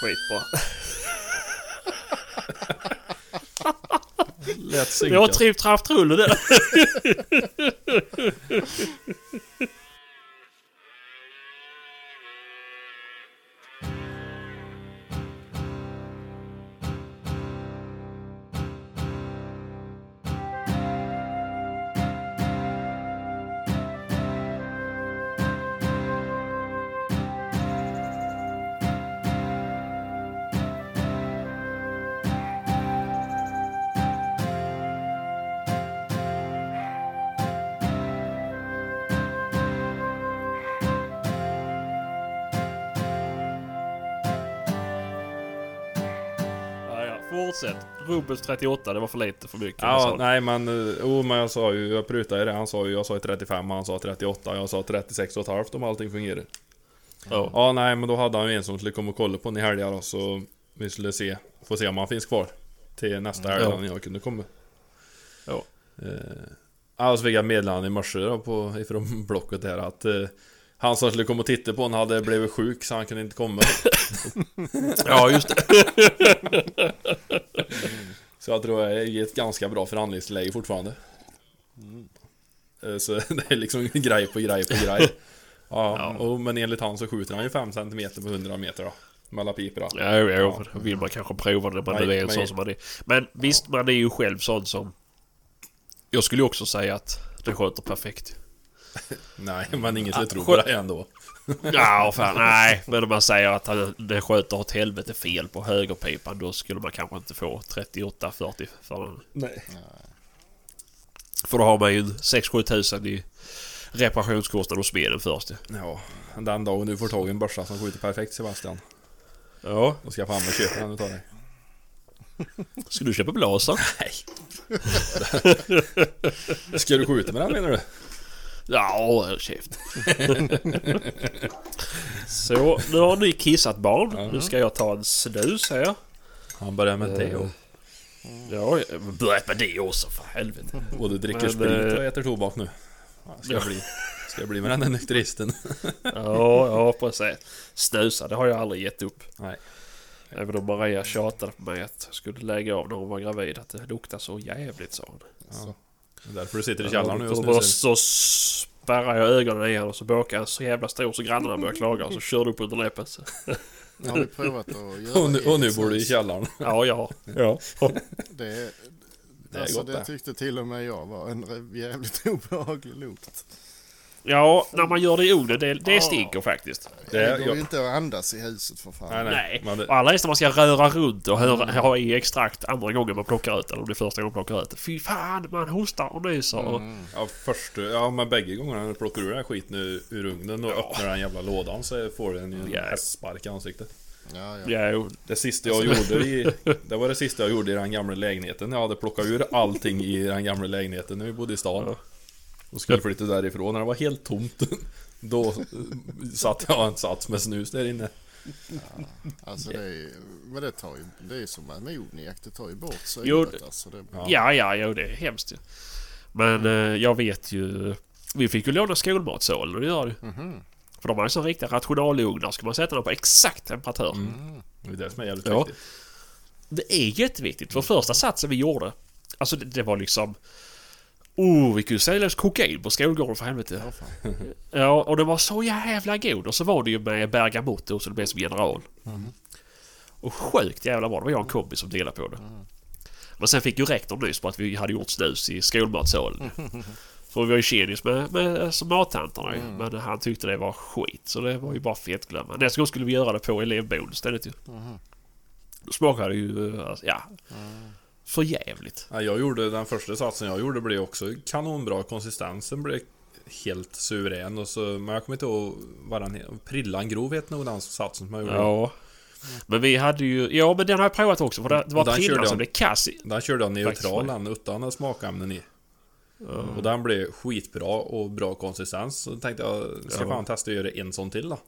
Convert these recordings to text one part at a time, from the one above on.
Skitbra. Lätt Det var synkat. tripp, trapp, trulle det. Fortsätt. Rubens 38, det var för lite för mycket. Ja, alltså. nej men... Jo, men jag sa ju... Jag prutade ju det. Han sa ju... Jag sa ju 35, han sa 38. Jag sa 36 och ett halvt om allting fungerar. Ja. Ja, nej men då hade han ju en som skulle komma och kolla på den i helgen då, så... Vi skulle se... Få se om han finns kvar. Till nästa helg Ja. när jag kunde komma. Ja. Eh, ja, så fick jag meddelande i morse då på, ifrån blocket där att... Eh, han som skulle komma och titta på honom hade blivit sjuk så han kunde inte komma. ja, just det. Så jag tror jag är i ett ganska bra förhandlingsläge fortfarande. Eh, Så det är liksom grej på grej på grej. Ja, Och, men enligt han så skjuter han ju 5 cm på 100 meter då. Mellan piper då. Ja, jo, då vill man kanske prova det man Nej, nu är en men- sån som man är. Men visst, man är ju själv sån som... Jag skulle ju också säga att det sköter perfekt. Nej, men ingen skulle Ah, tro skö- på det ändå. Ja, fan nej. Men om man säger att han- det sköter åt helvete fel på högerpipan då skulle man kanske inte få 38-40 för den. Nej. För då har man ju 6-7 tusen i reparationskostnad hos smeden först. Ja, den dagen du får tag i en börsa som skjuter perfekt Sebastian. Ja. Då ska jag fram och köpa den utav dig. Ska du köpa blaser? Nej. Ska du skjuta med den menar du? Ja, håll käft. Så, nu har ni kissat barn. Nu ska jag ta en snus här. Han börjar med det och Ja, börja med det också för helvete. både dricker Men, sprit och eh, äter tobak nu. Ja, Ska jag Ja. bli, ska jag bli med den där nykteristen? Ja, ja precis. Snusa, det har jag aldrig gett upp. Nej. Även om Maria tjatade på mig att jag skulle lägga av när hon var gravid. Att det luktar så jävligt sa hon. Ja. Därför du sitter i källaren nu och snusar. så spärrar jag ögonen i honom och så båkar jag så jävla stor så grannarna börjar klaga och så kör du upp under. Så. Har vi provat att göra Och nu, och nu bor du i källaren. Ja, ja. ja. Det, Det alltså, det. tyckte till och med jag var en jävligt obehaglig lukt. Ja, när man gör det i ugnen, det, det Ja. stinker faktiskt. Det- Det går ju inte att andas i huset för fan. Nej, nej. Nej, och allra helst när man ska röra runt och höra, ha i extrakt andra gången man plockar ut eller om det är första gången man plockar ut. Fy fan, man hostar och nyser och... Ja, först, ja men bägge gångerna när du plockar ur den här skiten ur, ur ugnen och öppnar den jävla lådan så får den ju en Ja. hästspark i ansiktet. Ja, ja. Ja. Det sista jag gjorde i... Det var det sista jag gjorde i den gamla lägenheten. Jag hade plockat ur allting i den gamla lägenheten när vi bodde i stan. Och skulle flytta därifrån när det var helt tomt. Då satt jag en sats med snus där inne. Alltså det är, men det tar ju, det är som ammoniak, det tar ju bort Jo, syret det- alltså. Det, Ja. Ja, ja, jo, det är hemskt ju. Men eh, jag vet ju... Vi fick ju låna skolmatsalen och det gör det. Mhm. För de har ju så riktiga rationalugnar. Ska man sätta dem på exakt temperatur. Mm. Det är det som är jävligt Ja. viktigt. Det är jätteviktigt. För första satsen vi gjorde. Alltså det, det var liksom... Oh, vi kunde sälja kokain på skolgården för helvete. Ja, fan. Ja, och det var så jävla god. Och så var det ju med bergamotto så det blev som general. Och sjukt jävla bra. Det var jag och en kompis som delade på det. Men sen fick ju rektorn nys på att vi hade gjort snus i skolmatsalen. För vi var ju tjenis med, med alltså, mattanterna ju. Men han tyckte det var skit. Så det var ju bara fetglömma. Nästa gång skulle vi göra det på elevboendet istället ju. Då smakade det ju, alltså, ja... För jävligt. Ja, jag gjorde den första satsen jag gjorde blev också kanonbra. Konsistensen blev helt suverän. Och så, men jag kommer inte ihåg vad den heter. Prillan grov heter nog den satsen som jag gjorde. Ja. Men vi hade ju... Ja, men den har jag provat också. För det, var den prillan som blev kass. Den körde jag neutral den utan smakämnen i. Och den blev skitbra och bra konsistens. Så tänkte jag, ska Ja. fan testa att göra en sån till då.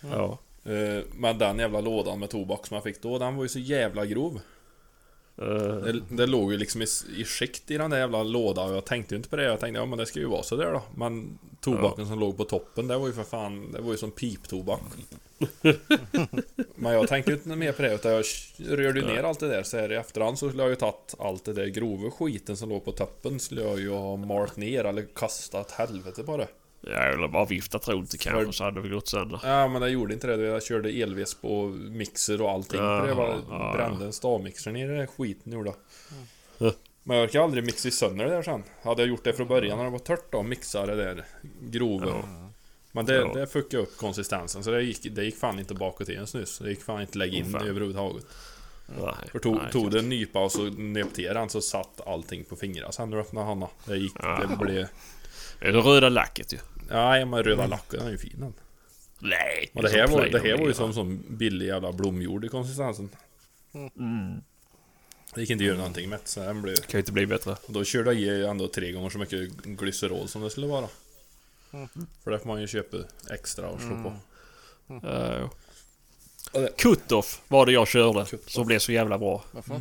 Ja. Eh, Men den jävla lådan med tobak som jag fick då, den var ju så jävla grov. Eh, Det, det låg ju liksom i, i skikt i den där jävla lådan och jag tänkte ju inte på det. Jag tänkte ja men det ska ju vara så där då. Men tobaken som låg på toppen, det var ju för fan, det var ju som piptobak. men jag tänkte ju inte mer på det utan jag rörde ju ner allt det där. Så här i efterhand så skulle jag ju tagit allt det där grova skiten som låg på toppen. Skulle jag ju ha malt ner eller kastat helvete på det. Ja, eller bara viftat runt det kanske så hade det gått sönder. Ja men jag gjorde inte det. Jag körde elvisp och mixer och allting. Det var, Jaha, ja. brände en stavmixer ner i den där skiten gjorde jag. Mm. Men jag orkar aldrig mixa sönder det där sen. Hade jag gjort det från början när det var tört då, mixa det där grova. Men det, Ja. det fuckade upp konsistensen så det gick, det gick fan inte bakåt i en snus. Det gick fan inte lägga in Åh, fan. överhuvudtaget. Nej, För tog, nej, tog det en nypa och så till den så satt allting på fingrarna sen när du öppnade Hanna. Det gick, det blev... Det är det röda lacket ju. Nej men röda lacken är ju fin den. Nej. Och det här, var, det här var ju som, som billig jävla blomjord i konsistensen. Mm. Det gick inte att göra någonting med så den blev... Kan ju inte bli bättre. Och då körde jag i ändå tre gånger så mycket glycerol som det skulle vara. För det får man ju köpa extra och slå på. Uh, Och det- Cut-off var det jag körde. Som blev så jävla bra. Varför?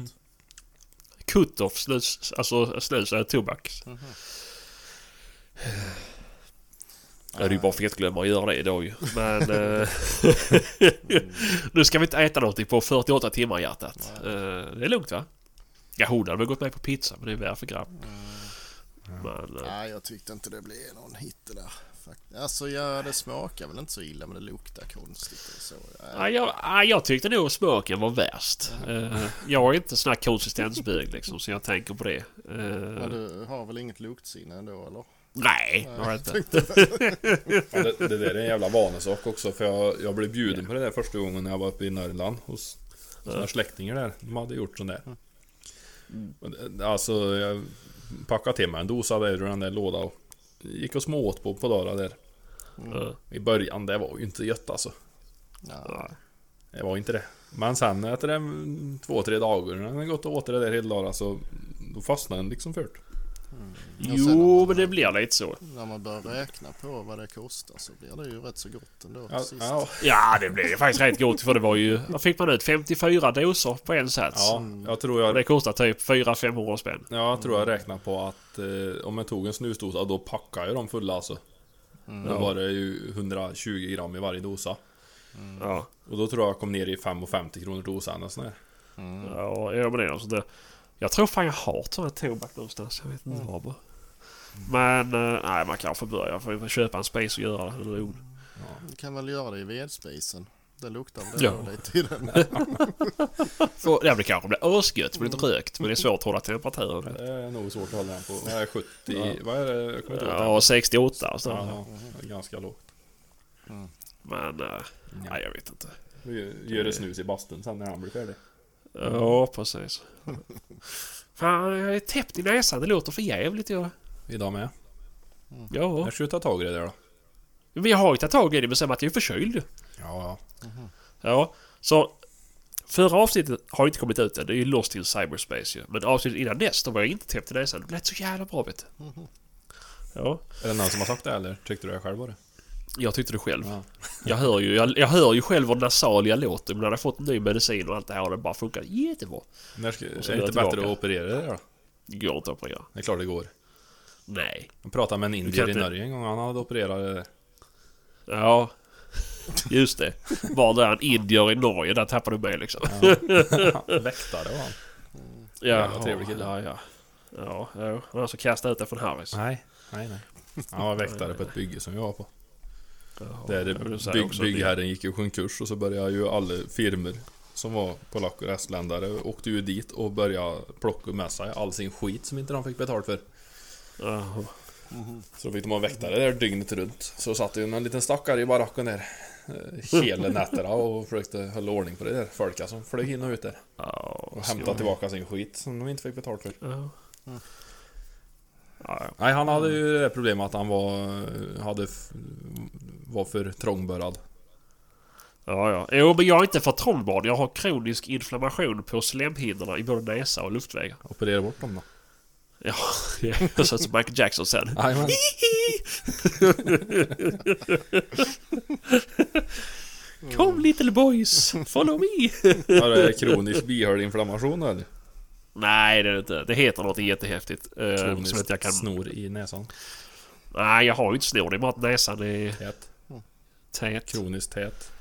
Cut-off snus, alltså snus är tobak. Ja, det är ju bara fetglömma att göra det idag ju. Men... eh, nu ska vi inte äta någonting på 48 timmar hjärtat. Eh, det är lugnt va? Ja, hon hade väl gått med på pizza men det är värre för grabb. Men... eh, Nej, jag tyckte inte det blev någon hit det där. Alltså ja, det smakar väl inte så illa men det luktar konstigt och så. Ja, Nej. jag, ja, jag tyckte nog smaken var värst. Eh, jag är inte sån här konsistensbög liksom, så jag tänker på det. Eh, Men du har väl inget luktsinne ändå eller? Nej, det har jag inte. Det, det där är en jävla vanesak också för jag, jag blev bjuden på det där första gången när jag var uppe i Norrland hos några släktingar där. De hade gjort sån där. Det- Alltså jag packade till mig en dosa där ur den där lådan och gick och smååt på på dagarna där. Eh, I början, det var ju inte gött alltså. Ja. Det var inte det. Men sen efter en, två, tre dagar när den gått och åt det där hela dagen så då fastnade den liksom fört. Jo, men det blir lite så. När man börjar räkna på vad det kostar så blir det ju rätt så gott ändå till Ja, sist. ja, Ja, det blev faktiskt rätt gott för det var ju... Vad fick man ut? 54 doser på en sats. ja, jag tror Och jag det kostar typ 400-500 spänn. Ja, jag tror jag räknar på att eh, om jag tog en snusdosa, då packade jag dem fulla alltså. Då var det ju 120 gram i varje dosa. Ja. Och då tror jag jag kom ner i 5,50 kronor dosan och sån där. Ja, jag med det. Alltså det jag tror fan jag har sån här tobak någonstans. Jag vet inte var bara. Men eh, nej, man kan få börja. Jag får köpa en space och göra det. Eller ord. Du kan väl göra det i vedspisen. Det luktar väl Ja. det lite i den. Så, ja, det kanske blir asgött med lite rökt. Men det är svårt att hålla temperaturen. Det är nog svårt att hålla den på. Vad är det, 70? Vad är det? Jag kommer inte ihåg. Ja, 68 och sådär. Ja, ganska lågt. Men eh, nej, jag vet inte. Vi gör det snus i bastun sen när han blir färdig. Ja, precis. Fan, jag är täppt i näsan. Det låter för jävligt. Ja. Idag med. ja. Jag ska ta tag i det där då. Vi har ju tagit tag i det, men sen att jag är förkyld. Ja, Ja, så... Förra avsnittet har inte kommit ut än. Det är ju Lost in Cyberspace ju. Men avsnittet innan dess, då var jag inte täppt i näsan. Det lät så jävla bra vet du. Ja, Är det någon som har sagt det eller tyckte du det själv var det? Jag tyckte det själv. Ja. Jag hör ju, jag, jag hör ju själv hur nasal jag låter. Men när jag fått ny medicin och allt det här och det bara funkar jättebra. När ska, är det inte bättre att operera det då? Det går inte att operera. Det är klart det går. Nej. Jag pratade med en indier i Norge en gång, han hade opererat det där. Ja. Just det. Var där en indier i Norge, där tappade du mig liksom. Väktare var han. Ja, Jävla trevlig kille. Ja, ja. Ja, ja. Han har så kastat ut det från Harris. Nej, nej, nej. Han var väktare på ett bygge som jag var på. Vill säga bygg, byggherren gick i konkurs och så började ju alla firmer som var polacker och estländare åkte ju dit och började plocka med sig all sin skit som inte de fick betalt för. det. Jaha. Så då fick de ha väktare där dygnet runt. Så satt ju en liten stackare i baracken där eh, hela nätterna och försökte hålla ordning på det där folka som flög in och ut där. Och hämtade tillbaka sin skit som de inte fick betalt för. Nej, han hade ju det problemet att han var, hade, var för trångbörad. Ja, ja. Jo, men jag är inte för trångbarn. Jag har kronisk inflammation på slemhinnorna i både näsa och luftvägar. Operera bort dem då. Ja, jag sa som Michael Jackson sen. Jajamän. Kom little boys, follow me! Har det kronisk bihåleinflammation eller? Nej, det är det inte. Det heter något jättehäftigt. eh, som Kroniskt inte jag kan... snor i näsan. Nej, jag har ju inte snor. Det är bara att näsan är Tät. tät. Kroniskt tät.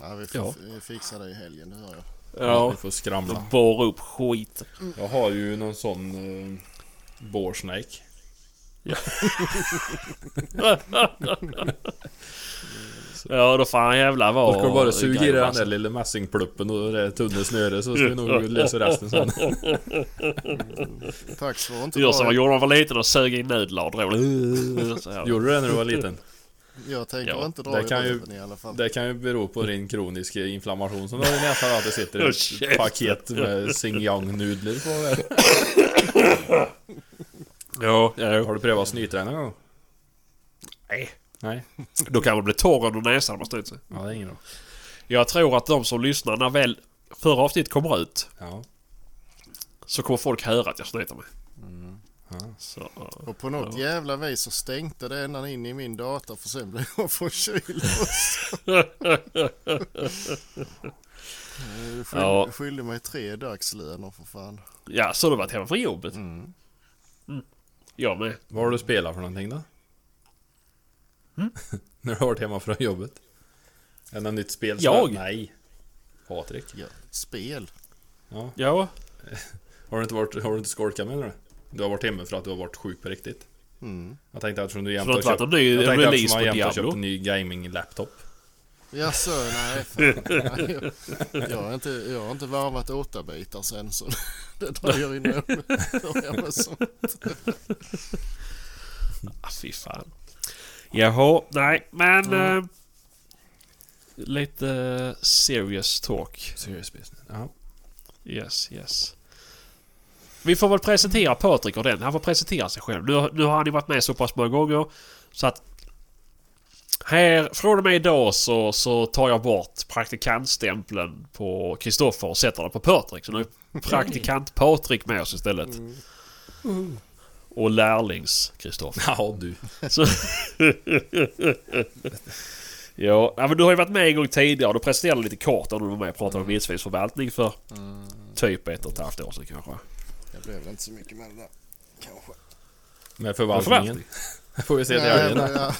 Ja, vi Ja. f- fixa det i helgen, det hör jag. Ja. Vi får skramla. Borra upp skit. Jag har ju någon sån uh, boresnake. Ja, då får han jävlar vara... Orkar bara suga i den alltså. där lilla mässingpluppen och det tunna snöret så ska vi nog lösa resten sen. Tack att inte Gör som man dra... gjorde när man var liten och sög i nudlar och. Så. Gjorde du det när du var liten? Jag tänker Ja, inte dra det kan ju- i alla fall. Det kan ju bero på din kroniska inflammation som du har i näsan att det sitter Oh, ett paket med Xinjiang-nudlar på där. Ja, ja. Har du prövat att snyta någon gång? Nej. Nej? Då kan man bli torr under näsan om man snyter sig. Ja, det är ingen. Jag tror att de som lyssnar när väl förra avsnittet kommer ut Ja. så kommer folk höra att jag snyter mig. ja. Så, ja. Och på något jävla vis så stänkte det ända in i min dator för sen blev jag förkyld. Jag skyll, Ja. skyllde mig tre dagslöner för fan. ja, så du varit hemma från jobbet? Mm. Jag med. Vad har du spelat för någonting då? När du har varit hemma från jobbet? Är det nytt spel? Jag? Nej. Patrik. Ja, spel. Ja. Ja, Har du inte, varit, har du inte skolkat med det? Du har varit hemma för att du har varit sjuk på riktigt. Mm. Jag tänkte eftersom du jämt det har köpt... en ny Jag tänkte på jag jämt har Diablo? köpt en ny gaming-laptop. Jaså, nej. Fan. nej jag, jag, har inte, jag har inte varvat åtta sen så det dröjer innan jag börjar med sånt. Ah, fy fan. Jaha, nej men... Mm. eh, lite eh, serious talk. Serious business. Ja. Yes, yes. Vi får väl presentera Patrik och den. Han får presentera sig själv. Nu, nu har han ju varit med så pass många gånger. Så att... Här, från och med idag så, så tar jag bort praktikantstämpeln på Kristoffer och sätter den på Patrik. Så nu är praktikant Patrik med oss istället. Och lärlings Kristoffer. Ja, du. Så... ja, men du har ju varit med en gång tidigare du presenterade lite kort när du var med och pratade om vildsvinsförvaltning för typ ett och ett halvt år sedan kanske. Det blev väl inte så mycket med det där. Kanske. Med Förvaltningen. förvaltningen. får vi se då. ja.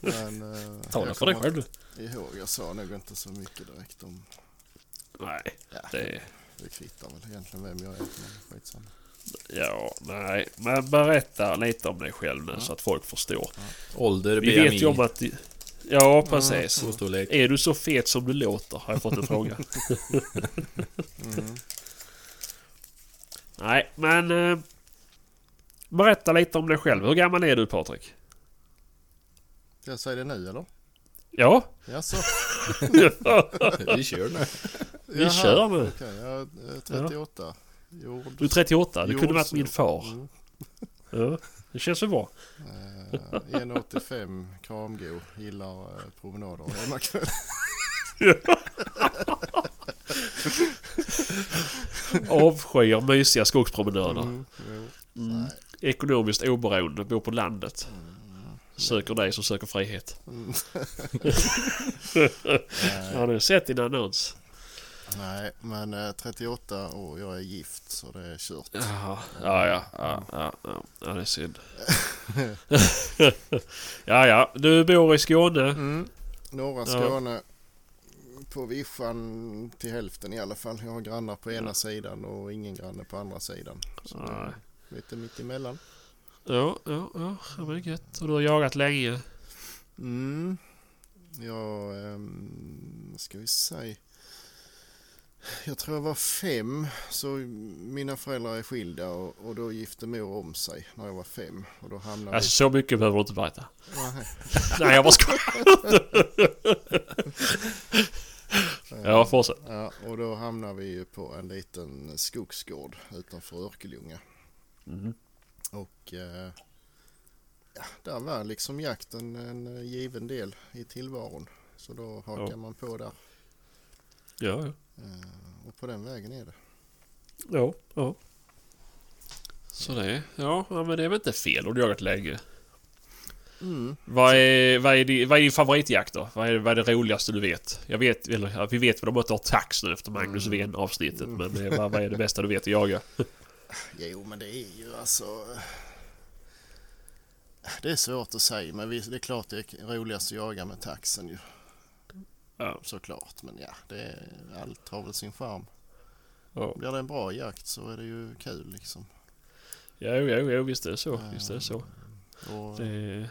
men, eh, Ta det jag för dig själv ihåg, jag sa nog inte så mycket direkt om... Nej, Ja, det... det kvittar väl egentligen vem jag är, men skitsamma. Ja, nej. Men berätta lite om dig själv nu så att folk förstår. Ålder, Vi vet ju om BMI, att... Ja, precis. skostorlek. Är du så fet som du låter? Har jag fått en fråga. Mm. Nej, men... Eh, berätta lite om dig själv. Hur gammal är du Patrik? Ska jag säga det nu eller? Ja, Jaså? Vi kör nu. vi Jaha, kör nu. Okej, jag är 38. Jord. Du är 38. Det kunde varit min far. Mm. Ja, det känns ju bra. Eh, 1,85 kramgo. Gillar eh, promenader hemmakväll. Avskyr mysiga skogspromenader. Mm, jo. Mm. Ekonomiskt oberoende, bor på landet. Söker dig som söker frihet. Mm. Har du sett din annons? Nej, men eh, 38 år. Jag är gift så det är kört. Jaha. Ja, ja, ja, ja, ja, ja, det är synd. ja, ja, du bor i Skåne. Mm. Norra Ja. Skåne. På vischan till hälften i alla fall. Jag har grannar på ena sidan och ingen granne på andra sidan. Så Nej. lite mitt emellan. Ja, ja, ja, det var gött. Och du har jagat länge. Mm. Ja, um, ska vi säga. Jag tror jag var fem, så mina föräldrar är skilda och, och då gifte mor om sig när jag var fem. Och då hamnade Alltså så mycket behöver du inte berätta. Nej. Nej, jag bara skojar. Ja, fortsätt. Ja, och då hamnade vi ju på en liten skogsgård utanför Örkelljunga. Mhm. Och eh, ja, där var liksom jakten en given del i tillvaron. Så då hakar Ja. man på där. Ja, ja. Eh, och på den vägen är det. Ja, ja. Så det, ja, ja, men det är väl inte fel. Du har jagat länge. Mm. Vad är, vad, är din, vad är din favoritjakt då? Vad är, vad är det roligaste du vet? Jag vet, eller vi vet väl om att du har tax nu efter Magnus Mm. Ven avsnittet men eh, vad, vad är det bästa du vet att jaga? Jo, men det är ju alltså... Det är svårt att säga, men det är klart det är roligast att jaga med taxen ju. Ja. Såklart, men ja, det allt har väl sin charm. Ja, Blir det en bra jakt så är det ju kul liksom. ja, ja, ja visst är det så. Visst är det så. Och Det,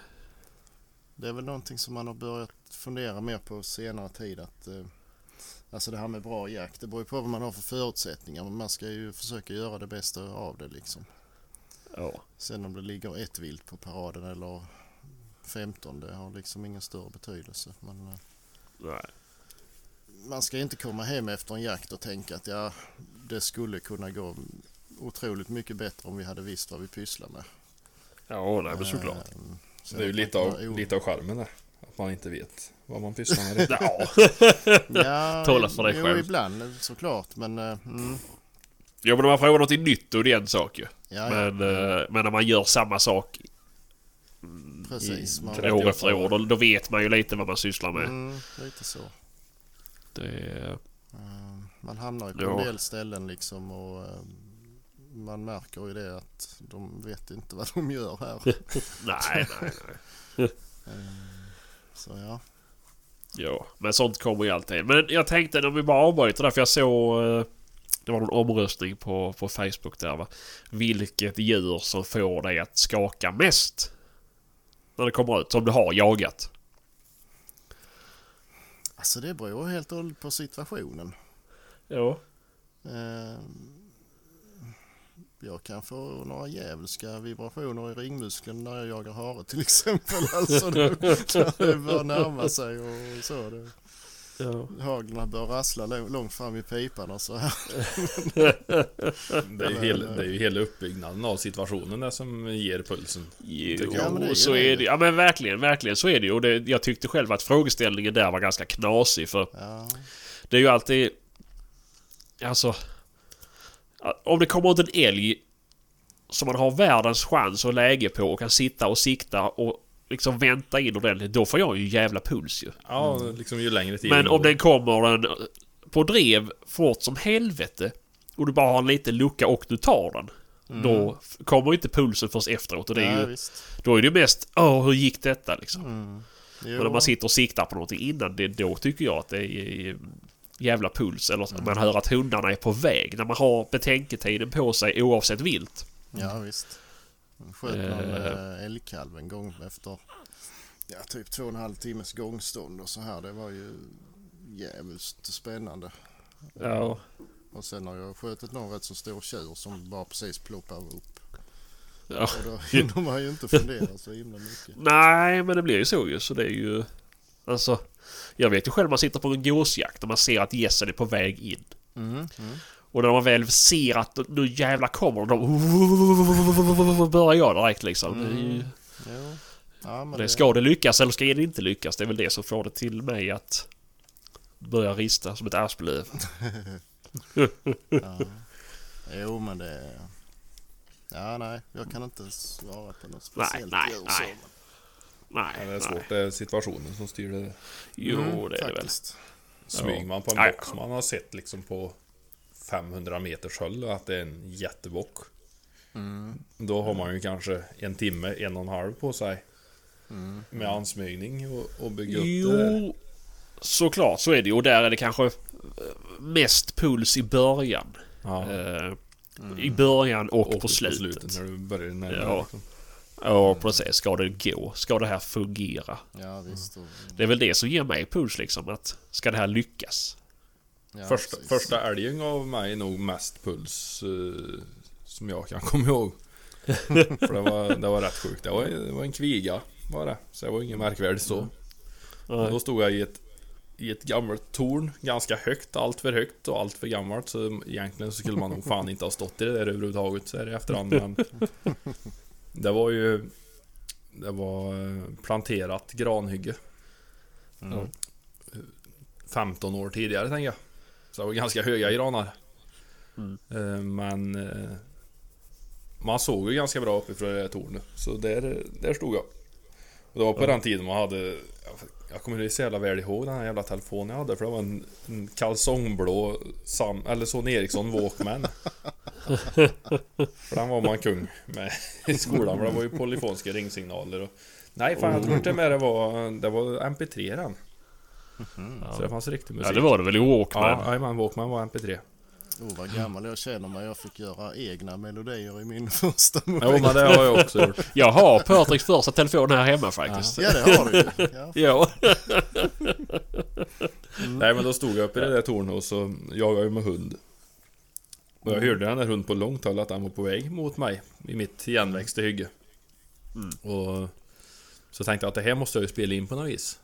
det är väl någonting som man har börjat fundera mer på senare tid. Att, eh, alltså det här med bra jakt, det beror ju på vad man har för förutsättningar. Men man ska ju försöka göra det bästa av det liksom. ja. Sen om det ligger ett vilt på paraden eller 15, det har liksom ingen större betydelse. Men eh, Nej. man ska inte komma hem efter en jakt och tänka att ja, det skulle kunna gå otroligt mycket bättre om vi hade visst vad vi pysslar med. Ja, nej men såklart. Eh, så Det är ju lite av, o- lite av charmen där. Att man inte vet vad man pysslar med. Ja. Ja, Tala för dig jo, själv. ibland såklart. Men, eh, mm, ja men om man provar något nytt är det en sak ju. ja, ja, Men, eh, men när man gör samma sak precis. Man, år efter år då, då vet man ju lite vad man sysslar med. mm, lite så. Det är, Eh, Man hamnar ju på Ja. en del ställen liksom och eh, man märker ju det att de vet inte vad de gör här. nej, nej, nej. Eh, Så ja. Ja, men sånt kommer ju alltid. Men jag tänkte om vi bara avbryter där för jag såg... eh, Det var någon omröstning på, på Facebook där va. Vilket djur som får dig att skaka mest? När det kommer ut, som du har jagat. Alltså det beror helt och hållet på situationen. Ja. Eh, Jag kan få några djävulska vibrationer i ringmuskeln när jag jagar hare till exempel. Alltså det, när det börjar närma sig och så. Ja. haglarna bör rassla lång- långt fram i pipan och så här. Det är, ju hela, det är ju hela uppbyggnaden av situationen där som ger pulsen. Jo. Ja, men det så det. är det Ja men verkligen, verkligen så är det ju. Och det, jag tyckte själv att frågeställningen där var ganska knasig för Ja, det är ju alltid... Alltså... Om det kommer ut en älg som man har världens chans och läge på och kan sitta och sikta och liksom vänta in ordentligt. Då får jag ju jävla puls ju. Ja, liksom ju längre tid Men om den kommer en på drev fort som helvete och du bara har en liten lucka och du tar den. Då f- kommer inte pulsen först efteråt och det är Mm. ja ju, visst. då är det mest Åh, hur gick detta liksom? Mm. Men när man sitter och siktar på någonting innan det, då tycker jag att det är jävla puls. Eller att man hör att hundarna är på väg. När man har betänketiden på sig oavsett vilt. Ja visst. Jag sköt någon Eh. eh, älgkalv en gång efter ja, typ två och en halv timmes gångstånd och så här. Det var ju jävligt spännande. Ja. Och sen har jag skjutit någon rätt så stor tjur som bara precis ploppar upp. ja. Och då hinner man ju inte fundera så himla mycket. Nej, men det blir ju så ju. Så det är ju... Alltså... Jag vet ju själv man sitter på en gåsjakt och man ser att gässen är på väg in. Mm, mm. Och när man väl ser att nu jävlar kommer de... Börjar jag direkt liksom. Jo. Ja, men det ska det lyckas eller ska det inte lyckas? Det är väl det som får det till mig att börja rista som ett asplöv. Ja. Jo men det... Ja nej, jag kan inte svara på något Nej, speciellt nej, så, nej. men- Nej, Ja, det är nej. svårt, det är situationen som styr det. Jo, Mm, det är det väl. faktiskt. Smyger man på en Ja. som man har sett liksom på 500 meters håll och att det är en jättebock. Mm. Då har man ju kanske en timme, en och en halv på sig Mm. med ansmygning och, och bygga upp det där. Jo, såklart så är det ju. Och där är det kanske eh, mest puls i början. Ja. Eh, I början och, på slutet. när du börjar närma Ja. liksom. Ja, precis. Ska det gå? Ska det här fungera? Ja visst. Och, Det är väl det som ger mig puls liksom. Att ska det här lyckas? Ja, första, precis. första älgen gav mig nog mest puls eh, som jag kan komma ihåg. För det var, det var rätt sjukt. Det var, det var en kviga var det. Så det var inget märkvärdigt så. Och då stod jag i ett, i ett gammalt torn, ganska högt, allt för högt och allt för gammalt. Så egentligen så skulle man nog fan inte ha stått i det där överhuvudtaget så här i efterhand. Men det var ju... Det var eh, planterat granhygge. Mm. 15 år tidigare tänker jag. Så det var ganska höga granar. Mm. Eh, Men eh, man såg ju ganska bra uppifrån det tornet. Så där, där stod jag. Och det var på den tiden man hade... Jag kommer så jävla väl ihåg den här jävla telefonen jag hade för det var en, en kalsongblå Sam, eller Son Eriksson Walkman. för den var man kung med i skolan för det var ju polyfonska ringsignaler och... Nej fan jag tror inte med det var... Det var MP3 den. Så det fanns riktig musik. Ja, det var det väl i Walkman. Ja, jajamän, Walkman var MP3. Oh, vad gammal jag känner mig. Jag fick göra egna melodier i min första Jo mobil. men det har jag också gjort. Jag har Patriks första telefon här hemma faktiskt. Ja, det har du ju. Ja. Ja. Nej men då stod jag uppe i det där tornet och så jagade jag med hund. Och jag hörde den där hunden på långt håll att han var på väg mot mig i mitt igenväxta hygge. Och så tänkte jag att det här måste jag ju spela in på något vis.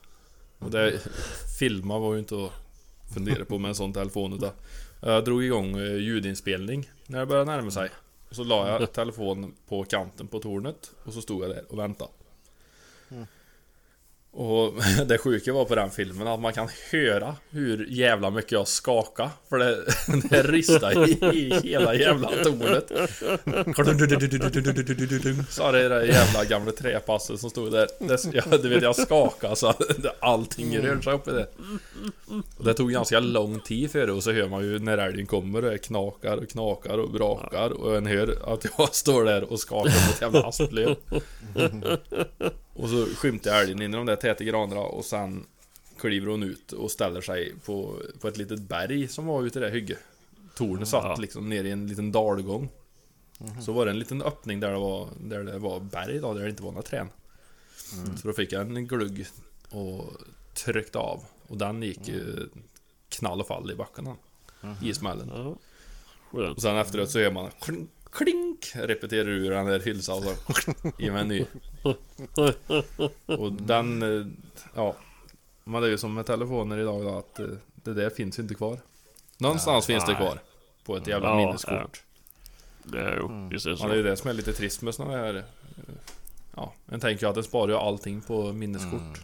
Och det, filma var ju inte att fundera på med en sån telefon utan jag drog igång eh, ljudinspelning när det började närma sig. Och så la jag telefonen på kanten på tornet och så stod jag där och väntade. Och det sjuka var på den filmen att man kan höra hur jävla mycket jag skakade. För det, det ristade i, i hela jävla tornet. Sa det där jävla gamla träpasset som stod där. Det, ja, du vet jag skakade så att allting rörde sig uppe där. Och det tog ganska lång tid för det och så hör man ju när älgen kommer och det knakar och knakar och brakar och en hör att jag står där och skakar ett jävla asplöv. Och så skymtar älgen in i de där täta granarna och sen kliver hon ut och ställer sig på, på ett litet berg som var ute i det hygge. Tornet satt Ja. liksom ner i en liten dalgång. Så var det en liten öppning där det var, där det var berg då, där det inte var några träd. Så då fick jag en glugg och tryckte av. Och den gick ju knall och fall i backen då, I smällen. Och sen efteråt så hör man klink, klink repeterar ur den där hylsan och så i en ny. Och den, eh, ja. Men det är ju som med telefoner idag då, att eh, det där finns ju inte kvar. Någonstans finns det kvar. På ett jävla Ja, minneskort. Ja, visst är det Ja, det är ju så. det som är lite trist med såna här... eh, Ja, en tänker ju att det sparar ju allting på minneskort.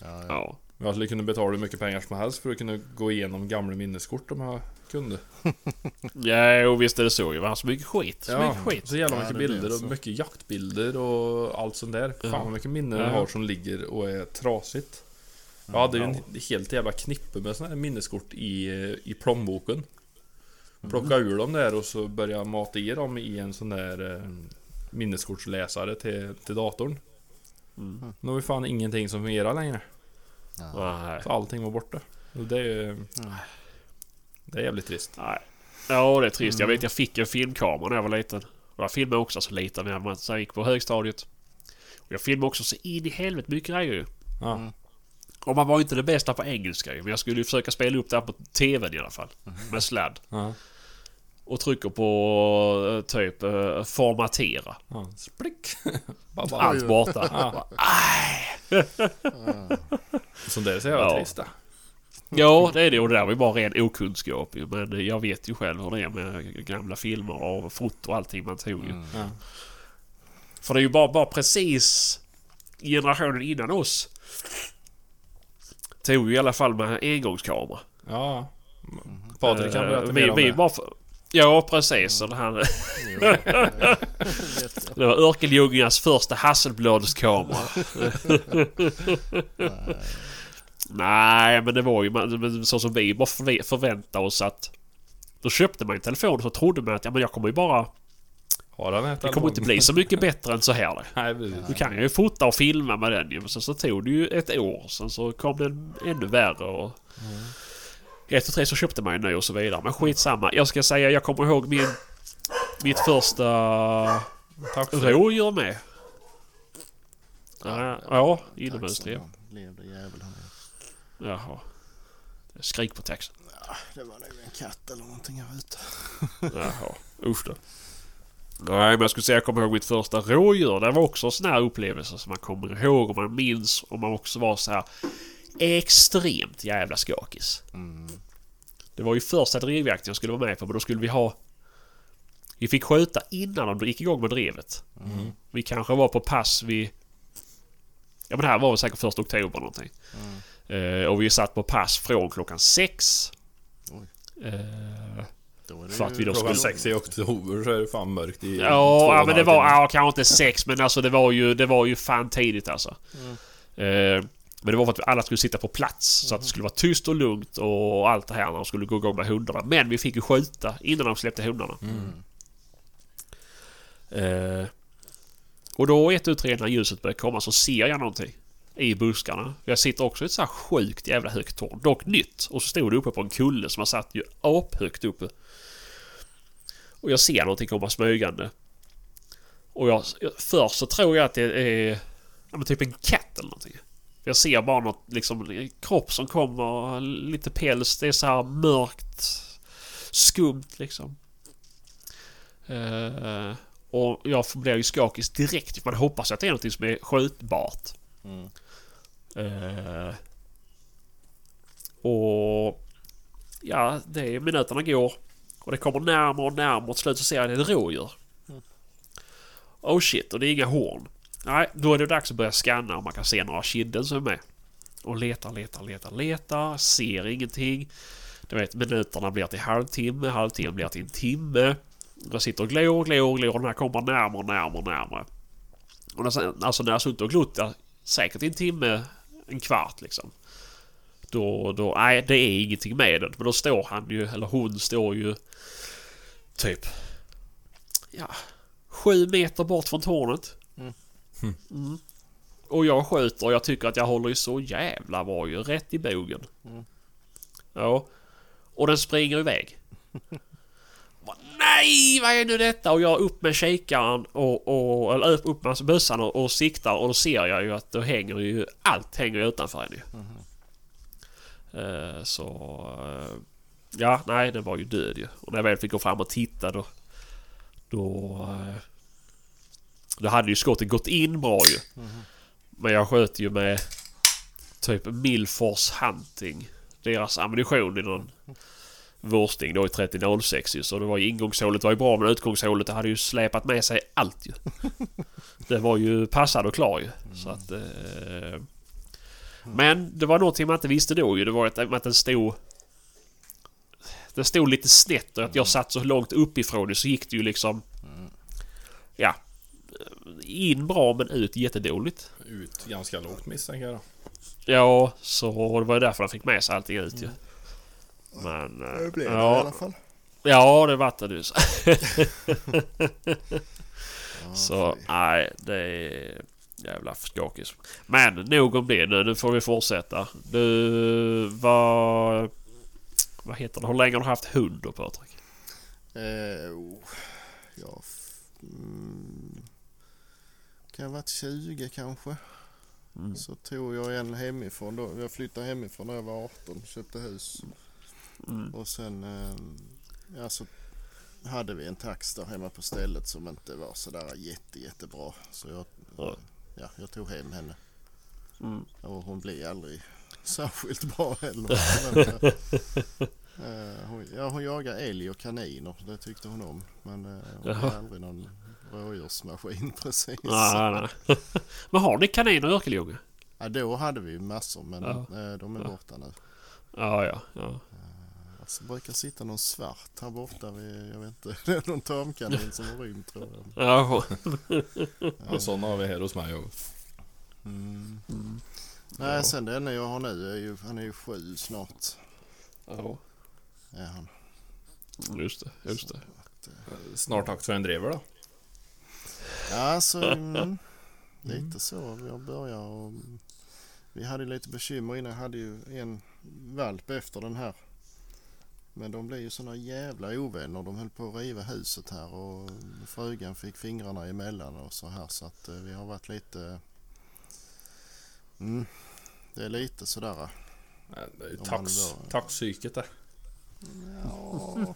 Ja, ja. Ja. Jag skulle kunna betala hur mycket pengar som helst för att kunna gå igenom gamla minneskort om jag kunde. Ja, jo, visst är det så. Det var så mycket skit. Så Ja, mycket skit. så jävla Ja, mycket blir bilder och så. mycket jaktbilder och allt sånt där. Fan Ja. vad mycket minnen jag Ja. har som ligger och är trasigt. Jag hade ju en helt jävla knippe med såna här minneskort i, i plånboken. Plocka ur dem där och så börja mata i dem i en sån där eh, minneskortsläsare till, till datorn. Mm. Nu har vi fan ingenting som fungerar längre. Nej. Så allting var borta. Och det är ju... Det är jävligt trist. Nej. Ja, det är trist. Jag vet jag fick en filmkamera när jag var liten. Och jag filmade också så liten när man så jag gick på högstadiet. Och jag filmade också så in i helvete mycket grejer ju. Ja. Och man var ju inte det bästa på engelska ju, Men jag skulle ju försöka spela upp det här på TVn i alla fall. Med sladd. Ja. Och trycker på eh, typ eh, formatera. ja. Splick! Allt borta. Ja. Sånt där är så jävla Ja. det. Ja, det är det. Och det där var ju bara ren okunskap ju. Men jag vet ju själv hur det är med gamla filmer och foto och allting man tog ju. Ja. För det är ju bara, bara precis generationen innan oss. Tog ju i alla fall med engångskamera. Ja. Patrik kan berätta vi, mer om vi det. Ja, precis. Jag vet jag. det var Örkelljungarnas första Hasselbladskamera. Nej, men det var ju men så som vi bara förväntade oss att... Då köpte man en telefon och så trodde man att ja, men jag kommer ju bara... Har han Det kommer inte bli så mycket bättre än så här. Nej. Du kan ju fota och filma med den ju. Men sen så tog det ju ett år. Sen så kom den ännu värre och... Efter tre så köpte man ju ny och så vidare. Men skitsamma. Jag ska säga, jag kommer ihåg min... Mitt första Tack för rådjur med. Ja, ja inomhusdrev. Levde jävel han är. Jaha. Skrik på taxen. Ja, det var nog en katt eller någonting här ute. Jaha. Usch då. Nej, men jag skulle säga jag kommer ihåg mitt första rådjur. Det var också en sån här upplevelse som man kommer ihåg och man minns. Och man också var så här extremt jävla skakis. Mm. Det var ju första drevjakten jag skulle vara med på, men då skulle vi ha... Vi fick skjuta innan de gick igång med drevet. Vi kanske var på pass vid... Ja men det här var väl säkert första oktober någonting. Eh, och vi satt på pass från klockan sex. Eh, Då För att vi då Klockan skulle- sex i oktober så är det fan mörkt i Ja, ja en men det var, ja, kanske inte sex men alltså det var ju, det var ju fan tidigt alltså. Eh, men det var för att alla skulle sitta på plats så att det skulle vara tyst och lugnt och allt det här när de skulle gå igång med hundarna. Men vi fick ju skjuta innan de släppte hundarna. Eh, och då ett ut tre när ljuset började komma så ser jag någonting i buskarna. Jag sitter också i ett så här sjukt jävla högt torn. Dock nytt. Och så stod det uppe på en kulle som har satt ju aphögt uppe. Och jag ser någonting komma smygande. Och jag, först så tror jag att det är ja, men typ en katt eller någonting. Jag ser bara något liksom en kropp som kommer, lite päls. Det är så här mörkt, skumt liksom. Eh, och jag blir ju skakig direkt. Man hoppas att det är något som är skjutbart. Mm. Eh, och ja, det är, minuterna går. Och det kommer närmare och närmare. Och till slut så ser jag det är ett rådjur. Oh shit, och det är inga horn. Nej, då är det dags att börja scanna om man kan se några kidden som är med. Och letar, letar, letar, letar. Ser ingenting. Du vet, minuterna blir till halvtimme, halvtimmen blir till en timme. Jag sitter och glor, glor, glor och den här kommer närmare, närmare, närmare. Och när, alltså när jag suttit och glott säkert en timme, en kvart liksom. Då, då, nej det är ingenting med den. Men då står han ju, eller hon står ju typ, ja, sju meter bort från tornet. Mm. Mm. Och jag skjuter och jag tycker att jag håller ju så jävla bra ju. Rätt i bogen. Mm. Ja. Och den springer iväg. Nej, vad är nu detta? Och jag upp med kikaren och, och eller upp, upp med bössan och, och siktar och då ser jag ju att då hänger ju allt hänger utanför henne ju. Eh, så... eh, ja, nej, den var ju död ju. Och när jag väl fick gå fram och titta då... Då... eh, då hade ju skottet gått in bra ju. Men jag sköt ju med typ Milfors Hunting. Deras ammunition i någon Wursting då i 3006 ju. Så det var ju ingångshålet var ju bra men utgångshålet hade ju släpat med sig allt ju. Det var ju passad och klar ju. Så att... Eh, men det var någonting man inte visste då ju. Det var att, att den stod... Den stod lite snett och att jag satt så långt uppifrån det så gick det ju liksom... Ja. In bra men ut jättedåligt. Ut ganska lågt misstänker jag då. Ja, så det var ju därför han fick med sig allting ut ju. Men... eh, Det blev det i alla ja, fall. ja, det vart det nu. Så, Ja, så nej, det är jävla skakigt. Men nog om det nu. Nu får vi fortsätta. Du, vad... Vad heter det? Hur länge har du haft hund då Patrik? Eh, oh, ja, f- mm, kan ha varit 20 kanske. Mm. Så tog jag en hemifrån då. Jag flyttade hemifrån när jag var 18. Köpte hus. Mm. Och sen eh, ja, så hade vi en tax där hemma på stället som inte var sådär jätte, jättebra. Så jag, Ja. ja, jag tog hem henne. Mm. Och hon blev aldrig särskilt bra heller. Eh, hon, ja, hon jagar älg och kaniner. Det tyckte hon om. Men eh, hon Jaha. aldrig någon rådjursmaskin precis. Nej, nej. Men har ni kaniner i Örkelljunga? Ja, då hade vi massor men Ja. eh, de är Ja. borta nu. Ja, ja. ja. Alltså, det brukar sitta någon svart här borta. Vid, jag vet inte. Det är någon tamkanin som har rymt tror jag. ja. Och sådana har vi här hos mig också. Mm. Mm. Nej, Ja. sen den jag har nu är ju, han är ju sju snart. ja. Är han. Just det, just det. Snart dags för en drever då. Ja, alltså, mm, lite så. Jag börjar och vi hade lite bekymmer innan. Jag hade ju en valp efter den här. Men de blev ju såna jävla ovänner. De höll på att riva huset här och frugan fick fingrarna emellan och så här. Så att eh, vi har varit lite... Mm, det är lite sådär. Nej, det är ju tax, taxpsyket där. Ja,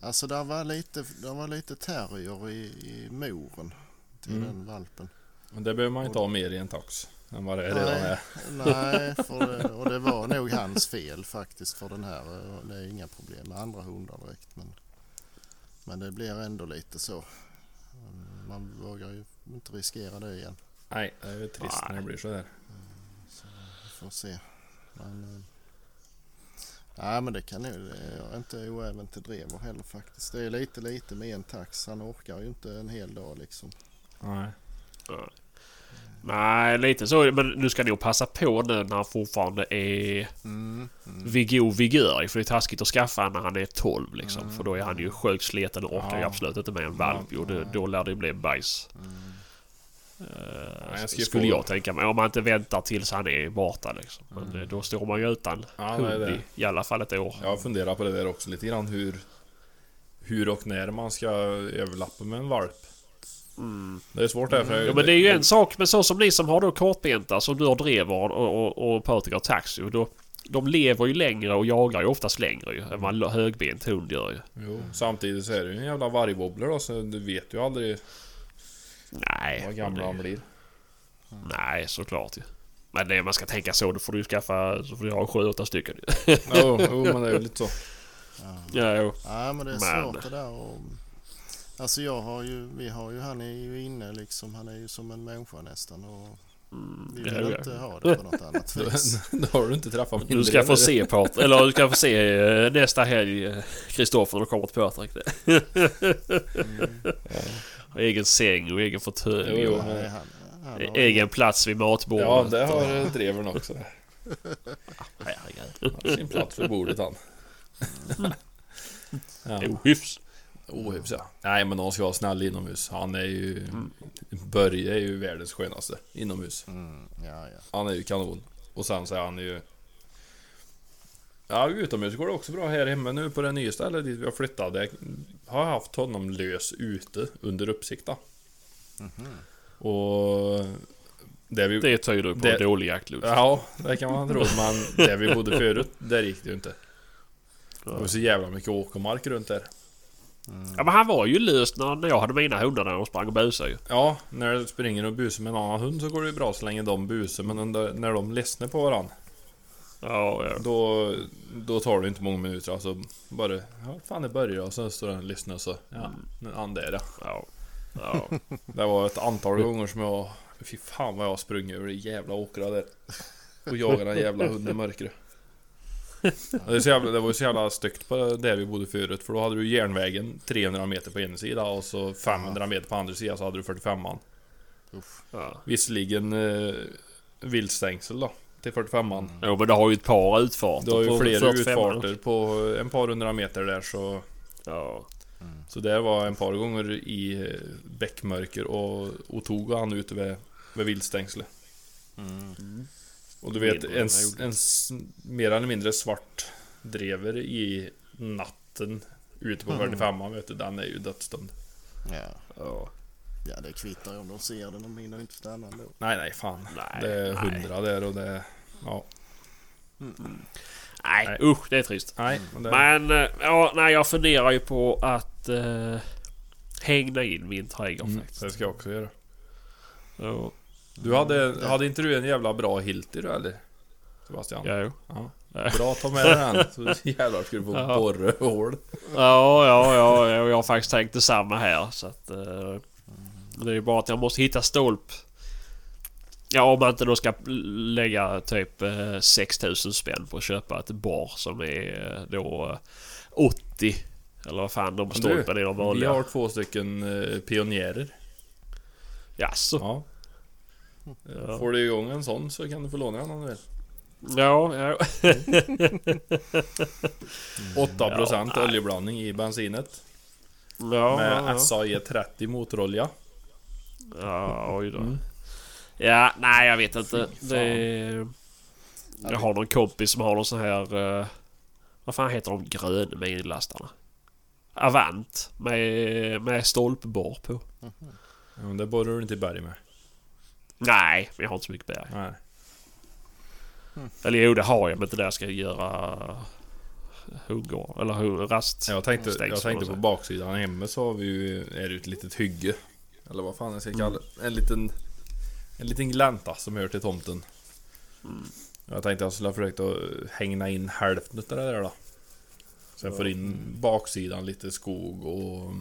alltså där var lite, där var lite terrier i, i moren till Mm. den valpen. Men det behöver man inte ha mer i en tax. Än vad det redan är. Nej, för det, och det var nog hans fel faktiskt för den här. Det är inga problem med andra hundar direkt. Men, men det blir ändå lite så. Man vågar ju inte riskera det igen. Nej, det är ju trist när det blir så där. Vi får se. Men, Ja men det kan nog, jag är inte oäven till drever heller faktiskt. Det är lite lite med en tax. Han orkar ju inte en hel dag liksom. Nej. Nej, lite så. Men nu ska nog passa på nu när han fortfarande är Mm, mm. vid god vigör. För det är taskigt att skaffa när han är 12 liksom. Mm. För då är han ju sjukt sliten och orkar ju Ja. absolut inte med en valp. Jo, då lär det bli bajs. Mm. Ska skulle jag tänka mig. Om man inte väntar tills han är borta liksom. Men eh, då står man ju utan Ja, hund det. i, i alla fall ett år. Jag funderar på det där också lite grann hur Hur och när man ska överlappa med en valp. Det är svårt där för Mm. Ja, men det är ju en sak, men så som ni som har då kortbenta som du har drever och, och, och Patrik har taxi. Då, de lever ju längre och jagar ju oftast längre ju, än vad en högbent hund gör ju. Jo, samtidigt så är det ju en jävla vargwobbler då så du vet ju aldrig Nej. vad gammal det- han blir. Nej, såklart ju. Men det man ska tänka så, då får du ju skaffa... Så får du ha sju, åtta stycken ju. Jo, jo men det är ju lite så. Ja, jo. Ja men det är Men- svårt det där och, Alltså jag har ju, vi har ju, han är ju inne liksom, han är ju som en människa nästan och vi ja, vill ja. inte ha det på något annat vis. Då har du inte träffat min Du ska få se Patrik, eller du ska få se eh, nästa helg eh, Kristoffer när du kommer till Patrik. Har Egen säng och egen fåtölj Jo, och Nej, han, han har, egen plats vid matbordet. Ja, det har eh, drevern också. Han har sin plats vid bordet han. Ja. Ohyfs. Ohyfs ja. Nej men de ska vara snäll inomhus. Han är ju... Börje är ju världens skönaste inomhus. mm, ja, ja. Han är ju kanon. Och sen så är han ju... Ja, utomhus går det också bra här hemma nu på det nya stället dit vi har flyttat. Jag har haft honom lös ute under uppsikt då. Och... Det vi... Det tyder på Det- dålig jaktlust. Ja, det kan man tro. Men där vi bodde förut, där gick det ju inte. Det var så jävla mycket åkermark runt där. Ja men han var ju lös när, när jag hade mina hundar där och sprang och busade ju. Ja, när du springer och busar med en annan hund så går det ju bra så länge de busar. Men när de ledsnar på varandra, Ja, ja. då, då tar det inte många minuter. Alltså bara, ja fan det börjar och sen står den och lyssnar och så, ja, nu han där ja. ja. Det var ett antal gånger som jag, fy fan vad jag har sprungit över det jävla åkrar där. Och jagat den jävla hunden i mörkret. Det, så jävla, det var ju så jävla styggt på där vi bodde förut för då hade du järnvägen 300 meter på ena sidan och så 500 meter på andra sidan så hade du 45an. ja. Visserligen eh, viltstängsel då, till 45an. Jo men det har ju ett par utfarter Du har ju på flera 45. utfarter på en par hundra meter där så... Ja. Så det var en par gånger i eh, bäckmörker och, och tog han ut vid, vid viltstängslet. Mm. Och du vet, en, en, mer eller mindre svart drever i natten ute på 45an vet du, den är ju dödsdömd. Ja. ja. Ja, det kvittar ju om de ser den, de hinner inte stanna ändå. Nej, nej, fan. Nej, det är nej. hundra där och det... Ja. Nej, Nej. usch det är trist. Nej, men det... Men eh, ja, nej, jag funderar ju på att eh, hängna in min trädgård Mm, faktiskt. det ska jag också göra. Ja, Du hade, hade inte du en jävla bra Hilti du eller? Sebastian? ja, jo. Ja. Bra, ta med den. Så jävlar ska du få Ja. borra hål. ja, ja, ja, ja, jag har faktiskt tänkt detsamma här. Så att, eh, det är ju bara att jag måste hitta stolp. Ja, om man inte då ska lägga typ eh, 6000 spänn på att köpa ett bar som är eh, då eh, 80. Eller vad fan de stolpen är de Vi vanliga. har två stycken eh, pionjärer. Jaså? Ja. Ja. Får du igång en sån så kan du få låna en om du vill. Ja, ja. 8% Ja, oljeblandning i bensinet. ja, Med ja, SAE 30 motorolja. Ja. Oj då. Mm. Ja, nej jag vet inte. Det, jag har någon kompis som har någon sån här... eh, vad fan heter de gröna minilastarna? Avant med, med stolpborr på. Ja, men det borrar du inte i berg med. Nej, jag har inte så mycket berg. Nej. Eller jo, det har jag men inte där jag ska göra hundgård. Eller rast. Jag tänkte, jag tänkte på baksidan hemma så har vi ju, är det ett litet hygge. Eller vad fan jag ska kalla det. En liten... En liten glänta som hör till tomten. Jag tänkte jag skulle ha försökt att hänga in hälften utav det där då. Så jag får in baksidan lite skog och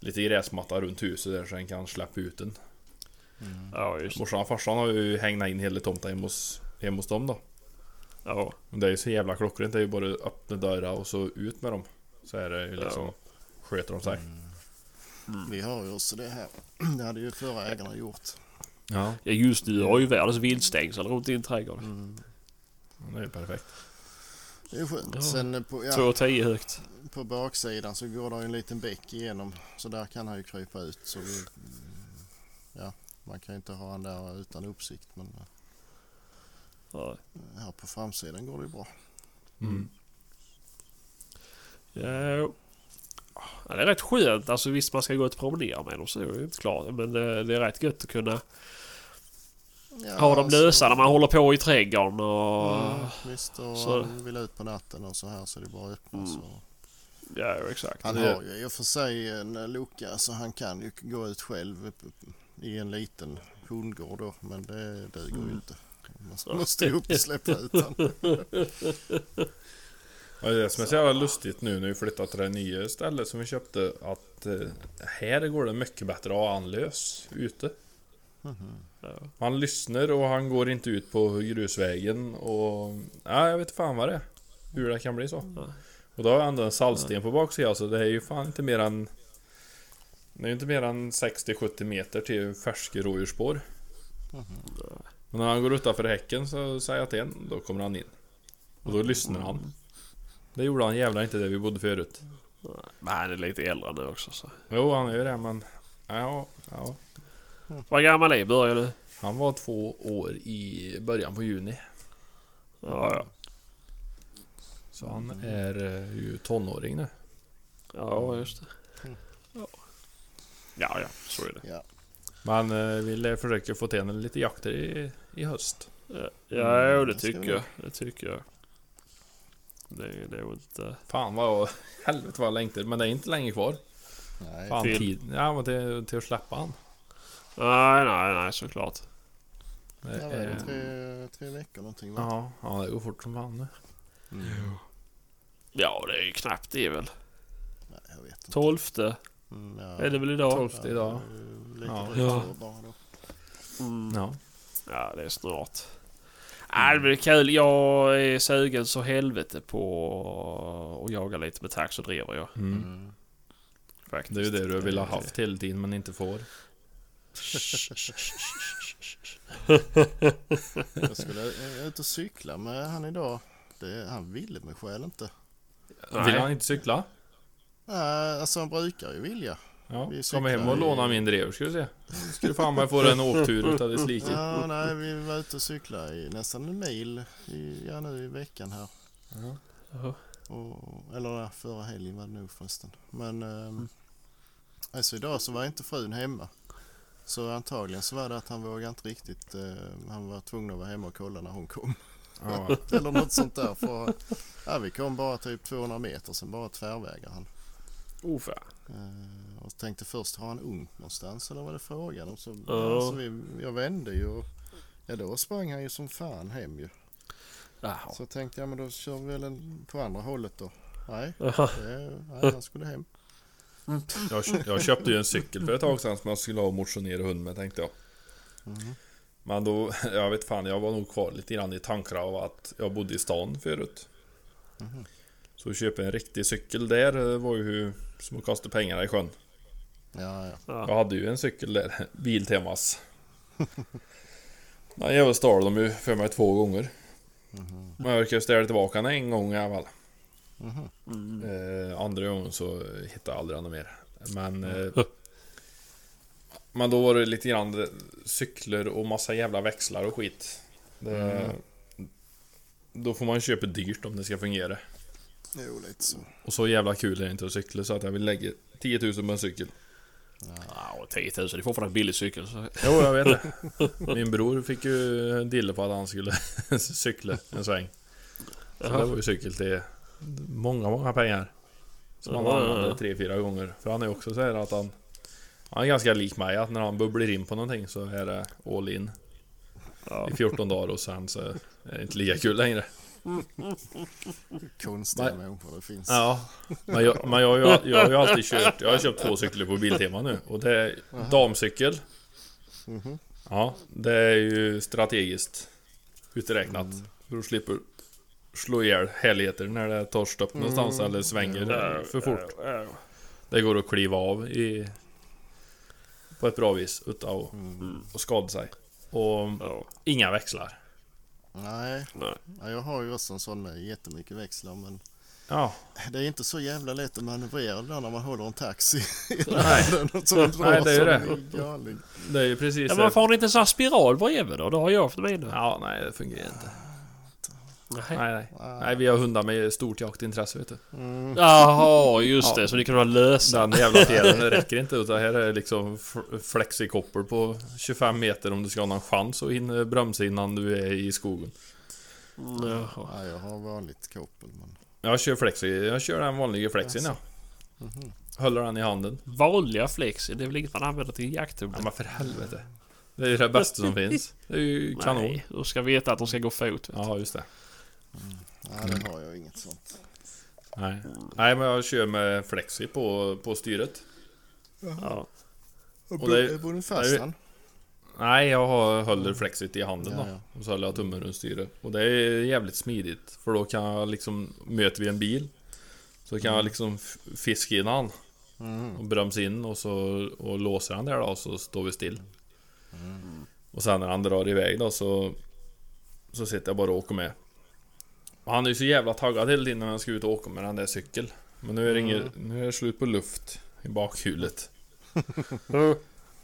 lite gräsmatta runt huset där så den kan släppa ut den. Ja, just. Morsan och farsan har ju hängt in hela tomten hemma hos, hemma hos dem då. Ja. Och det är ju så jävla klockrent. Det är ju bara öppna dörrar och så ut med dem. Så är det ju liksom... Ja. Sköter de sig. Vi har ju också det här. Det hade ju förra ägarna gjort. Ja, Ja, just nu har ju världens vildstängsel runt din trädgård. Mm. det är perfekt. Det är skönt. Ja. Sen eh, på, ja, 2,10 högt. på baksidan så går det en liten bäck igenom. Så där kan han ju krypa ut. Så vi, ja, man kan ju inte ha han där utan uppsikt. Men eh, Ja. här på framsidan går det ju bra. Mm. Ja. Ja, det är rätt skönt. Alltså visst man ska gå ut och promenera med dem så är det ju inte klart. Men det, det är rätt gött att kunna Ja, ha dem lösa när man håller på i trädgården och... Mm, visst, och så- vill ut på natten och så här så det är bara att öppna. Mm. Så. Ja, exakt. Han Det- har ju i och för sig en lucka så han kan ju gå ut själv i en liten hundgård då. Men det duger ju Mm. inte. Man måste ju upp och släppa ut honom. Ja, det är det som är så jävla lustigt nu när vi flyttat till det nya stället som vi köpte att eh, här går det mycket bättre att ha han lös ute. Ja. Han lyssnar och han går inte ut på grusvägen och... Nej, jag vet fan vad det är. Hur det kan bli så. Ja. Och då har jag ändå en saltsten på baksidan så det är ju fan inte mer än... Det är ju inte mer än 60-70 meter till färska rådjursspår. Men när han går utanför häcken så säger jag till en, då kommer han in. Och då lyssnar han. Det gjorde han jävlar inte där vi bodde förut. Men han är lite äldre nu också så. Jo, han är ju det men... Ja, ja. Vad gammal är Börje nu? Han var två år i början på juni. Ja, ja. Så han är eh, ju tonåring nu. Ja, just det. Ja, ja, så är det. Ja. Man eh, vill försöka få till lite jakter i, i höst. Ja, ja jo, det ska tycker vi jag. Det tycker jag. Det är nog inte... Fan vad... Helvete vad jag längtar. Men det är inte länge kvar. Nej, Fan Till- tid. Ja men till, till att släppa han. Nej, nej, nej, såklart. Det är det? är- Tre, tre veckor någonting va? Ja, ja, det går fort som fan nu. Mm. Ja, det är ju knappt det är väl. Nej, jag vet inte. Tolfte Mm, ja. är det väl idag? Tolfte idag. Ja, Lite Ja. bara då. Mm. Ja. Ja, det är snart. Ja, det blir kul. Jag är sugen så helvete på att jaga lite med tax och driver jag. Mm. Mm. Faktiskt. Det är ju det du vill ha haft hela tiden men inte får. Jag skulle jag är ute och cykla med han idag. Det, han ville mig själv inte. Nej. Vill han inte cykla? Nej, alltså han brukar ju vilja. Ja, kom hem och i- låna min drev ska du se. Du fan mig få en åktur utav dess like. Ja, nej, vi var ute och cyklade i nästan en mil i, ja, nu i veckan här. Ja. Och, eller förra helgen var det nog förresten. Men ehm, alltså idag så var inte frun hemma. Så antagligen så var det att han vågade inte riktigt. Eh, han var tvungen att vara hemma och kolla när hon kom. Ja. Eller något sånt där. För, ja, vi kom bara typ 200 meter sen bara tvärvägar han. Oh, fan. Eh, och tänkte först, har han ung någonstans eller vad det frågan om? Så, Ja. alltså, vi, jag vände ju och ja, då sprang han ju som fan hem ju. Jaha. Så tänkte jag, men då kör vi väl en, på andra hållet då. Nej, det, nej han skulle hem. Jag, jag köpte ju en cykel för ett tag sedan som jag skulle ha och motionera hund med tänkte jag. Mhm. Men då, jag vet fan, jag var nog kvar lite grann i tankarna av att jag bodde i stan förut. Mhm. Så att köpa en riktig cykel där eh, var ju som att kasta pengarna i sjön. Ja, ja. Jag Ja. hade ju en cykel där, Biltemas. Den jäveln stal de ju för mig två gånger. Mhm. Men jag verkar ställa tillbaka den en gång i alla fall. Mhm. Mm. Eh, andra gången så hittade jag aldrig något mer. Men... Eh, men då var det lite grann cykler och massa jävla växlar och skit. Det, Då får man köpa dyrt om det ska fungera. Jo, lite så. Och så jävla kul är det inte att cykla så att jag vill lägga 10 000 på en cykel. Ja, och 10 000. Det är fortfarande en billig cykel. Så. Jo, jag vet det. Min bror fick ju en dille på att han skulle cykla en sväng. Så det var ju cykel till många, många pengar. Som han använde tre, fyra gånger. För han är också så här att han... Han är ganska lik mig, att när han bubblar in på någonting så är det all in Ja. i 14 dagar och sen så är det inte lika kul längre. Konstiga människor det finns. Ja, men jag, men jag, har ju- jag har ju alltid kört, jag har köpt två cyklar på Biltema nu och det är damcykel Mhm. Ja, det är ju strategiskt uträknat. För att slippa slå ihjäl härligheter när det tar stopp någonstans eller svänger för fort. Det går att kliva av i... På ett bra vis utan att att skada sig. Och inga växlar. Nej, Nej. ja, jag har ju också en sån med jättemycket växlar men Ja, det är inte så jävla lätt att manövrera det där när man håller en taxi. Nej. Så Nej, det är det. en det är ju precis Ja, det. men får ni inte så här spiral bredvid då? Det har jag för mina. Ja, nej det fungerar inte. Nej. Nej, nej. Nej, vi har hundar med stort jaktintresse vet du. Mm. Jaha, just Ja. det. Så ni kan ha lösa. Den jävla det räcker inte utan här är liksom flexikoppel på 25 meter om du ska ha någon chans att hinna bromsa innan du är i skogen. Jaha. Ja, jag har vanligt koppel men... Jag kör flexi, jag kör den vanliga flexin ja. Mhm. Håller den i handen. Vanliga flexi, det är väl inget man använder till jakthundar? Ja men för helvete. Det är ju det bästa som finns. Det är ju kanon. Nej, du ska veta att de ska gå fot. Ja, just det. Ja, det har jag inget sånt. Nej. Nej, men jag kör med flexi på, på styret. Och Och det- bu- bunden fast? Nej, jag har, håller flexit i handen Ja, då. ja. Och så håller jag tummen runt styret. Och det är jävligt smidigt. För då kan jag liksom, möter vi en bil. Så kan jag liksom fiska in han. Mm. Och bromsa in och så och låser han där då och så står vi still. Och sen när han drar iväg då så Så sitter jag bara och åker med. Och han är ju så jävla taggad hela tiden när han ska ut och åka med den där cykel. Men nu är det, inget, nu är det slut på luft i bakhjulet. För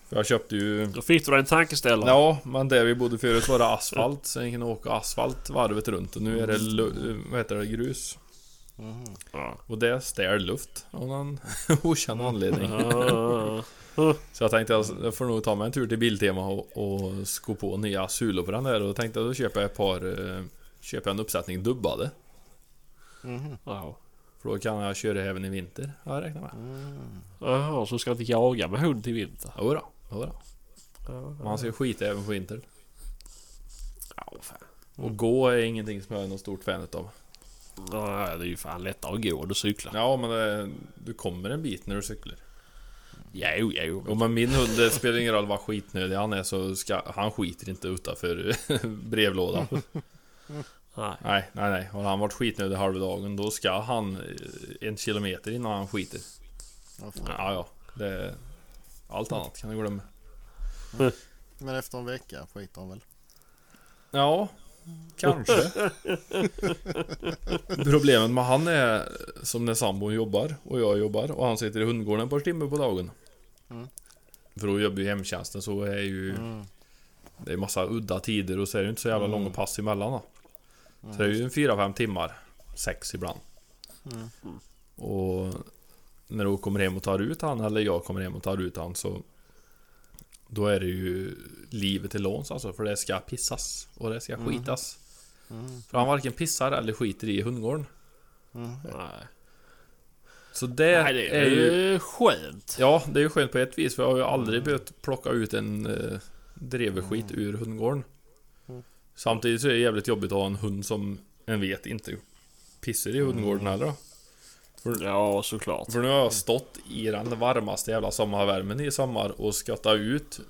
jag köpte ju... Då fick du dig en tankeställare. Ja, men där vi bodde förut var det asfalt. Så jag kunde åka asfalt varvet runt. Och nu är det vad heter det, grus. Ja. Och det stär luft av någon okänd anledning. Så jag tänkte jag jag får nog ta mig en tur till Biltema och, och sko på nya sulor på den där. Och tänkte jag då köper jag ett par... eh, Köper jag en uppsättning dubbade. Mhm. Ja. För då kan jag köra även i vinter, har jag räknat med. Mm. Jaha, så ska du inte jaga med hund till vinter? Jodå, jodå. Ja, Man ska skita även på vinter. ja, fan. Och gå är ingenting som jag är något stort fan utav. Ja, det är ju fan lättare att gå än att cykla. Ja men det, du kommer en bit när du cyklar. Jo, jo. Och men min hund, det spelar ingen roll vad skitnödig han är så ska, han skiter inte utanför brevlådan. Nej. Nej, nej, nej. Har han varit skitnödig halva dagen då ska han eh, en kilometer innan han skiter. Ja. Ja, ja. Det, allt annat kan du glömma. Men efter en vecka skiter han väl? Ja, kanske. Problemet med han är som när sambon jobbar och jag jobbar och han sitter i hundgården ett par timmar på dagen. Mm. För då jobbar ju hemtjänsten så är ju Mm. Det är massa udda tider och så är det inte så jävla Mm. långa pass emellan då. Så det är ju en 4-5 timmar. Sex ibland. Mm. Och när du kommer hem och tar ut han eller jag kommer hem och tar ut han så Då är det ju livet till låns alltså för det ska pissas och det ska Mm. skitas. Mm. För han varken pissar eller skiter i hundgården. Mm. Nej. Så det, Nej, det är ju... är skönt. Ja, det är ju skönt på ett vis för jag har ju aldrig behövt plocka ut en uh, dreveskit ur hundgården. Mm. Samtidigt så är det jävligt jobbigt att ha en hund som en vet inte pissar i hundgården heller då. Ja, såklart. För nu har jag stått i den varmaste jävla sommarvärmen i sommar och ska ta ut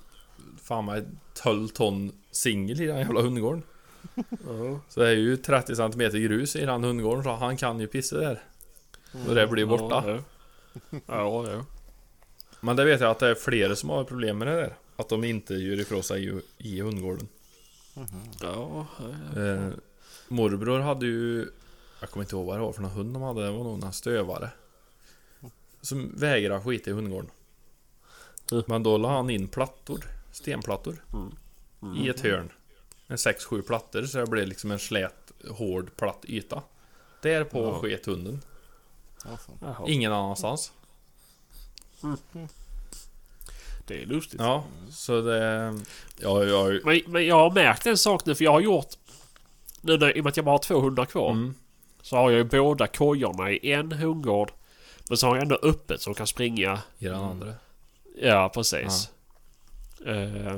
Fan mig 12 ton singel i den jävla hundgården. Ja. Så det är ju 30 cm grus i den hundgården så han kan ju pissa där. Och det blir borta. Ja, ja. ja, ja. Men det vet jag att det är flera som har problem med det där. Att de inte gör ifrån sig i hundgården. Ja, ja. Eh, morbror hade ju... Jag kommer inte ihåg vad det var för någon hund de hade. Det var nog en stövare. Som vägrade skita i hundgården. Mm. Men då la han in plattor. Stenplattor. Mm. I ett hörn. En 6-7 plattor så det blev liksom en slät, hård, platt yta. Där på Ja. sket hunden. Ingen annanstans. Det är lustigt. Ja, så det... Ja, jag... Men, men jag har märkt en sak nu för jag har gjort... Nu när, i och med att jag bara har två hundar kvar. Mm. Så har jag ju båda kojorna i en hundgård. Men så har jag ändå öppet så de kan springa. I den andra. Ja, precis. Eh,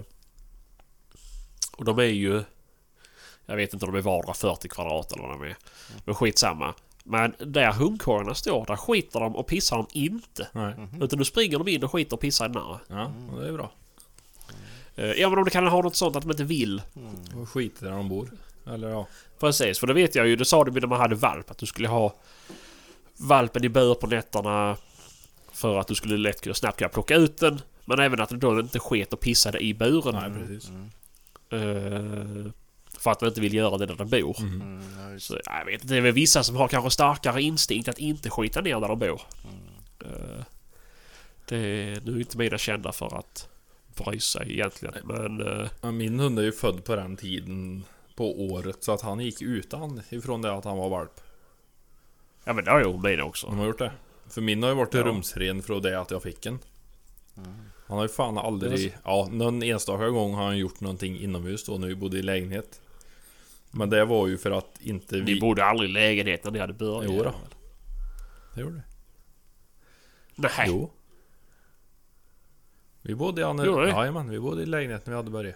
och de är ju... Jag vet inte om de är vardera 40 kvadrat eller vad de är. Men skitsamma. Men där hundkorgarna står, där skiter de och pissar de inte. Nej. Utan nu springer de in och skiter och pissar i den här. Ja, det är bra. Eh, Ja men om det kan ha något sånt att de inte vill. Och skiter där de bor. Eller ja. Precis, för det vet jag ju. Det sa du när man hade valp. Att du skulle ha valpen i bur på nätterna. För att du skulle lätt kunna snabbt kunna plocka ut den. Men även att den då inte sket och pissade i buren. Nej, precis. Eh, för att man inte vill göra det där den bor. Mm. Mm, Så jag vet inte, det är väl vissa som har kanske starkare instinkt att inte skita ner där de bor. Eh, det är nu är inte mina kända för att bry sig egentligen. Men eh, Ja, Min hund är ju född på den tiden på året så att han gick utan ifrån det att han var valp. ja men det har ju mina också. De har gjort det. För min har ju varit Ja. rumsren från det att jag fick en. Han har ju fan aldrig... Ja, någon enstaka gång har han gjort någonting inomhus då när vi bodde i lägenhet. Men det var ju för att inte vi... Ni bodde aldrig i lägenhet när ni hade börjat? Jo då. Det gjorde det. Nej. Jo. Vi bodde i Anne... Jajamän, vi bodde i lägenhet när vi hade börjat.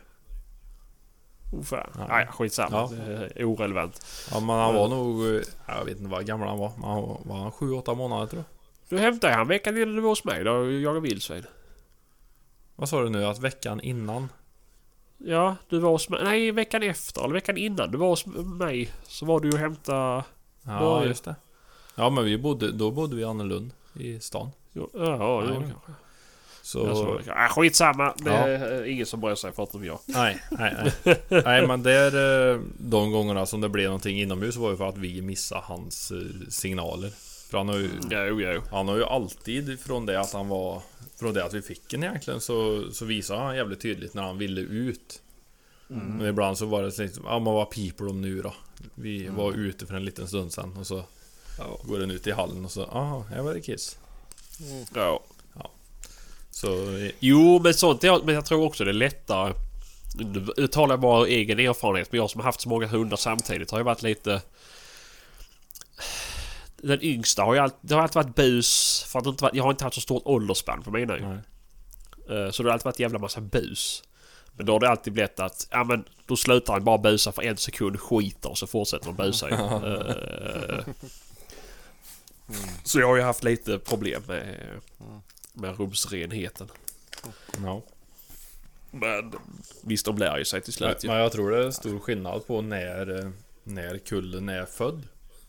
Oh, fan. Ja. Nej, skitsamma. Ja. Orelevant. Ja men han var nog... eh, Jag vet inte vad gammal han var. Men han var, var han 7-8 månader tror jag. Du hämtade han veckan innan du var hos mig. Då jagade vildsvin. Vad sa du nu? Att veckan innan? Ja, du var hos mig. Nej, veckan efter. Eller veckan innan du var hos mig. Så var du och hämtade... Ja, Börje. just det. Ja men vi bodde... Då bodde vi i Annelund. I stan. Jo, Ja, ja, jo, kanske. Så... Jag såg det. Ja, skitsamma. Det är ingen som bryr sig förutom jag. Nej, nej, nej. nej men där... eh, De gångerna som det blev någonting inomhus var ju för att vi missade hans eh, signaler. För han har ju... Jo, jo. Han har ju alltid från det att han var... Från det att vi fick den egentligen så, så visade han jävligt tydligt när han ville ut. Men ibland så var det liksom, ja men vad piper de nu då? Vi var ute för en liten stund sedan och så Ja. går den ut i hallen och så, aha, här var det kiss. ja. Så, eh, Jo, men sånt är, Men jag tror också det är lättare. Nu talar jag bara av egen erfarenhet. Men jag som har haft så många hundar samtidigt har ju varit lite... Den yngsta har ju alltid, det har alltid varit bus. För att inte jag har inte haft så stort åldersspann på mina ju. nej. Eh, Så det har alltid varit jävla massa bus. Men då har det alltid blivit att, ja men då slutar han bara busa för en sekund, skiter och så fortsätter de busa ju. Eh, Så jag har ju haft lite problem med, med rumsrenheten. Ja. Men visst, de lär ju sig till Men, slut ju. men jag tror det är stor skillnad på när, eh, när kullen är född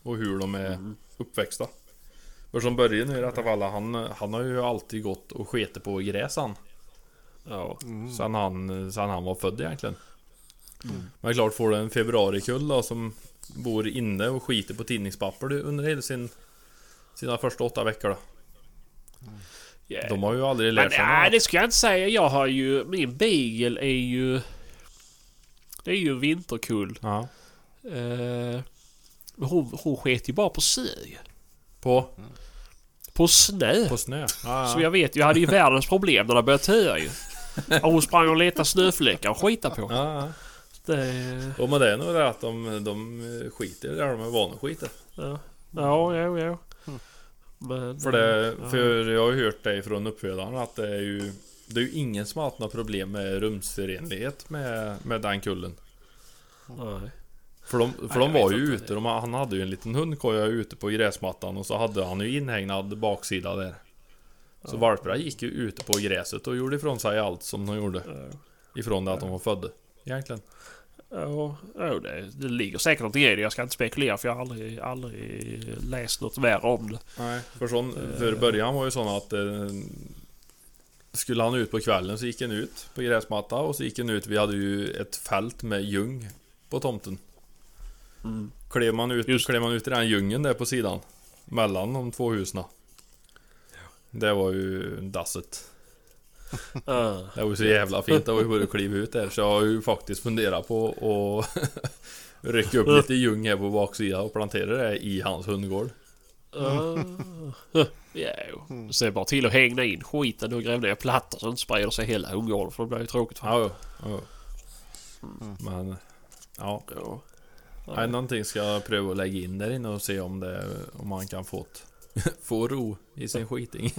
och hur de är uppväxta. För som Börje nu i detta fall, han, han har ju alltid gått och sketit på gräs han. Ja. Sen, han, sen han var född egentligen. Men klart får du en februarikull då som bor inne och skiter på tidningspapper under hela sin, sina första åtta veckor då. Yeah. De har ju aldrig Men lärt sig nej, något. det ska jag inte säga. Jag har ju... Min beagle är ju... Det är ju vinterkull. Ja. Men hon, hon sket ju bara på snö. På, På snö. på snö. Ja, Så ja. jag vet, jag hade ju världens problem när det började töa ju. Och hon sprang och letade snöfläckar och skita på. Ja, ja. Det, Och men det är nog det att de, de skiter där de är vana att skita. ja, ja, ja, ja. Men, För, det, ja. för jag har ju hört det från uppfödaren att det är ju Det är ju ingen som har haft några problem med rumsrenlighet med, med den kullen. Nej. För de, för Nej, de var ju inte. ute, de, han hade ju en liten hundkoja ute på gräsmattan och så hade han ju inhägnad baksida där. Så valparna gick ju ute på gräset och gjorde ifrån sig allt som de gjorde. Ja. Ifrån det att de var födda. Egentligen. Ja, ja det, det ligger säkert någonting i det. Jag ska inte spekulera för jag har aldrig, aldrig läst något värre om det. Nej, för, sån, för början var ju sån att eh, Skulle han ut på kvällen så gick han ut på gräsmatta och så gick han ut, vi hade ju ett fält med ljung på tomten. Mm. Klev man ut, Just. klev man ut i den djungeln där på sidan Mellan de två husen Det var ju dasset. Det var ju så jävla fint, det var ju bara att kliva ut där Så jag har ju faktiskt funderat på att Rycka upp lite ljung här på baksidan och plantera det i hans hundgård Ah. Ja, jo. Se bara till att hängna in skiten och gräva ner plattor så det inte sprider sig hela hundgården för det blir ju tråkigt för Ja, jo, ja, jo. Men Ja, ja. Nej, någonting ska jag pröva att lägga in där inne och se om det Om man kan få Få ro i sin skiting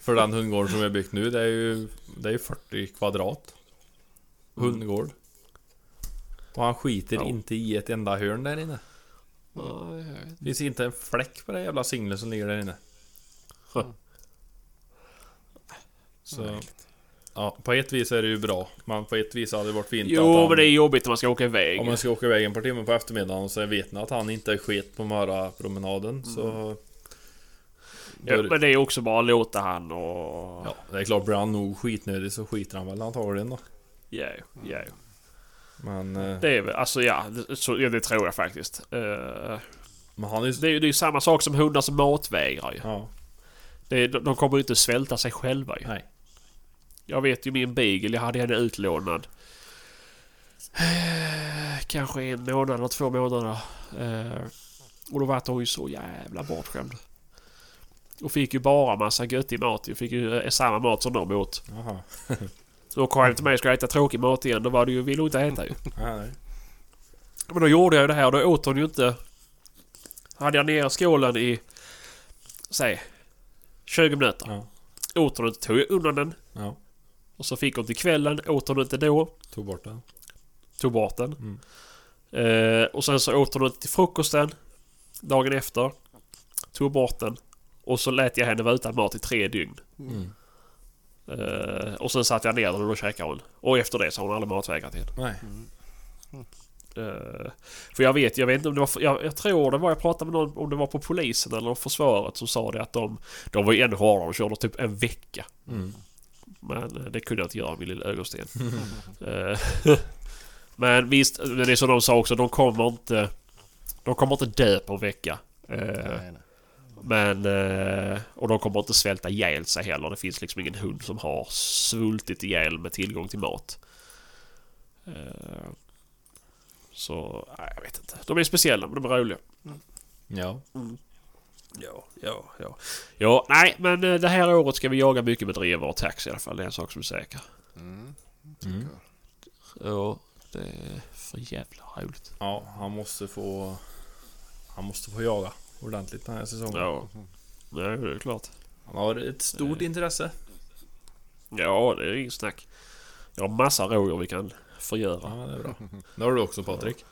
För den hundgården som vi har byggt nu det är ju Det är ju 40 kvadrat Hundgård Och han skiter Ja. inte i ett enda hörn där inne. Det finns inte en fläck på det jävla singlet som ligger där inne Mm. Så Ja, på ett vis är det ju bra. Men på ett vis hade det varit fint Jo, han, men det är jobbigt när man ska åka iväg. Om man ska åka iväg en par timmar på eftermiddagen och så vet ni att han inte är sket på Mara-promenaden så... ja, men det är också bara att låta han och... Ja, det är klart, blir han nog skitnödig så skiter han väl antagligen då. Ja, ja. Men... eh, Det är väl, alltså ja, det, så, ja, det tror jag faktiskt. Eh, Men han är ju... det är ju det är ju samma sak som hundar som matvägrar ju. Ja, Det, de, de kommer ju inte svälta sig själva ju. nej. Jag vet ju min beagle, jag hade henne utlånad. Eh, Kanske en månad eller två månader. Eh, och då var hon ju så jävla bortskämd. Och fick ju bara massa göttig mat. Jag fick ju eh, samma mat som de åt. Jaha. Och kom hem till mig och skulle äta tråkig mat igen. Då var det ju, ville hon inte äta ju. Nej, nej. Men då gjorde jag ju det här och då åt hon ju inte... Hade jag ner skålen i... Säg... 20 minuter. Ja. Åt hon inte, tog jag undan den. Ja. Och så fick hon till kvällen, åt hon inte då. Tog bort den. Tog bort den. Mm. Eh, och sen så åt hon inte till frukosten. Dagen efter. Tog bort den. Och så lät jag henne vara utan mat i tre dygn. Mm. Eh, och sen satte jag ner den och då käkade hon. Och efter det så har hon aldrig matvägrat igen. Nej. Eh, för jag vet, jag vet inte om det var... Jag, jag tror det var, jag pratade med någon om det var på polisen eller försvaret som sa det att de... De var ju ännu hårdare, de körde typ en vecka. Mm. Men eh, det kunde jag inte göra med min lilla ögonsten. Eh, Men visst, det är som de sa också, de kommer inte... De kommer inte dö på en vecka. Eh, Nej, nej. Men... Och de kommer inte svälta ihjäl sig heller. Det finns liksom ingen hund som har svultit ihjäl med tillgång till mat. Så, nej, jag vet inte. De är speciella men de är roliga. Ja. Ja, ja, ja. Ja, nej men eh, det här året ska vi jaga mycket med drevar och tax i alla fall. Det är en sak som är säker. Mm. Mm. Ja, det är för jävla roligt. Ja, han måste få... Han måste få jaga ordentligt den här säsongen. Ja, det är klart. Han har ett stort intresse. Ja, det är inget snack. Jag har massa rådjur vi kan förgöra. Ja, det är bra. Det har du också Patrik.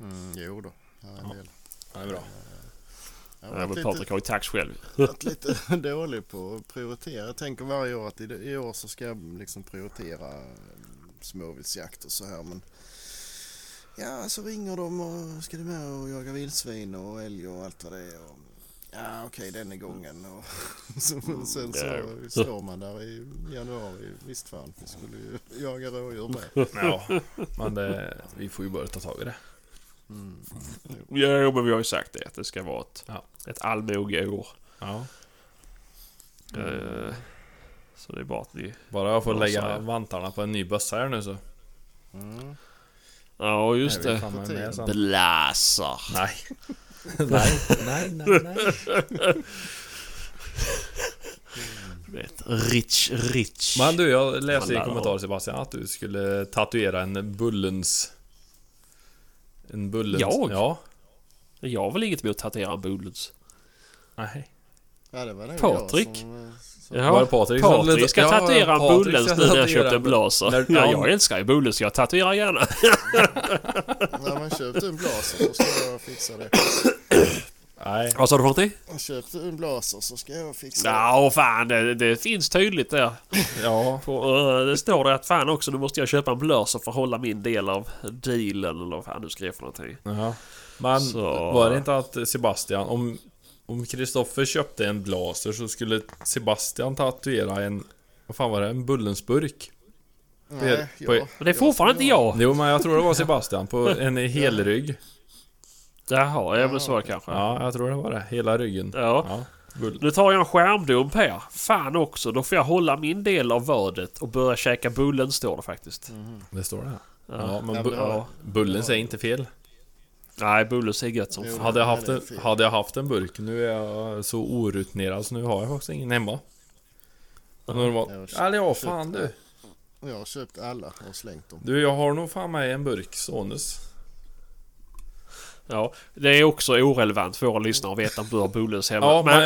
Mm, jo då. Ja, en Ja. del. Ja, det är bra. Jag har varit Patrik lite, har ju tax själv. varit lite dålig på att prioritera. Jag tänker varje år att i, i år så ska jag liksom prioritera eh, småviltsjakt och så här. Men ja, så ringer de och ska du med och jaga vildsvin och älg och allt vad det är. Och, ja, okej den är gången. Och så, sen så står man där i januari. Visst fan, vi skulle ju jaga rådjur med. Ja, men det, vi får ju börja ta tag i det. Mm. Ja, men vi har ju sagt det att det ska vara ett, Ja. ett allmogeår. Ja. Eh, Så det är bara att ni... Bara jag får Ja, lägga vantarna på en ny bössa här nu så. Mm. Ja, just det. sen. Blasar. Nej. nej, nej, nej, nej. Vet, rich, rich. Men du, jag läste i Alla kommentar har- Sebastian att du skulle tatuera en Bullens... En Bullens... Jag? Ja. Jag har väl inget emot att tatuera en Bullens. Nej. Ja, det var nog Patrik? jag som... eh, som Ja, Var det Patrik Patrik ska Ja, tatuera en Bullens ska nu när jag köpte en blaser. När- ja. jag älskar ju Bullens. Jag tatuerar gärna. När man köpte en blaser så ska jag fixa det. Nej. Vad sa du för någonting? Jag köpte en blaser så ska jag fixa det. Ja, åh, fan. Det, det finns tydligt där. Ja. På, eh, det står det att fan också, nu måste jag köpa en blaser för att hålla min del av dealen eller vad fan du skrev för någonting. ja. Men Så- var det inte att Sebastian, om... Om Kristoffer köpte en blaser så skulle Sebastian tatuera en... Vad fan var det? En Bullensburk? Nej, på- ja, Men det är fortfarande inte jag. Jo men jag tror det var Sebastian på en helrygg. Jaha, ja men så kanske. Ja, jag tror det var det. Hela ryggen. Ja. Ja. Nu tar jag en skärmdump här. Fan också, då får jag hålla min del av vadet och börja käka bullen står det faktiskt. Det står det. Ja. Ja, men bu- det ja, bullen säger inte fel. Nej, bullen ser gött som fan. Hade jag, haft det en, fel. hade jag haft en burk, nu är jag så orutinerad så nu har jag faktiskt ingen hemma. Normalt. Eller ja, fan du. Jag har köpt alla och slängt dem. Du, jag har nog fan med en burk Sonus. Ja, det är också orelevant för våra lyssnare att veta om du har bullens hemma. Ja, men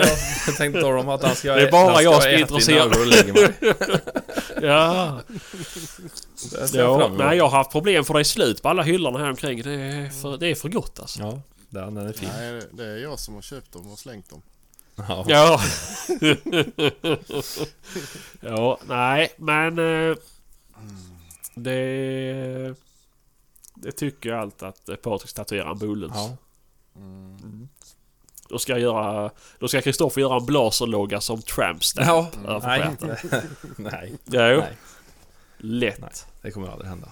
jag, tänkte tala om att han ska Det är bara jag som är intresserad. ja, ja, nej jag har haft problem för det är slut på alla hyllorna här omkring. Det är för, det är för gott alltså. Ja, den, den är fin. Nej, det- det är jag som har köpt dem och slängt dem. Ja. Ja. ja, nej, men... eh, Det... Det tycker jag allt att eh, Patrik tatuerar en Bullens. Ja. Då ska jag göra... Då ska Kristoffer göra en blaserlogga som Tramps där. Ja. Över Nej. Nej. Jo, Nej. lätt. Nej. Det kommer aldrig hända.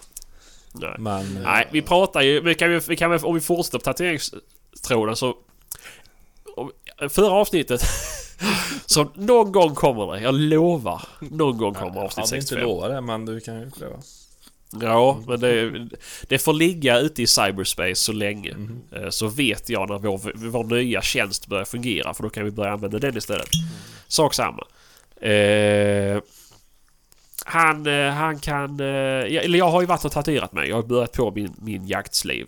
Nej. Men... eh, Nej, vi pratar ju... Vi kan, vi kan, om vi fortsätter på tatueringstråden så... om- Förra avsnittet... så någon gång kommer det. Jag lovar. Någon gång kommer Jag avsnitt hade inte 65. lovat det, men du kan ju pröva. Ja, men det, det får ligga ute i cyberspace så länge. Eh, Så vet jag när vår, vår nya tjänst börjar fungera för då kan vi börja använda den istället. Sak samma. Eh, han, eh, han kan... Eh, eller jag har ju varit och tatuerat mig. Jag har börjat på min, min jaktsliv.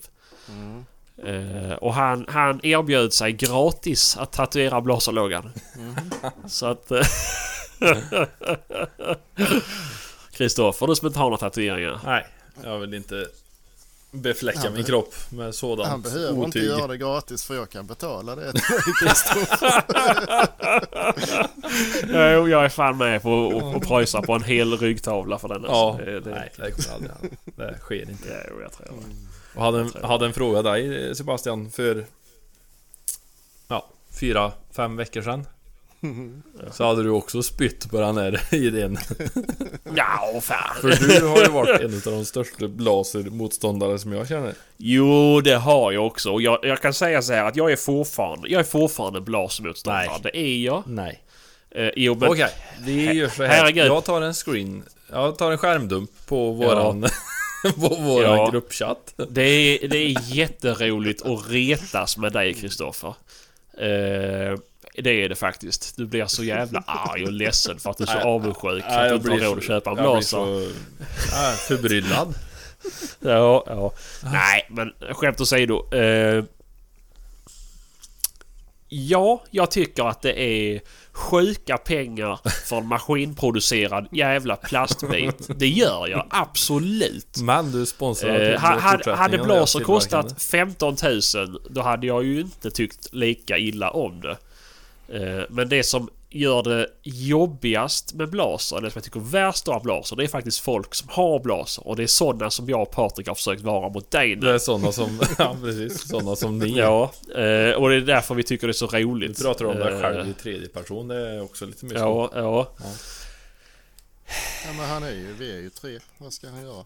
Mm. Eh, och han, han erbjöd sig gratis att tatuera blaserloggan. Så att... Kristoffer, du som inte har några tatueringar. Nej, jag vill inte befläcka Han min kropp med sådant Han behöver inte otyg. göra det gratis för jag kan betala det till dig Kristoffer. Jo, jag är fan med på att- pröjsa på en hel ryggtavla för den. Ja, alltså. det, det, nej det kommer aldrig. Det sker inte. Jo, jag tror det. Och hade, en- hade en fråga dig Sebastian för... Ja, fyra, fem veckor sedan. Så hade du också spytt på den här idén. Ja, fan. För du har ju varit en av de största blasermotståndare som jag känner. Jo, det har jag också. Och jag, jag kan säga så här att jag är fortfarande, jag är fortfarande blasemotståndare. Nej. Det är jag. Nej. Eh, jo, men... Okej, vi gör så här. herregud. Jag tar en screen. Jag tar en skärmdump på våran... på våran Ja. gruppchatt. Det är, det är jätteroligt att retas med dig, Kristoffer. Eh, det är det faktiskt. Du blir så jävla arg och ledsen för att du är så avundsjuk Nej, att du inte har råd att köpa en jag blir blaser. så förbryllad. Ja, ja. Nej, men skämt åsido. Eh, ja, jag tycker att det är sjuka pengar för en maskinproducerad jävla plastbit. Det gör jag absolut. Men du sponsrar Eh, ha- hade, Blaser kostat tillverkande. 15 000 då hade jag ju inte tyckt lika illa om det. Eh, Men det som gör det jobbigast med Blaser, eller som jag tycker värst av Blaser, det är faktiskt folk som har Blaser. Och det är sådana som jag och Patrik har försökt vara mot dig nu. Det är sådana som... Ja precis, sådana som ni. Ja, eh, och det är därför vi tycker det är så Du roligt. pratar om dig Eh, själv i tredje person, det är också lite mer så. Ja, ja. Ja, men han är ju, vi är ju tre. Vad ska han göra?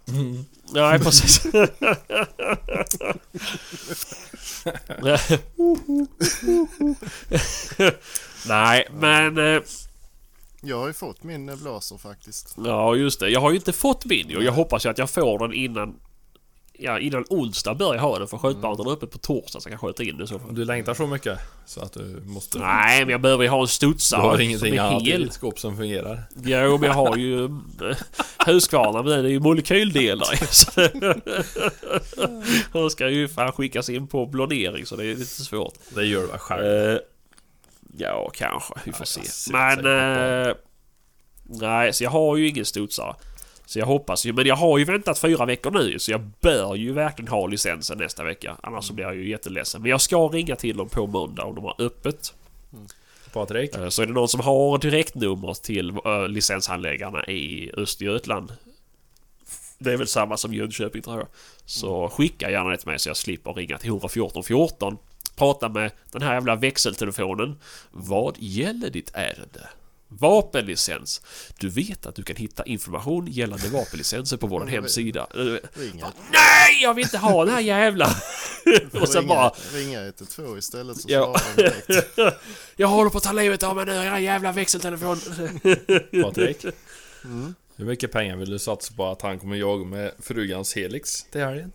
Nej, precis. Nej, men... eh, Jag har ju fått min blaser faktiskt. Ja, just det. Jag har ju inte fått min och jag hoppas ju att jag får den innan... Ja, innan onsdag börjar jag ha den för skjutbanan är öppet på torsdag så jag kan skjuta in den i så. Du längtar så mycket så att du måste... Nej, men jag behöver ju ha en Du studsare har som ingenting annat i ditt skåp som fungerar. Jo, men jag har ju äh, Husqvarna men det är ju molekyldelar så De ska ju fan skickas in på blonering så det är lite svårt. Det gör du väl själv? Eh, ja, kanske. Vi får Ja, se. Men... eh, nej, så jag har ju ingen studsare. Så jag hoppas ju. Men jag har ju väntat fyra veckor nu så jag bör ju verkligen ha licensen nästa vecka. Annars så blir jag ju jätteledsen. Men jag ska ringa till dem på måndag om de har öppet. Patrik? Eh, Så är det någon som har direktnummer till uh, licenshandläggarna i Östergötland. Det är väl samma som Jönköping tror jag. Så skicka gärna det till mig så jag slipper ringa till 114 14. Prata med den här jävla växeltelefonen. Vad gäller ditt ärende? Vapenlicens. Du vet att du kan hitta information gällande vapenlicenser på vår hemsida. Eh, Ringa, Nej, jag vill inte ha den här jävla... Och sen ringa, bara... ringa 112 istället så Ja. svarar direkt. Jag håller på att ta livet av mig nu, era jävla växeltelefon. Patrik? Mm. Hur mycket pengar vill du satsa på att han kommer jaga med frugans Helix till helgen?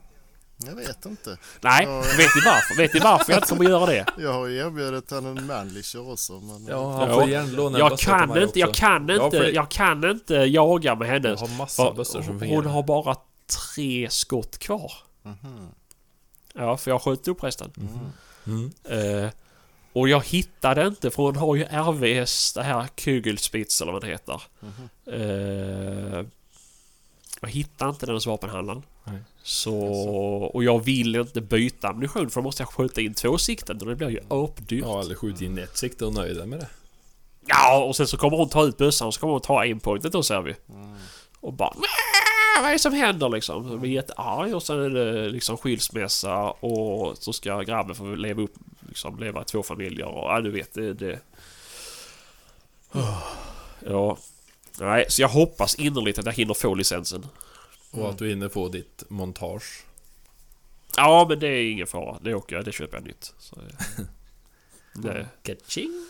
Jag vet inte. Nej, Ja. vet ni varför? Vet ni varför jag inte kommer göra det? Jag har ju erbjudit han en manlisher också. Men Ja, han får gärna låna en Jag kan inte, jag kan inte, jag kan inte jaga med henne. Jag har massa bössor som hon har bara tre skott kvar. Mhm. Ja, för jag har skjutit upp resten. Mm. Eh, och jag hittade inte för hon har ju RVS, det här Kugelspitz eller vad det heter. Mhm. Eh, Jag hittar inte den hos vapenhandlaren. Nej. Så... Och jag vill inte byta ammunition för då måste jag skjuta in två sikten och det blir ju apdyrt. Ja, eller skjut in ett sikte och dig med det. Ja, och sen så kommer hon ta ut bössan och så kommer hon ta aimpointet då ser vi. Och bara "Wah! Vad är det som händer liksom? Så blir jättearg och sen är det liksom skilsmässa och så ska grabben få leva upp, liksom leva två familjer och ja, du vet det... det. Ja. Nej, så jag hoppas innerligt att jag hinner få licensen. Och att du hinner få ditt montage. Ja, men det är ingen fara. Det åker jag, det köper jag nytt. Så, det, Kaching!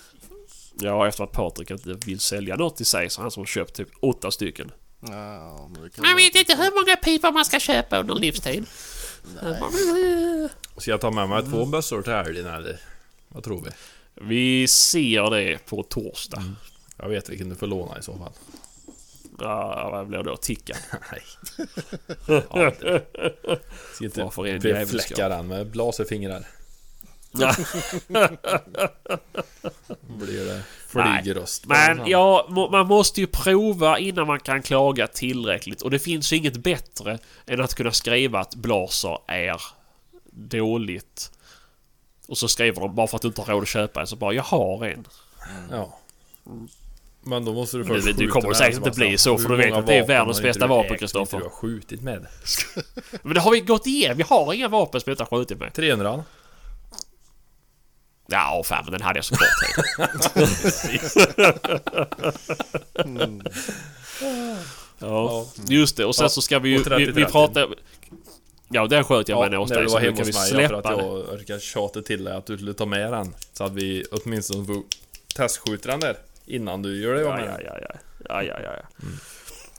ja, efter att Patrik inte vill sälja något till sig så han som har köpt typ åtta stycken. Ja, men det kan Man vet inte hur många pipor man ska köpa under livstid. Ska jag ta med mig två bössor till helgen eller? Vad tror vi? Vi ser det på torsdag. Jag vet vilken du får låna i så fall. Ja, vad blir då? Ticka. Nej. ja, det. Ska inte befläcka den med blaserfingrar. Blir det flygröst. Men ja, man måste ju prova innan man kan klaga tillräckligt. Och det finns ju inget bättre än att kunna skriva att Blaser är dåligt. Och så skriver de bara för att du inte har råd att köpa en så bara jag har en. Ja. Men då måste du först det skjuta kommer säkert inte bli så, för Hur du vet många att det är vapen världens bästa du vapen, Kristoffer. inte Du har skjutit med. Men det har vi gått igenom. Vi har inga vapen som jag inte har skjutit med. 300 Ja, fan men den hade jag så kort tid. Ja, just det. Och sen Ja, så ska vi ju... Vi, vi 30-30. pratar... Ja, den sköt jag Ja, med hos du dig. Så nu kan vi ja, för släppa att jag orkade tjata till dig att du skulle ta med den. Så att vi åtminstone får testskjuta den där innan du gör det Ja, med ja, ja, ja. Ja, ja, ja,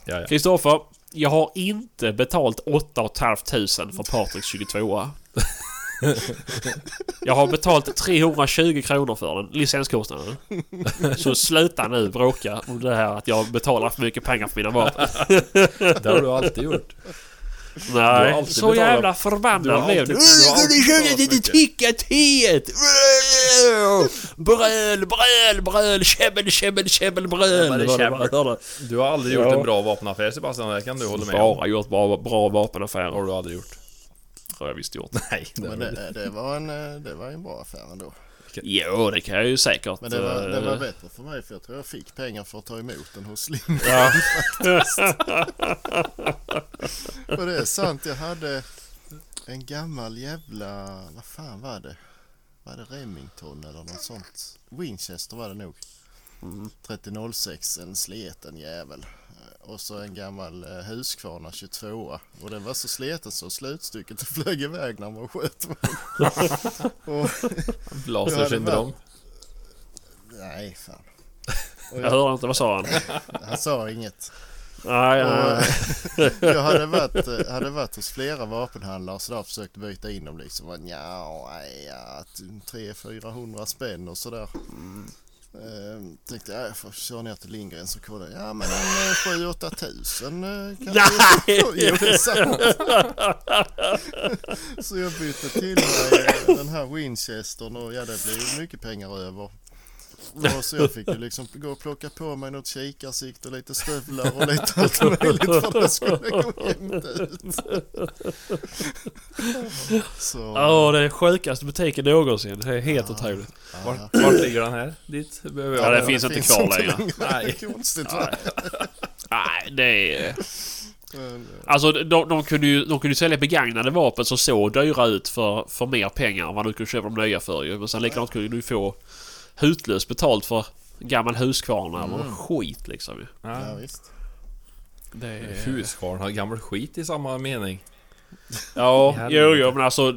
ja. Kristoffer, jag har inte betalt 8 500 för Patriks 22 Jag har betalt 320 kronor för den, licenskostnaden. Så sluta nu bråka om det här att jag betalar för mycket pengar för mina vapen. Det har du alltid gjort. Nej, så betalat- jävla förbannad blev du. du har alltid Kunde betalat inte ticka teet! Bröl, bröl, bröl, käbbel, käbbel, käbbel, bröl. Det. Du har aldrig gjort en bra vapenaffär Sebastian, det kan du hålla med om. Bara gjort bra, bra vapenaffärer. har du aldrig gjort. Har jag visst gjort. Nej, det Men det, det, var en, eh, det var en bra affär ändå. Jo, det kan jag ju säkert. Men det var, det var eh, bättre för mig för jag tror jag fick pengar för att ta emot den hos Lim. Ja. Och det är sant, jag hade en gammal jävla, vad fan var det? Var det Remington eller något sånt? Winchester var det nog. 3006, en sleten jävel. Och så en gammal eh, Husqvarna 22 Och den var så sliten så slutstycket flög iväg när man sköt Blasersyndrom. nej fan. Och Jag jag, hörde inte, vad sa han? han sa inget. Nej, Och, ja. eh, jag hade varit, eh, hade varit hos flera vapenhandlare och sådär försökt byta in dem liksom. Nja, nej, ja, 300-400 spänn och sådär. Ehm, tänkte jag, jag får köra ner till Lindgren så kolla. Ja men en 7-8 tusen eh, kan Nej! Jo det är sant. så jag bytte till mig eh, den här Winchestern och ja det blev mycket pengar över. Och så jag fick ju liksom gå och plocka på mig något kikarsikt och lite stövlar och lite allt möjligt för att det skulle gå jämnt ut. Så, Ja, det är sjukaste butiken någonsin. Det är helt otroligt. Vart, vart ligger den här? Dit behöver jag Ja, det finns inte kvar längre. Nej. Konstigt va? Nej, det är... Alltså de, de, kunde ju, de kunde ju sälja begagnade vapen som såg dyra ut för, för mer pengar än vad du kunde köpa dem nya för ju. Men sen likadant kunde du ju få hutlöst betalt för gammal Husqvarna eller skit liksom ju. ja Ja. visst. Det är... Husqvarna har gammal skit i samma mening. Ja, jo, jo men alltså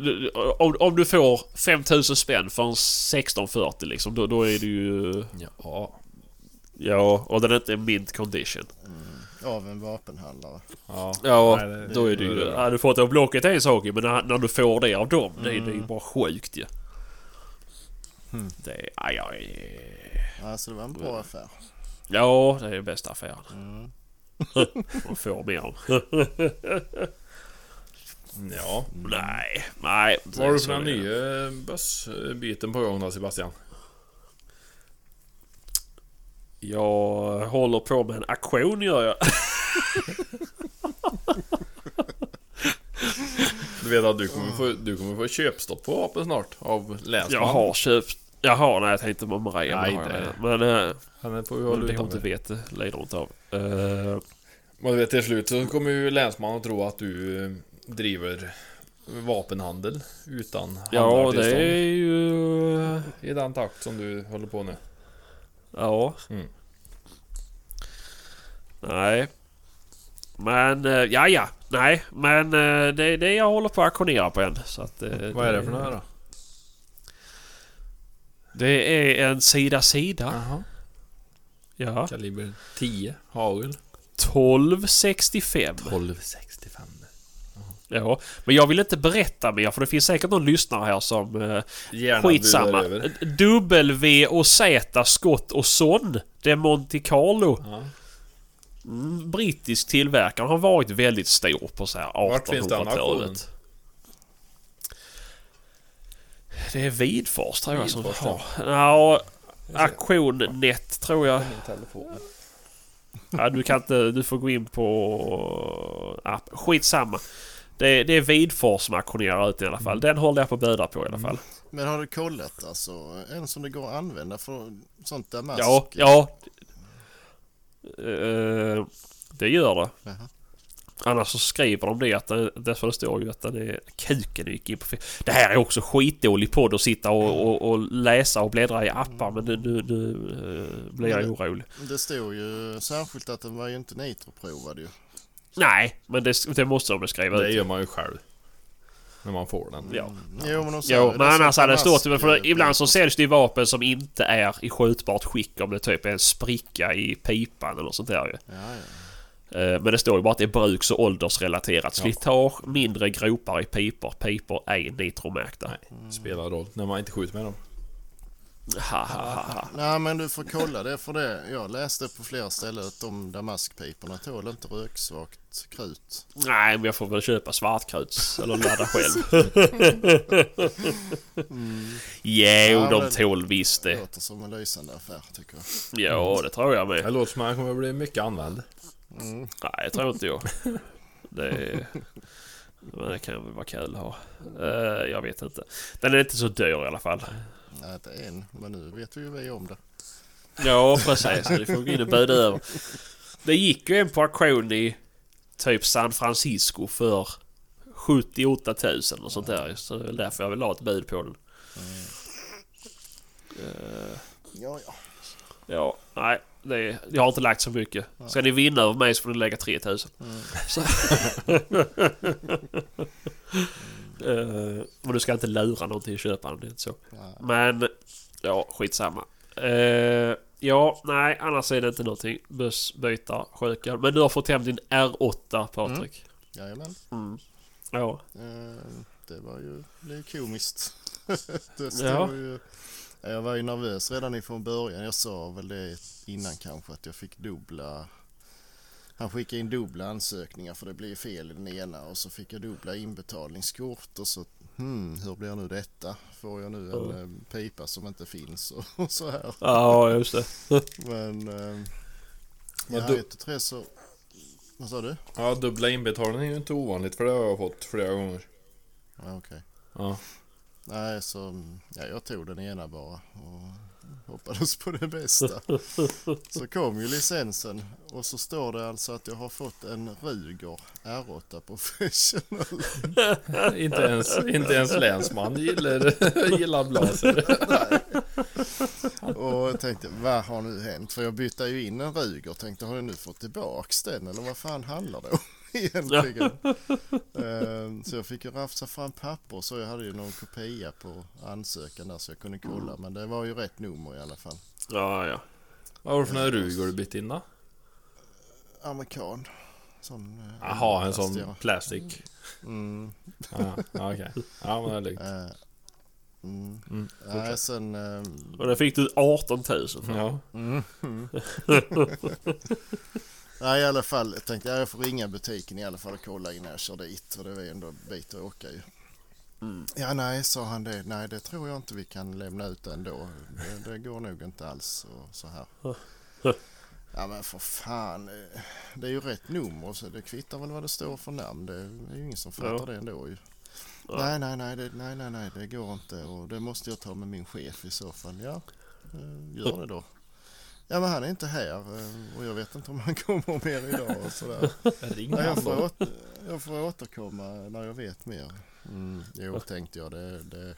om, om du får 5000 spänn för en 1640 liksom då, då är det ju... Ja. Ja, och den är inte mint condition. Av en vapenhandlare. Ja. Ja, Nej, det- då är det ju... det är bra. Ja, du får det av Blocket är en sak ju, men när, när du får det av dem, det, är- det är ju bara sjukt ju. Det är... Aj, aj. Alltså det var en bra affär. Ja, det är bästa affären. Mm. Man får mer om. Ja. Nej, nej. Vad har du för det. nya bussbyten på gång då Sebastian? Jag håller på med en aktion gör jag. Du vet att du kommer få, du kommer få köpstopp på vapen snart av länsman. Jag har köpt... Jaha, nej jag tänkte på Maria. Nej, men, det- men äh, Han får ju det hon inte vet det lider hon inte av. Eh, Men du vet till slut så kommer ju länsman att tro att du eh, driver vapenhandel utan ja, det är ju... I den takt som du håller på nu. Ja. Mm. Nej. Men, eh, ja ja. Nej, men eh, det är det jag håller på att auktionera på än. Så att, eh, Vad är det för några då? Det är en sida-sida. Jaha. Ja. Kaliber 10 hagel. 1265. 1265. Ja, men jag vill inte berätta mer för det finns säkert någon lyssnare här som... Eh, Gärna skitsamma. W och Z, Scott och Son. Det är Monte Carlo. Ja. Mm, brittisk tillverkare. har varit väldigt stor på så här Vart finns? 1800-talet. Det är Vidfors tror jag som har. Ja, Auktion.net tror jag. Ja, du kan inte... Du får gå in på app. Skitsamma. Det, det är Vidfors som auktionerar ut i alla fall. Den håller jag på att böda på i alla fall. Men har du kollat alltså en som det går att använda för sånt damask? Ja, ja. Eh, det gör det. Jaha. Annars så skriver de det att det, därför det står ju att den är kuken gick in på fel. Det här är också skitdålig podd att sitta och, och, och läsa och bläddra i appar men nu, nu, nu eh, blir jag orolig. Det står ju särskilt att den var ju inte nitroprovad ju. Nej, men det, det måste de skriva Det ut. gör man ju själv. När man får den. Ja. Jo men Jo, men det annars hade det stått... För ibland så säljs det ju vapen som inte är i skjutbart skick om det typ är en spricka i pipan eller sånt där ju. Ja, ja. Eh, Men det står ju bara att det är bruks och åldersrelaterat. Slitage, mindre gropar i pipor. Pipor ej nitromärkta. Nej, spelar roll. När man inte skjuter med dem. Ha, ha, ha, ha. Nej men du får kolla det för det. Jag läste på flera ställen att de damaskpiporna tål inte röksvagt krut. Nej, men jag får väl köpa svartkruts eller ladda själv. Jo, Ja, de tål visst Det det. låter som en lysande affär tycker jag. Ja, det tror jag Det med. låter som att han kommer att bli mycket använd. Mm. Nej, tror inte jag. Det, men det kan väl vara kul att ha. Eh, Jag vet inte. Den är inte så dyr i alla fall. Nej inte än, men nu vet vi ju vi om det. Ja, precis. Vi får gå in och bjuda över. Det gick ju en på auktion i typ San Francisco för 78 000 och sånt där. Så det är väl därför jag vill ha ett bud på den. Eh, Ja, ja. ja, nej. Det, jag har inte lagt så mycket. Ska ni vinna över mig så får ni lägga 3000. Så. uh, men du ska inte lura någon till köparen, det är inte så. Men, ja, skitsamma. Uh, ja, nej, annars är det inte någonting. Buss, byta, sjuka. Men du har fått hem din R8, Patrik. Jajamän. Mm. Ja. Eh, Det var ju det är komiskt. det stod Ja. ju... Jag var ju nervös redan ifrån början. Jag sa väl det innan kanske att jag fick dubbla... Han skickade in dubbla ansökningar för det blev fel i den ena och så fick jag dubbla inbetalningskort och så hmm, hur blir nu detta? Får jag nu en eh, pipa som inte finns och, och så här. Ja, just det. Men... Eh, Men ja, du- ett och tre så... Vad sa du? Ja, dubbla inbetalning är ju inte ovanligt för det har jag fått flera gånger. Ja, okej. Ja. Nej, så ja, jag tog den ena bara och hoppades på det bästa. Så kom ju licensen och så står det alltså att jag har fått en Ruger R8 Professional. inte, ens, inte ens länsman gillar, gillar blaser. Och jag tänkte, vad har nu hänt? För jag bytte ju in en Ruger. Tänkte, har jag nu fått tillbaks den eller vad fan handlar det om egentligen? Eh, så jag fick ju rafsa fram papper så jag hade ju någon kopia på ansökan där så jag kunde kolla. Men det var ju rätt nummer i alla fall. Ja, ja. Vad var det för några Ruger du bytt in då? Amerikan. Sån, eh, Jaha, en sån ja. plastic. Mm, Ja, okej. Ja, men det är lugnt. eh, mm. Mm, Nej, sen... eh, Och där fick du 18 000 för. Ja. Mm. Nej i alla fall jag tänkte jag får ringa butiken i alla fall och kolla innan jag kör dit. För det var ju ändå en bit att åka ju. Mm. Ja nej sa han det. Nej det tror jag inte vi kan lämna ut ändå. Det, det går nog inte alls och så här. Ja men för fan. Det är ju rätt nummer så det kvittar väl vad det står för namn. Det är ju ingen som fattar Ja. det ändå ju. Nej, nej, nej, det, nej, nej, nej, det går inte och det måste jag ta med min chef i så fall. Ja, eh, gör det då. Ja, men han är inte här eh, och jag vet inte om han kommer mer idag och sådär. Ring Ja, jag, får åter, jag får återkomma när jag vet mer. Mm, jo, tänkte jag. Det, det,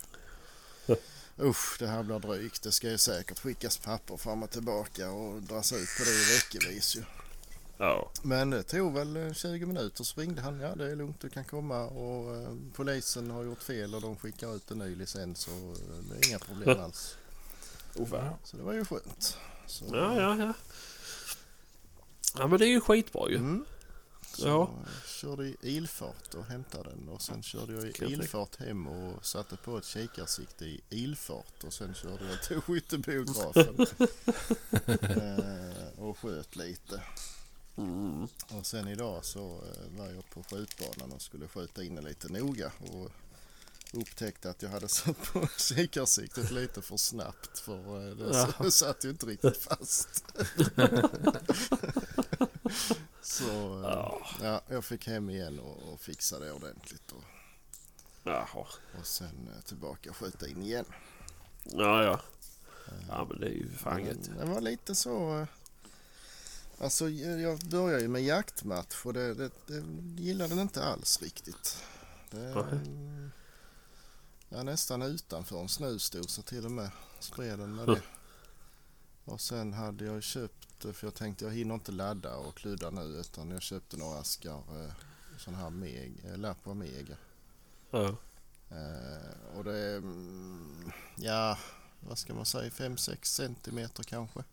usch, det här blir drygt. Det ska ju säkert skickas papper fram och tillbaka och dras ut på det veckovis ju. Ja. Men det tog väl eh, 20 minuter så ringde han. Ja, det är lugnt, du kan komma och eh, polisen har gjort fel och de skickar ut en ny licens och eh, det är inga problem alls. Oh. Så det var ju skönt. Så, Ja, ja, ja. Ja men det är ju skitbra ju. Mm. Så Ja. jag körde i ilfart och hämtade den och sen körde jag i ilfart hem och satte på ett kikarsikte i ilfart och sen körde jag till skyttebiografen eh, och sköt lite. Mm. Och sen idag så eh, var jag på skjutbanan och skulle skjuta in lite noga och upptäckte att jag hade satt på kikarsiktet lite för snabbt för eh, det, det satt ju inte riktigt fast. så eh, Ja. ja, jag fick hem igen och, och fixa det ordentligt och, Jaha. och sen eh, tillbaka och skjuta in igen. Ja, ja. Ja men det är ju fan. Det var lite så... Alltså jag började ju med jaktmatch och det, det, det gillade den inte alls riktigt. Det, Nej. Jag är nästan utanför en snusdosa till och med. Spred den med det. Och sen hade jag köpt, för jag tänkte jag hinner inte ladda och kludda nu utan jag köpte några askar eh, sån här meg, eh, Lappa Mega. Ja. Eh, och det är, mm, ja, vad ska man säga, 5-6 centimeter kanske.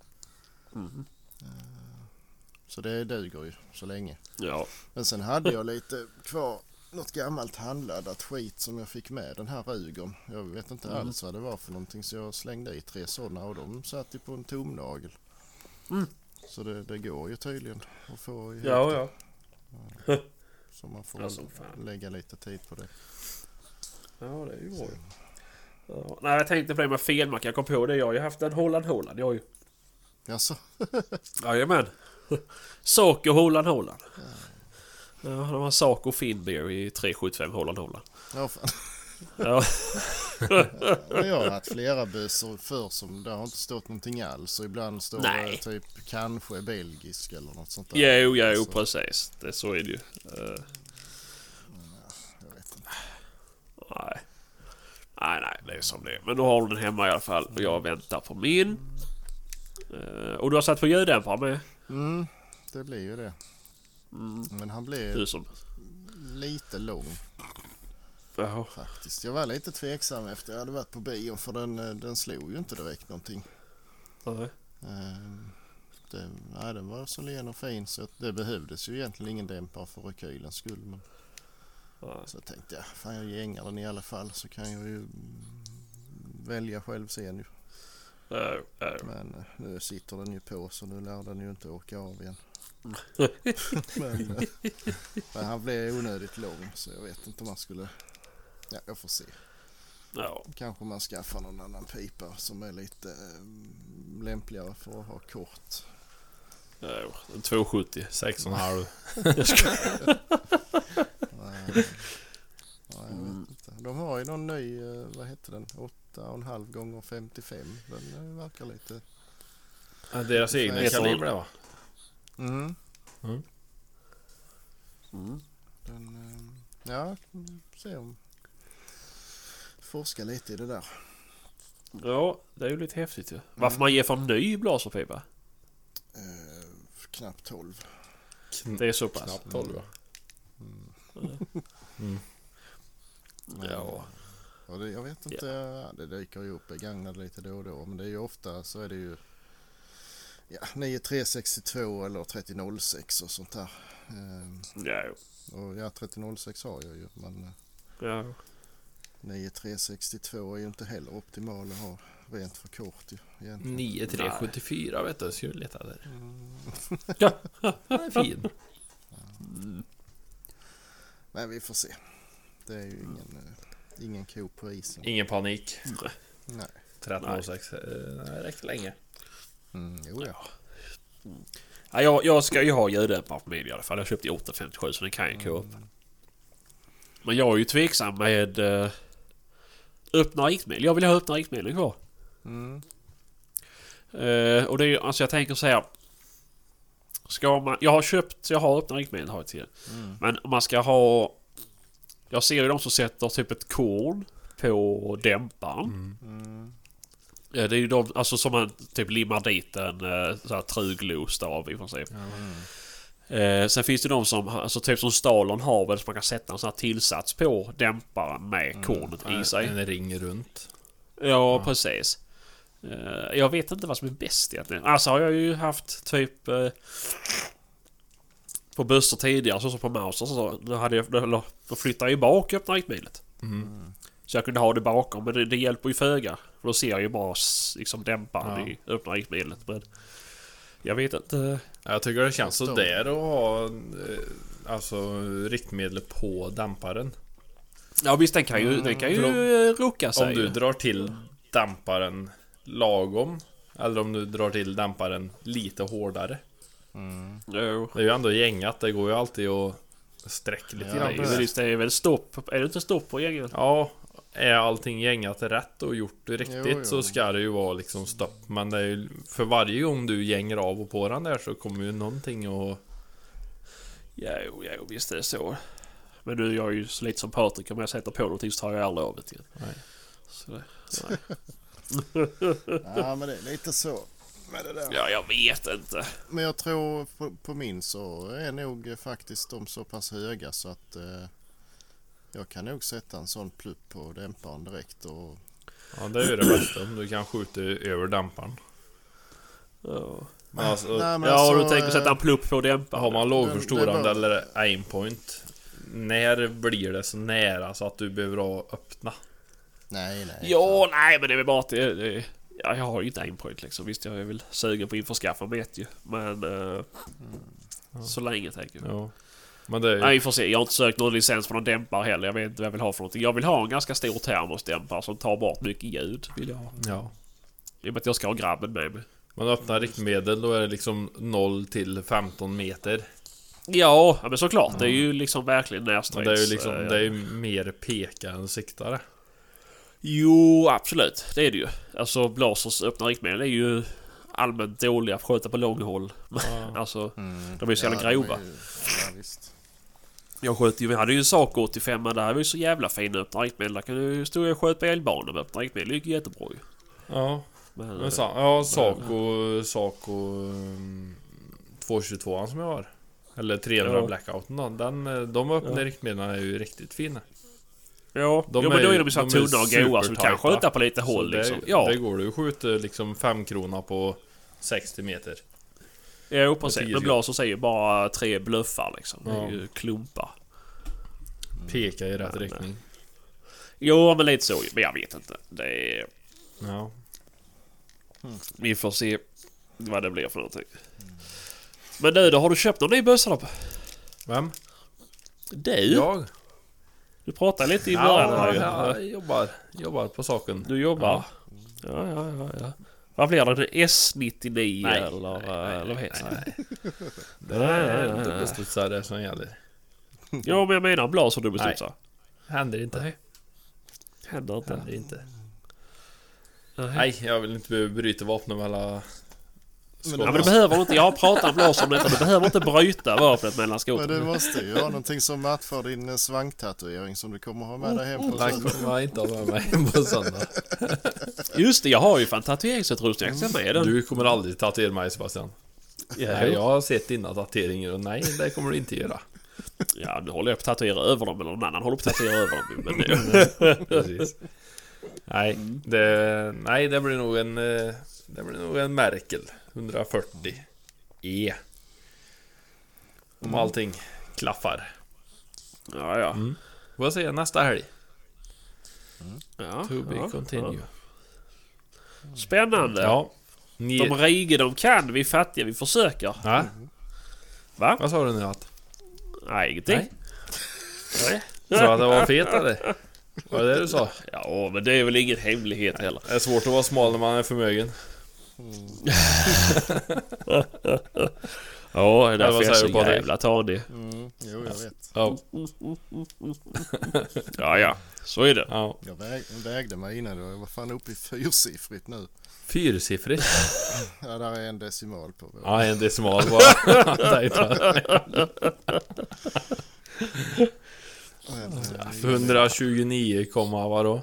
Mm. Så det duger ju så länge. Ja. Men sen hade jag lite kvar något gammalt handladdat skit som jag fick med den här Rugern. Jag vet inte Mm. alls vad det var för någonting så jag slängde i tre sådana och de satt ju på en tomnagel. Mm. Så det, det går ju tydligen att få ihop Ja, det. ja. Så man får fan. lägga lite tid på det. Ja, det är ju bra. Ja. Nej, jag tänkte på det med felmark. Jag kom på det. Jag har ju haft en Holland Holland. Jag har ju... Jaså? Jajamän. Saco Holland Holland. Ja, de har Saco Finbeer i 375 Holland Holland. Ja, fan. Ja. Ja, jag har haft flera bössor förr som det har inte stått någonting alls. Och ibland står Nej. det typ kanske belgisk eller något sånt där. Jo, jo, Så, precis. Det, så är det ju. Jag vet inte. nej. Nej, nej, det är som det är. Men nu har du den hemma i alla fall och jag väntar på min. Eh, och du har satt på ljuddämpare med? Mm, det blir ju det. Mm. Men han blev lite lång Jaha. faktiskt. Jag var lite tveksam efter jag hade varit på bion för den, eh, den slog ju inte direkt någonting. Nej. Ehm, Det, nej, den var så len och fin så det behövdes ju egentligen ingen dämpare för rekylens skull. Men Nej. så tänkte jag, fan jag gängar den i alla fall så kan jag ju välja själv sen ju. Ja, ja. Men eh, nu sitter den ju på så nu lär den ju inte åka av igen. Men, men han blev onödigt lång så jag vet inte om man skulle... Ja, jag får se. Ja. Kanske man skaffar någon annan pipa som är lite eh, lämpligare för att ha kort. Ja, en 270. Sex och en halv. Jag ska... Nej, nej, jag vet inte. De har ju någon ny, eh, vad heter den, 8,5 gånger 55. Den eh, verkar lite... Ja, Deras egna kalibrer va? Mm. Mm. Den, eh, ja, mm, se om... Forska lite i det där. Ja, det är ju lite häftigt ju. Varför man ger för en ny blaserpipa? Eh, knappt 12. Det är så pass. Knappt 12 va? Ja. Och det, jag vet inte, ja. det dyker ju upp begagnade lite då och då. Men det är ju ofta så är det ju ja, 9362 eller 3006 och sånt där. Eh, Ja, jo. och ja, 3006 har jag ju. Men eh, ja. 9362 är ju inte heller optimal att ha rent för kort ju. Egentligen. 9374 vet du, skulle leta där. Mm. Ja, den är fin. Men vi får se. Det är ju ingen, eh, ingen ko på isen. Ingen panik. Nej. 1306, eh, det räcker länge. Mm, jo, ja. ja jag, jag ska ju ha ljuddämpare på min i alla fall. Jag köpte i 857 så den kan ju gå upp. Men jag är ju tveksam med uh, öppna riktmedel. Jag vill ha öppna riktmedel kvar. Mm. Eh, och det är ju, alltså jag tänker så här. Ska man, jag har köpt, jag har öppna riktmedel har jag till. Mm. Men om man ska ha... Jag ser ju de som sätter typ ett korn på dämparen. Mm. Ja, det är ju de, alltså som man typ limmar dit en uh, så här truglostav i princip. Mm. Eh, sen finns det de som, alltså typ som Stalon har väl, som man kan sätta en sån här tillsats på dämparen med kornet i sig. En ring runt. Ja, precis. Eh, jag vet inte vad som är bäst egentligen. Alltså har jag ju haft typ... Uh, på bussar tidigare, så som på Mauser så, då, hade jag, då, då flyttade jag ju bak öppna riktmedlet. Mm. Så jag kunde ha det bakom, men det, det hjälper ju föga. För då ser jag ju bara liksom dämparen Ja. i öppna riktmedlet. Men jag vet inte. Jag tycker det känns sådär att ha eh, Alltså riktmedel på dämparen. Ja visst, den kan ju, den kan ju eh, rucka sig. Om du drar till dämparen lagom. Eller om du drar till dämparen lite hårdare. Mm. Jo. Det är ju ändå gängat. Det går ju alltid att sträcka lite Ja, grann är, det. visst, det är väl stopp. Är det inte stopp på gängen? Ja, är allting gängat rätt och gjort riktigt Jo, jo. så ska det ju vara liksom stopp. Men det är ju, för varje gång du gänger av och på den där så kommer ju någonting att... Ja, jo, jo, visst är det så. Men nu är jag ju så lite som Patrik. Om jag sätter på någonting så tar jag aldrig av det igen. Nej. Så det, nej. Ja, men det är lite så med det där. Ja, jag vet inte. Men jag tror på, på min så är nog faktiskt de så pass höga så att eh, jag kan nog sätta en sån plupp på dämparen direkt och Ja, det är ju det bästa om du kan skjuta över dämparen. Ja, Men alltså, Nej, men ja alltså, du tänker sätta en plupp på dämparen? har man lågförstorande eller aimpoint När blir det så nära så att du behöver ha öppna? Nej, nej. Ja, nej men det är väl bara att det, det Ja, jag har ju inte aimpoint liksom. Visst, jag är väl sugen på att införskaffa mig ett ju. Men... eh, Så länge tänker jag. Ja. Men det är ju... Nej, vi får se. Jag har inte sökt någon licens för någon dämpare heller. Jag vet inte vad jag vill ha för någonting. Jag vill ha en ganska stor termosdämpare som tar bort mycket ljud. Vill jag ha. Ja. I och med att jag ska ha grabben med mig. Man öppnar riktmedel då är det liksom 0 till 15 meter. Ja, men såklart. Det är ju liksom verkligen Och närstrids. det är ju liksom, eh, det är ju mer peka än siktare. Jo, absolut. Det är det ju. Alltså Blasers öppna riktmedel är ju allmänt dåliga att sköta på långhåll. Ja. alltså, Mm. de är så jävla Ja, grova. är ju- Ja, visst. Jag sköt ju, vi hade ju en Saco 85 men där var ju så jävla fina öppna riktmedel. Där kan du stå och sköt på älgbanor med öppna riktmedel. Det gick jättebra ju. Ja, Men, men eh, sa, ja Saco, Saco um, 222 som jag har. Eller 300 Ja. blackouten då. Den, eh, de öppna Ja. riktmedlen är ju riktigt fina. Ja, De jo, men då är de ju så tunna och goa så du kan skjuta på lite håll det, liksom. Ja, det går du ju skjuta liksom 5 krona på 60 meter. Jo precis. Men skott. Blaser säger bara tre bluffar liksom. Det är Ja. ju klumpar. Peka i rätt Men, riktning. Jo, men lite så. Men jag vet inte. Det är... Ja. Vi får se vad det blir för någonting. Men du, då har du köpt någon ny bössa då? Vem? Du? Jag? Du pratade lite i början Ja, här ju. jag jobbar, jobbar på saken. Du jobbar? Ja, ja, ja. ja. Vad blir det? S99 Nej, eller, nej, eller vad heter det? Det Nej, är nej, nej. dubbelstudsare som gäller. Ja, men jag menar Blas och dubbelstudsar. Händer inte. Nej. Händer inte. Händer inte. Nej. Nej, jag vill inte behöva bryta vapnen mellan Men Ja, men du behöver inte. Jag har pratat med Blas om detta. Du behöver inte bryta vapnet mellan Men du måste ju ha någonting som matchar din eh, svangtatuering som du kommer ha med dig hem på Den slutet. kommer jag inte ha med mig på söndag. Just det, jag har ju fan tatueringsutrustning. Jag ska med den. Du kommer aldrig tatuera mig Sebastian. Ja, Nej, jag har sett dina tatueringar och nej, det kommer du inte göra. ja, nu håller jag på att tatuera över dem. Eller någon annan håller på att tatuera över dem. Men det, Precis. Nej, det, nej, det blir nog en... eh, Det blir nog en Merkel 140 E. Om allting klaffar. ja, ja. Mm. Får jag se nästa helg. ja, To be ja, continue. ja. Spännande. Ja. Ni, De rike de kan, vi fattiga vi försöker. ja. Va? Vad sa du nu att? Nej, ingenting. Nej. Nej. Sa du att det var fet eller? Var det det du sa? Ja, men det är väl ingen hemlighet heller. Det är svårt att vara smal när man är förmögen. Ja, det är därför jag är så jävla tanig. Mm, jo, jag vet. Ja, Ja, ja. Så är det. ja. Jag väg, vägde mig innan jag var fan uppe i fyrsiffrigt nu. Fyrsiffrigt. Ja, där är en decimal på. Ja, en decimal bara. Där tar- Men, eh, 129, komma vadå?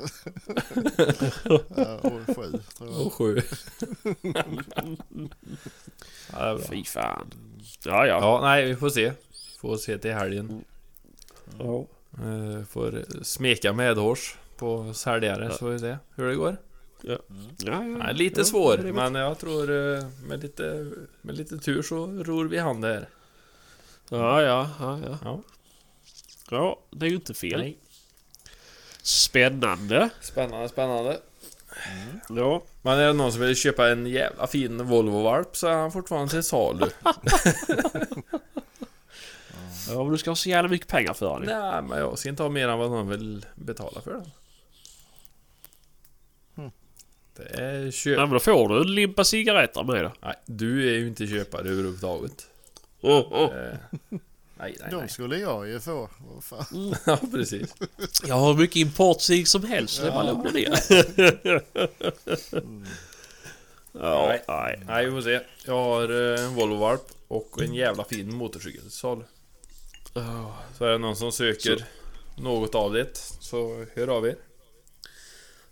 ja, och sju tror jag. Och sju. Ja, det är bra. Fy fan. Ja, ja. Ja, nej, vi får se. Får se till helgen. ja. Eh, Får smeka medhårs på säljare så får vi se hur det går. ja, ja. Nej, lite Ja, svår, men jag tror eh, med lite, med lite tur så ror vi hand det här. Ja, ja, ja, ja. Ja. Ja, det är ju inte fel. Nej. Spännande. Spännande, spännande. Ja. Men är det någon som vill köpa en jävla fin Volvo-valp så är han fortfarande till salu. Ja, men du ska ha så jävla mycket pengar för den. Nej, men jag ska inte ha mer än vad någon vill betala för den. Hmm. Det är Nej, köp... men då får du en limpa cigaretter med då. Nej, du är ju inte köpare överhuvudtaget. Oh, oh. Eh, nej, nej, De nej. skulle jag ju få. Vad fan. Ja, precis. Jag har mycket importsig som helst, så det är bara att lugna ner. Ja, Nej. nej. Nej, vi får se. Jag har eh, en Volvo-valp och en jävla fin motorcykel till salu. Så är det någon som söker något av det så hör av er.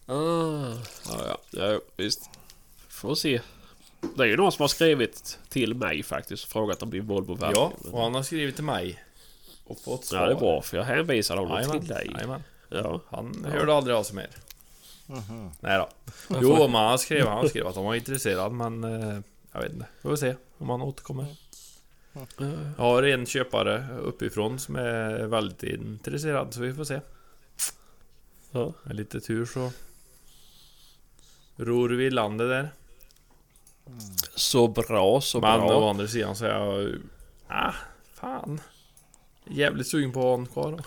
Ah, ja, ja. ja, visst. Får se. Det är ju någon som har skrivit till mig faktiskt och frågat om din Volvo värmning. Ja, och han har skrivit till mig. Och fått svar. Ja, det är bra för jag hänvisar honom Jajamän, till dig. jajamän. Ja. Han Ja. hörde aldrig av sig mer. Mhm. Nej då. Jo, men han skrev, han skrev att han var intresserad men... Eh, jag vet inte. Vi får se om han återkommer. Jag har en köpare uppifrån som är väldigt intresserad så vi får se. Ja. Med lite tur så... Ror vi i landet där. Så bra, så men å bra. andra sidan så är jag... Ah, fan. Jävligt sugen på att ha en då.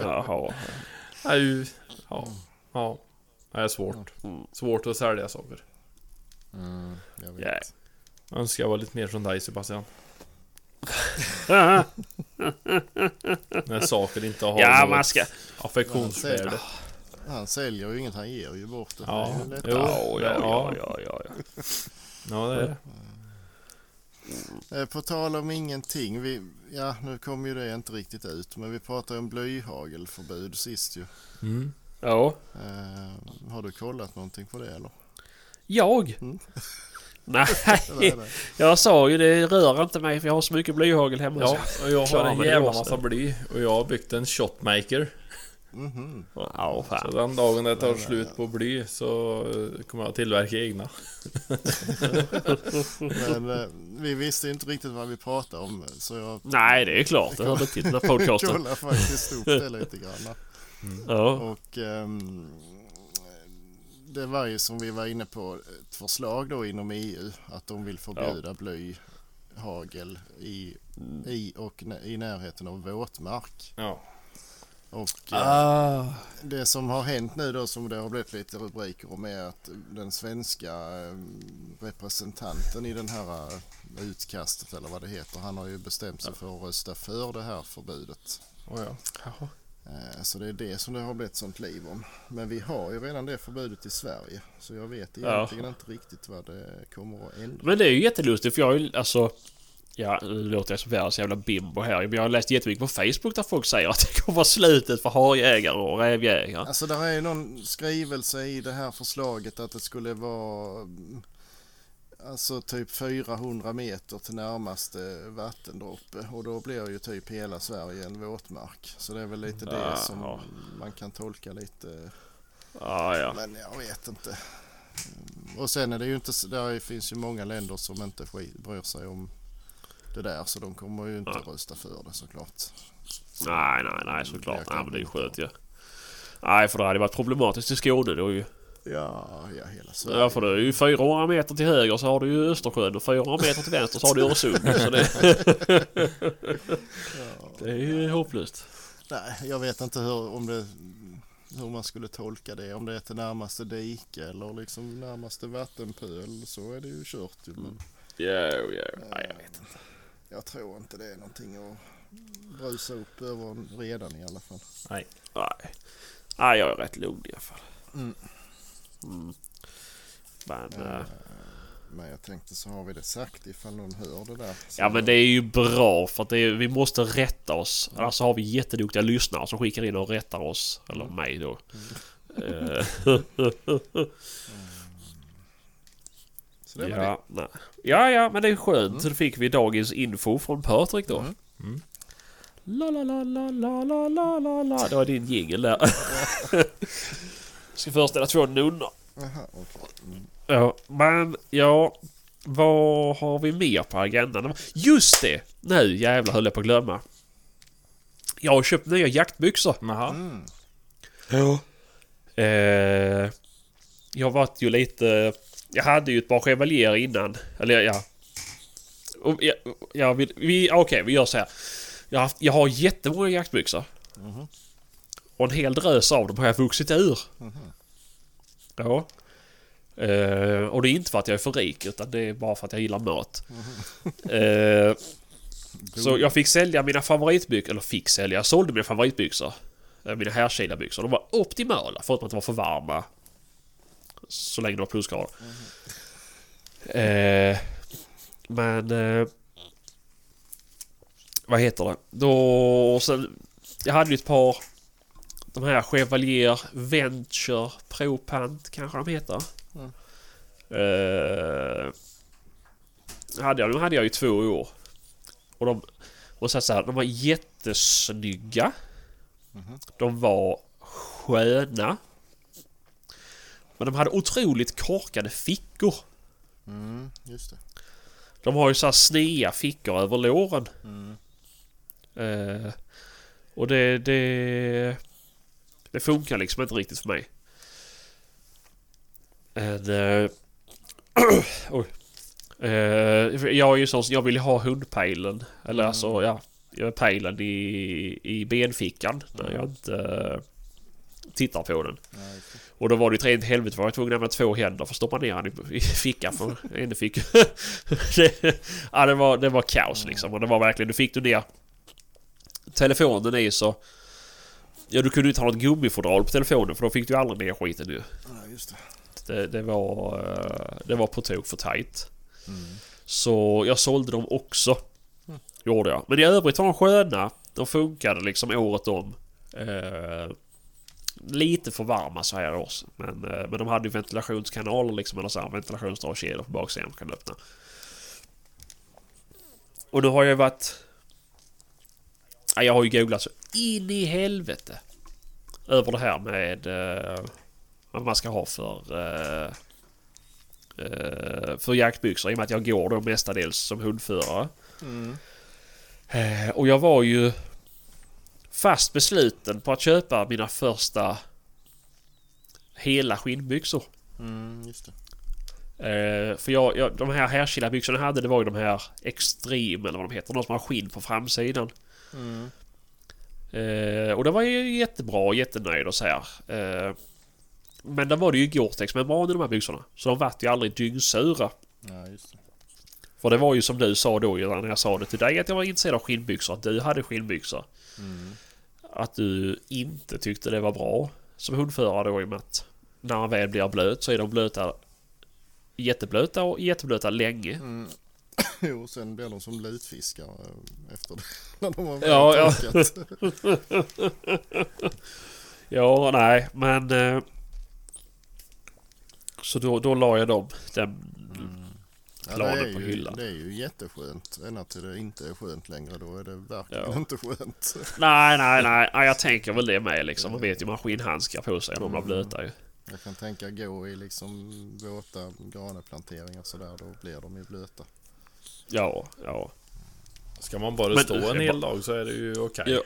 Jaha. Är ju... Ja. Ja. Det är svårt. Svårt att sälja saker. Mm, jag vet. Ja. Jag önskar jag var lite mer som dig Sebastian. Ja, När saker inte har ja något man ska... affektionsvärde. Han säljer ju inget, han ger ju bort det. Ja, Det är jo. Ja, ja, ja, ja, ja, ja. Det är det. Eh, På tal om ingenting. Vi, ja, nu kom ju det inte riktigt ut. Men vi pratade om blyhagelförbud sist ju. Mm. Ja. Eh, har du kollat någonting på det eller? Jag? Mm. Nej, jag sa ju det rör inte mig för jag har så mycket blyhagel hemma. Ja, och jag har en jävla massa bly och jag har byggt en shotmaker. Mhm. Ja, Så fan. den dagen det tar slut på bly så eh, kommer jag tillverka egna. Men eh, vi visste inte riktigt vad vi pratade om. Så jag Nej, det är klart. Det hörde till den här podcasten. kollade faktiskt upp det lite grann. Ja. Och ehm, det var ju som vi var inne på ett förslag då inom EU att de vill förbjuda blyhagel i, i och i närheten av våtmark. Ja. Och eh, Ah. det som har hänt nu då som det har blivit lite rubriker om är att den svenska eh, representanten i den här eh, utkastet eller vad det heter han har ju bestämt sig för att rösta för det här förbudet. Oh, ja. Eh, Så det är det som det har blivit sånt liv om. Men vi har ju redan det förbudet i Sverige. Så jag vet Ja. egentligen inte riktigt vad det kommer att ändra. Men det är ju jättelustigt för jag har ju alltså... Ja, nu låter jag som världens jävla bimbo här. Jag har läst jättemycket på Facebook där folk säger att det kommer vara slutet för harjägare och rävjägare. Alltså där är ju någon skrivelse i det här förslaget att det skulle vara mm, Alltså typ 400 meter till närmaste vattendroppe och då blir ju typ hela Sverige en våtmark. Så det är väl lite det som ja. man kan tolka lite. Ja, ja. Men jag vet inte. Och sen är det ju inte, där finns ju många länder som inte bryr sig om det där så de kommer ju inte Ja. rösta för det såklart. Nej, nej, nej såklart. Nej, men det är skönt ju. Nej, för det hade varit problematiskt i Skåne då ju. Ja, ja hela Sverige. Ja, för det är ju 400 meter till höger så har du ju Östersjön och 400 meter till vänster så har du Öresund. Så det, Ja. det är ju hopplöst. Nej, jag vet inte hur, om det, hur man skulle tolka det. Om det är till närmaste dike eller liksom närmaste vattenpöl så är det ju kört ju. Men Jo, jo. Nej, jag vet inte. Jag tror inte det är någonting att brusa upp över redan i alla fall. Nej. Nej. Nej, jag är rätt lugn i alla fall. Mm. Mm. Men... Eh, Men jag tänkte så har vi det sagt ifall någon hör det där. Ja men det är ju bra för att det är, vi måste rätta oss. Annars har vi jätteduktiga lyssnare som skickar in och rättar oss. Eller mig då. Eh, Så det var ja, nej. Ja, ja, men det är skönt. Så då fick vi dagens info från Patrik då. Mm. Mm. La, la, la, la, la, la, la, la, la. Det var din jingel där. Ska föreställa två nunnor. Aha, okej. Mm. Ja, men ja... Vad har vi mer på agendan? Just det! Nu jävlar höll jag på att glömma. Jag har köpt nya jaktbyxor. Jaha. Mm. Ja. Eh, jag varit ju lite... Jag hade ju ett par chevalier innan. Eller ja... Och, ja, ja vi, vi, Okej, vi gör så här. Jag har, haft, jag har jättemånga jaktbyxor. Mhm. Och en hel drös av dem har jag vuxit ur. Mhm. Ja. Uh, och det är inte för att jag är för rik utan det är bara för att jag gillar mat. Eh, så jag fick sälja mina favoritbyxor, eller fick sälja, jag sålde mina favoritbyxor. Eh, mina härkila-byxor. De var optimala förutom att de var för varma. Så länge det var plusgrader. Eh, men... Eh, vad heter det? Då... Sen, jag hade ju ett par... De här Chevalier Venture Pro Pant kanske de heter. Mm. Eh, hade jag, de hade jag i två år. Och de... Och så, så här, de var jättesnygga. Mhm. De var sköna. Men de hade otroligt korkade fickor. Mm, just det. De har ju så här snea fickor över låren. Mm. Eh, och det, det... Det funkar liksom inte riktigt för mig. En, eh, oj. Eh, jag är ju sån jag vill ha hundpejlen. Eller Mm. alltså ja. Jag har pejlen i, i benfickan när jag inte tittar på den. Ja. Och då var det ju rent helvete för jag var tvungen att använda två händer för att stoppa ner den i, fickan för en fick det, Ja det var, det var kaos liksom och det var verkligen, du fick du ner telefonen i så Ja du kunde ju inte ha något gummifodral på telefonen för då fick du ju aldrig ner skiten ju. Ja, just det. Det, det var eh, Det var på tok för tight. Mm. Så jag sålde dem också. Mm. Gjorde jag. Men i övrigt var de sköna. De funkade liksom året om. Eh, lite för varma så här års. Men, eh, men de hade ju ventilationskanaler liksom. Eller så här ventilationsdragkedjor på baksidan man kan öppna. Och nu har jag varit... Ja, jag har ju googlat så in i helvete. Över det här med... Eh, vad man ska ha för... Eh, eh, för jaktbyxor i och med att jag går då mestadels som hundförare. Mm. Eh, och jag var ju fast besluten på att köpa mina första hela skinnbyxor. Mm, just det. Eh, för jag, jag, de här härkila byxorna jag hade det var ju de här Extreme eller vad de heter. De som har skinn på framsidan. Mm. Eh, och det var ju jättebra och jättenöjd och så här. Eh, men där var det ju Gore-Tex membran i de här byxorna. Så de vart ju aldrig dyngsura. Ja, just det. För det var ju som du sa då när jag sa det till dig att jag var intresserad av skinnbyxor. Att du hade skinnbyxor. Mm. Att du inte tyckte det var bra som hundförare då i och med att när man väl blir blöt så är de blöta jätteblöta och jätteblöta länge. Mm. Jo, sen blir de som lutfiskar eh, efter det. När de har Ja, ja. torkat. Ja, nej, men... Eh, så då, då la jag dem. Den, Ja, det, Planen är på ju, hyllan. det är ju jätteskönt. Ända till det inte är skönt längre. Då är det verkligen Ja. inte skönt. nej, nej, nej. Jag tänker väl det med liksom. Man vet ju man skinnhandskar på sig och de blir blöta ju. Jag kan tänka gå i liksom våta graneplanteringar sådär. Då blir de ju blöta. Ja, ja. Ska man bara Men- stå en hel dag så är det ju okej. Ja.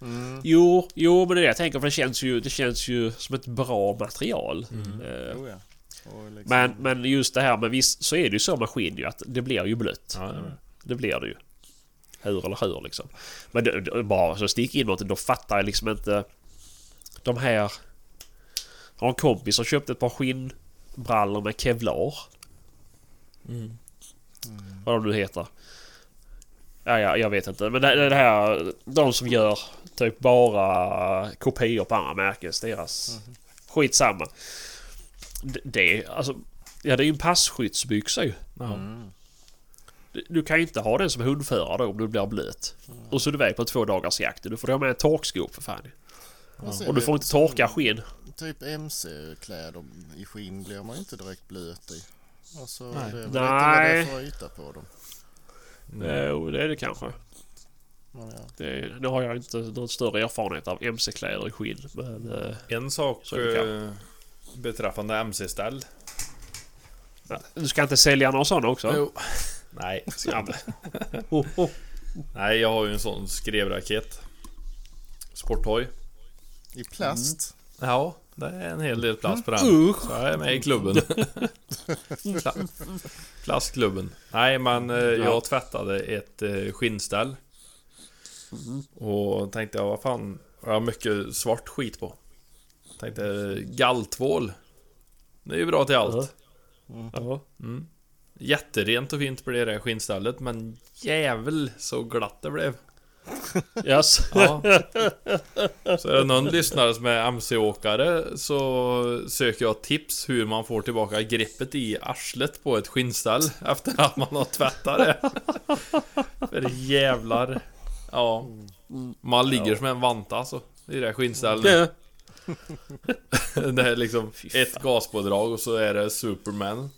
Mm. Jo, jo, men det är det jag tänker för det känns ju, det känns ju som ett bra material. Mm. Oh, Eh, ja. Liksom, men, men just det här med visst så är det ju så med skinn ju att det blir ju blött. Ja, ja. Det blir det ju. Hur eller hur liksom. Men det, det, bara så stick in något, då fattar jag liksom inte... De här... Jag har en kompis som köpte ett par skinnbrallor med kevlar. Mm. Vad de nu heter. Ja, ja, jag vet inte. Men det, det här... De som gör typ bara kopior på andra märkes. Deras... Skitsamma. Det, alltså... Ja, det är ju en passskyddsbyxa ju. Mm. Du- kan ju inte ha den som hundförare då om du blir blöt. Och så är du iväg på två dagars jakt. Du får ha med en torkskop för fan. Och sen Och du får inte torka skinn. Typ MC-kläder i skinn blir man inte direkt blöt i. Alltså, Nej. det är väl lite vad det är Nej. för yta på dem. Mm. Jo, det är det kanske. Ja. Det, nu har jag inte någon större erfarenhet av MC-kläder i skinn. Men... eh, En sak Beträffande MC-ställ. du ska inte sälja några sådana också? Jo. Nej, ska jag Ja, inte. oh, oh. Nej, jag har ju en sån skrevraket. Sporthoj. I plast. Ja, det är en hel del plats på den. Usch! Så jag är med i klubben. Pla- Plastklubben. Nej, men eh, jag tvättade ett eh, skinnställ. Och tänkte jag, vad fan, jag har mycket svart skit på. Tänkte, galltvål. Det är ju bra till allt. Ja. Mm. Jätterent och fint blev det skinnstället, men jävel så glatt det blev. Yes. Ja. Så är det någon lyssnare som är MC-åkare så söker jag tips hur man får tillbaka greppet i arslet på ett skinnställ efter att man har tvättat det. För jävlar. Ja. Man ligger som en vanta alltså. I det skinnstället. Det är liksom ett gaspådrag och så är det Superman.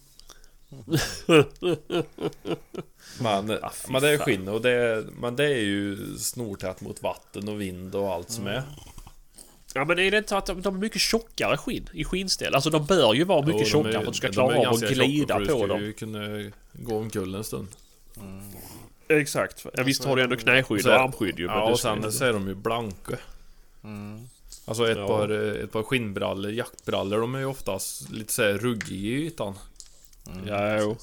Men, Ah, men det är skinn och det är, men det är ju snortätt mot vatten och vind och allt som är. Ja men är det inte att de, de är mycket tjockare skinn i skinnställ? Alltså de bör ju vara mycket Jo, de är- tjockare för att du ska de klara är av att glida på dem. ju kunna gå omkull en stund. Exakt. Ja, visst har du ändå knäskydd och är- armskydd ju. Ja och sen så är de ju blanka. Mm. Alltså ett, Ja. par, eh, ett par skinnbrallor, jaktbrallor, de är ju oftast lite såhär ruggiga i ytan. Mm. Ja, jo.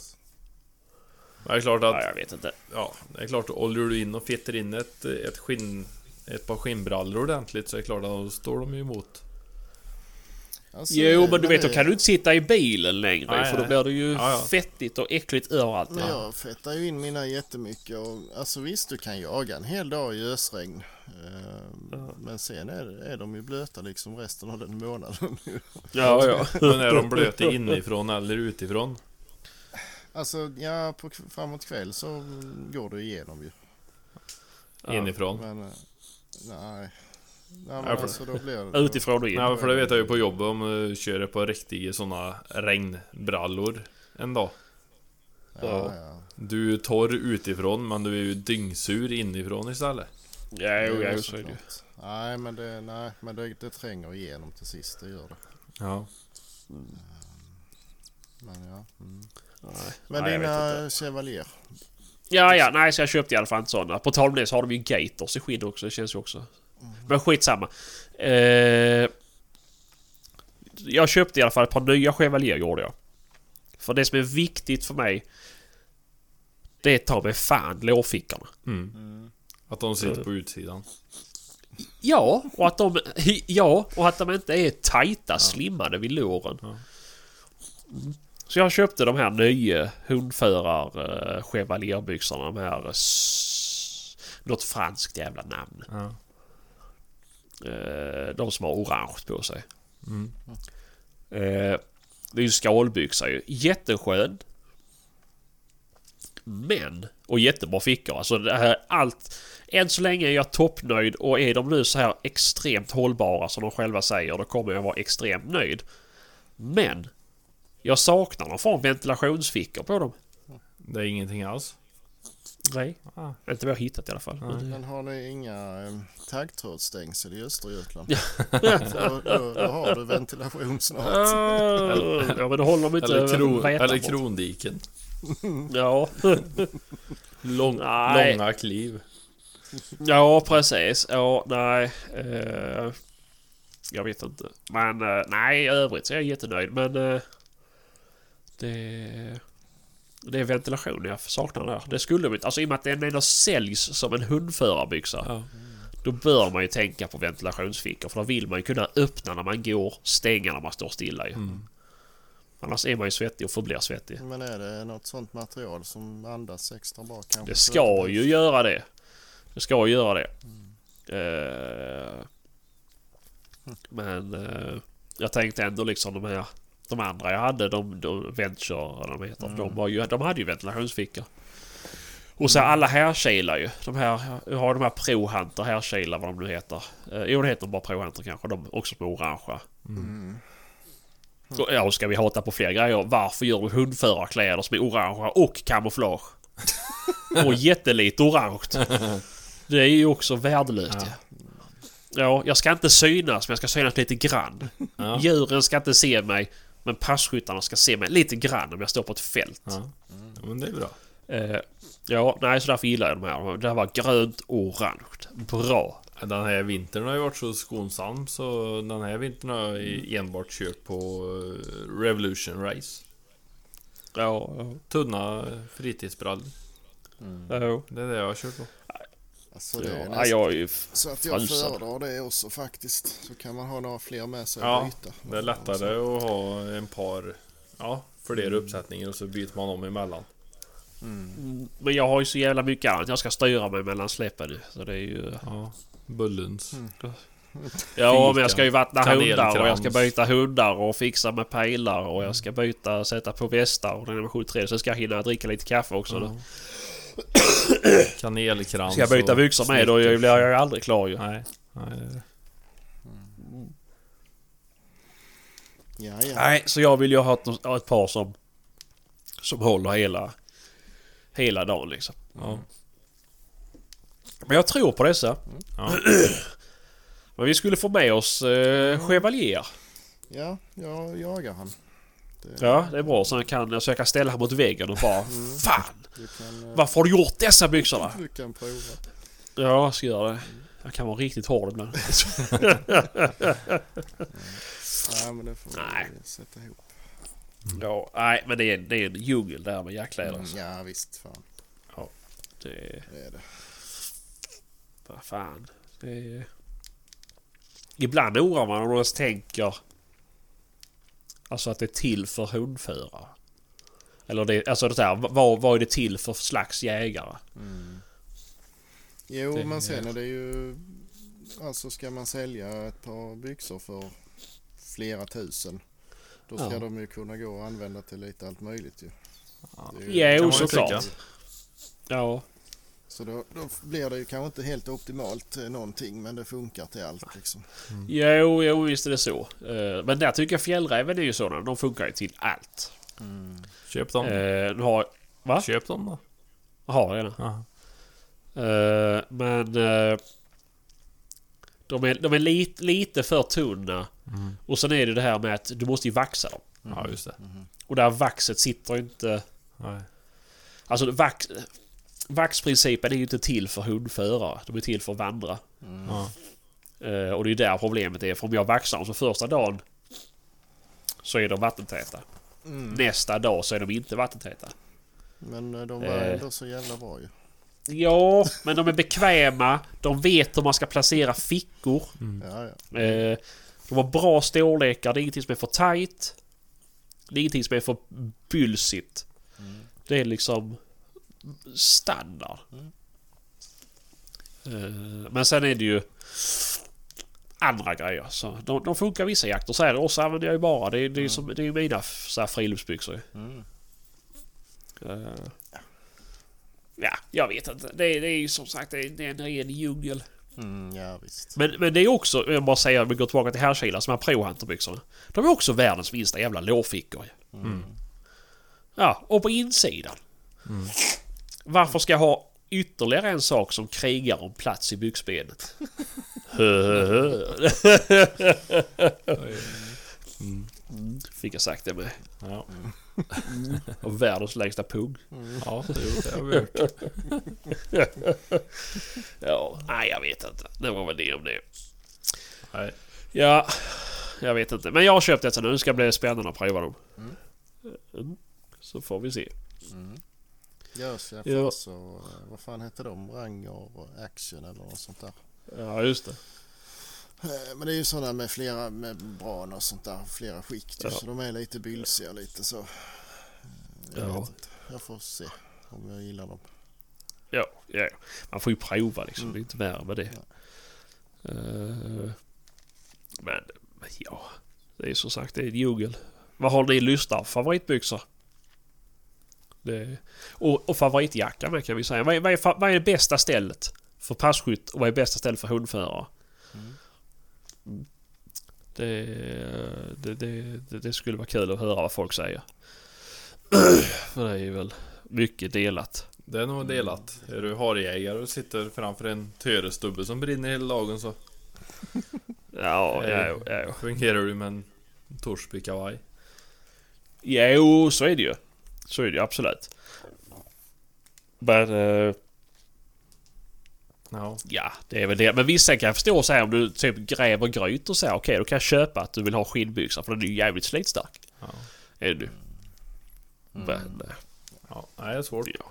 Det är klart att, Ja, jag vet inte. ja, det är klart, oljar du in och fetter in ett, ett skinn ett par skinnbrallor ordentligt så är det klart att då står de ju emot. Alltså, Jo men du vet då kan du inte sitta i bilen längre Nej, för då blir det ju Ja, ja. fettigt och äckligt överallt. Men jag fettar ju in mina jättemycket och alltså visst du kan jaga en hel dag i ösregn. Eh, Men sen är, är de ju blöta liksom resten av den månaden. Ja, ja. Men är de blöta inifrån eller utifrån? alltså ja, på, framåt kväll så går det igenom ju. Inifrån? Men eh, nej. Nej men alltså då blir det... Utifrån och in. Nej, för det vet jag ju på jobbet om du kör på riktiga såna regnbrallor en dag. Ja, ja. Du är torr utifrån men du är ju dyngsur inifrån istället. Ja, jo, ja, så är det. Nej men det, nej, men det, det tränger igenom till sist, det gör det. Ja. Men ja. Mm. Nej. Men Nej, dina Chevalier? Ja, ja, nej så jag köpte i alla fall inte sådana. På tal om det så har de ju gators i skinn också, det känns ju också... Men skitsamma. Eh, jag köpte i alla fall ett par nya Chevalier gjorde jag. För det som är viktigt för mig det är ta mig fan lårfickorna. Mm. Att de sitter på utsidan. Ja, och att de... Ja, och att de inte är tajta, slimmade vid låren. Ja. Mm. Så jag köpte de här nya hundförar uh, chevalierbyxorna. De här... Uh, s- något franskt jävla namn. Ja. Eh, de som har orange på sig. Mm. Eh, det är ju skalbyxa ju. Jätteskön. Men, och jättebra fickor. Alltså det här allt. Än så länge är jag toppnöjd och är de nu så här extremt hållbara som de själva säger då kommer jag vara extremt nöjd. Men, jag saknar någon form av ventilationsfickor på dem. Det är ingenting alls. Nej, Ah. inte vad jag hittat i alla fall. Men, Men har ni inga taggtrådsstängsel i Östergötland? Då, då, då har du ventilation snart. Ah, ja men då håller de inte Eller, kro, vätan eller krondiken. Ja. Lång, Nej. långa kliv. Ja, precis. Ja, nej. Eh, jag vet inte. Men eh, nej, i övrigt så är jag jättenöjd. Men eh, det, det är ventilation jag saknar där. Det skulle vi Alltså i och med att den ändå säljs som en hundförarbyxa. Ja. Då bör man ju tänka på ventilationsfickor. För då vill man ju kunna öppna när man går, stänga när man står stilla ju. Mm. Annars är man ju svettig och förblir svettig. Men är det något sånt material som andas extra bra kanske? Det ska ju göra det. Det ska ju göra det. Eh, men eh, jag tänkte ändå liksom de här de andra jag hade, de, de Venture, eller vad de heter, de, var ju, de hade ju ventilationsfickor. Och så alla härkilar ju. De här, jag har de här Pro Hunter härkilar vad de nu heter. Eh, jo det heter bara Pro Hunter kanske. De är också små orangea. Mm. Och, Ja, och ska vi hata på fler grejer. Varför gör du hundförarkläder som är orangea och kamouflage? och jättelite orange. Det är ju också värdelöst ja. Ja, jag ska inte synas men jag ska synas lite grann. Ja. Djuren ska inte se mig. Men passkyttarna ska se mig lite grann om jag står på ett fält. Ja. ja, men det är bra. Eh, ja, nej så därför gillar jag de här. Det här var grönt och orange. Bra. Den här vintern har ju varit så skonsam så den här vintern har jag Mm. enbart kört på eh, Revolution Race. Ja, ja, Tunna fritidsbrallor. ja. Det är det jag har kört på. Alltså, det är ja nästan- jag är ju... Så att jag Frälsad. föredrar det också faktiskt. Så kan man ha några fler med sig Ja, och byta. Det är lättare att ha en par, ja, flera uppsättningar och så byter man om emellan. Mm. Men jag har ju så jävla mycket annat jag ska styra mig mellan släppen nu. Så det är ju... Ja, Bullens. Ja, men jag ska ju vattna hundar och jag ska byta hundar och fixa med pejlar och jag ska byta, sätta på västar och den är 73 så ska jag hinna dricka lite kaffe också. Då. Kanelkrans. Ska jag byta byxor med då blir jag ju aldrig klar ju. Nej. Nej. Ja, ja. Nej, så jag vill ju ha ett, ha ett par som, som håller hela, hela dagen liksom. Ja. Men jag tror på dessa. Ja. Men vi skulle få med oss eh, Chevalier. ja, jag jagar han. Det, Ja, det är bra. Så jag kan, så jag kan ställa honom mot väggen och bara Fan! Kan, eh, Varför har du gjort dessa byxorna? du kan prova. Ja, jag ska göra det. Jag kan vara riktigt hård ibland. Ja, men det får Nej. vi sätta ihop. Ja, nej, men det är, det är en djungel där med jackkläder. Mm, ja, visst. Fan. Det, Det är det. vad fan. Det är... Ibland oroar man om man tänker... Alltså att det är till för hundförare. Eller det, alltså det där, vad, vad är det till för slags jägare? Mm. Jo, Det- men sen är det ju... Alltså ska man sälja ett par byxor för flera tusen. Då ska Ja. de ju kunna gå och använda till lite allt möjligt ju. Ja. Det är ju- Jo, såklart. Ja, Så då, då blir det ju kanske inte helt optimalt eh, någonting men det funkar till allt liksom. jo, jo visst är det så. Eh, Men där tycker jag fjällräven är ju sådana. De funkar ju till allt. Köp dem. Eh, Nu har... Va? Köp dem då. Har jag det? Ja. Eh, men... eh, de är, de är lite, lite för tunna. Mm. Och sen är det det här med att du måste ju vaxa dem. ja, just det. Och där vaxet sitter inte... Nej. Alltså vax, vaxprincipen är ju inte till för hundförare. De är till för att vandra. Ja. Eh, och det är där problemet är. För om jag vaxar dem så första dagen så är de vattentäta. Mm. Nästa dag så är de inte vattentäta. Men eh, de var Eh. ändå så jävla bra ju. Ja, men de är bekväma. De vet hur man ska placera fickor. Ja, ja. Eh, de har bra storlekar. Det är ingenting som är för tight. Det är ingenting som är för bylsigt. Det är liksom standard. Eh, men sen är det ju andra grejer. Så de, de funkar vissa jakter. Så här, så använder jag ju bara. Det, är- det, är, som, det är mina så här friluftsbyxor. Mm. Eh, ja, jag vet inte. Det, är- det är ju som sagt det är, det är en ren djungel. Mm, ja. Men, men det är också, jag bara säger, om vi går tillbaka till herrkilar, som här Pro-Hunter-byxorna. De är också världens minsta jävla lårfickor. Mm. Ja, och på insidan. Varför ska jag ha ytterligare en sak som krigar om plats i byxbenet? Mm, Fick jag sagt det med. Ja. Och världens längsta pung. ja, det har vi hört. Ja, nej jag vet inte. Det var väl det om det. Nej. Ja, jag vet inte. Men jag har köpt ett nu. Det ska bli spännande att prova dem. Mm. Så får vi se. Görs jag Ja. så, eh, vad fan heter de? Ranger och Action eller något sånt där. Ja, just det. Eh, Men det är ju sådana med flera membran och sånt där, flera skikt. Ja. Så de är lite bylsiga lite så. Eh, Jag, Ja. jag får se om jag gillar dem. Ja, ja. Man får ju prova liksom. Det är inte värre med det. Men, men ja. Det är som sagt, det är en djungel. Vad har ni lyssnar? Favoritbyxor? Det, och, och favoritjacka med kan vi säga. Vad är, vad, är, vad är det bästa stället för passkytt och vad är bästa stället för hundförare? Mm. Mm. Det, det, det, det, det skulle vara kul att höra vad folk säger. för det är ju väl mycket delat. Det är nog delat. Är du harjägare och sitter framför en törestubbe som brinner hela dagen så Ja, ja, ja. fungerar du med en Torsby-kavaj. Jo, så är det ju. Så är det ju absolut. Men eh, Ja. ja, det är väl det. Men vissa kan jag förstå så här om du typ gräver gryt och så här, Okej, då kan jag köpa att du vill ha skinnbyxor för den är ju jävligt slitstark. Ja. Är du. Mm. Men eh, Ja, nej, det är svårt. ja.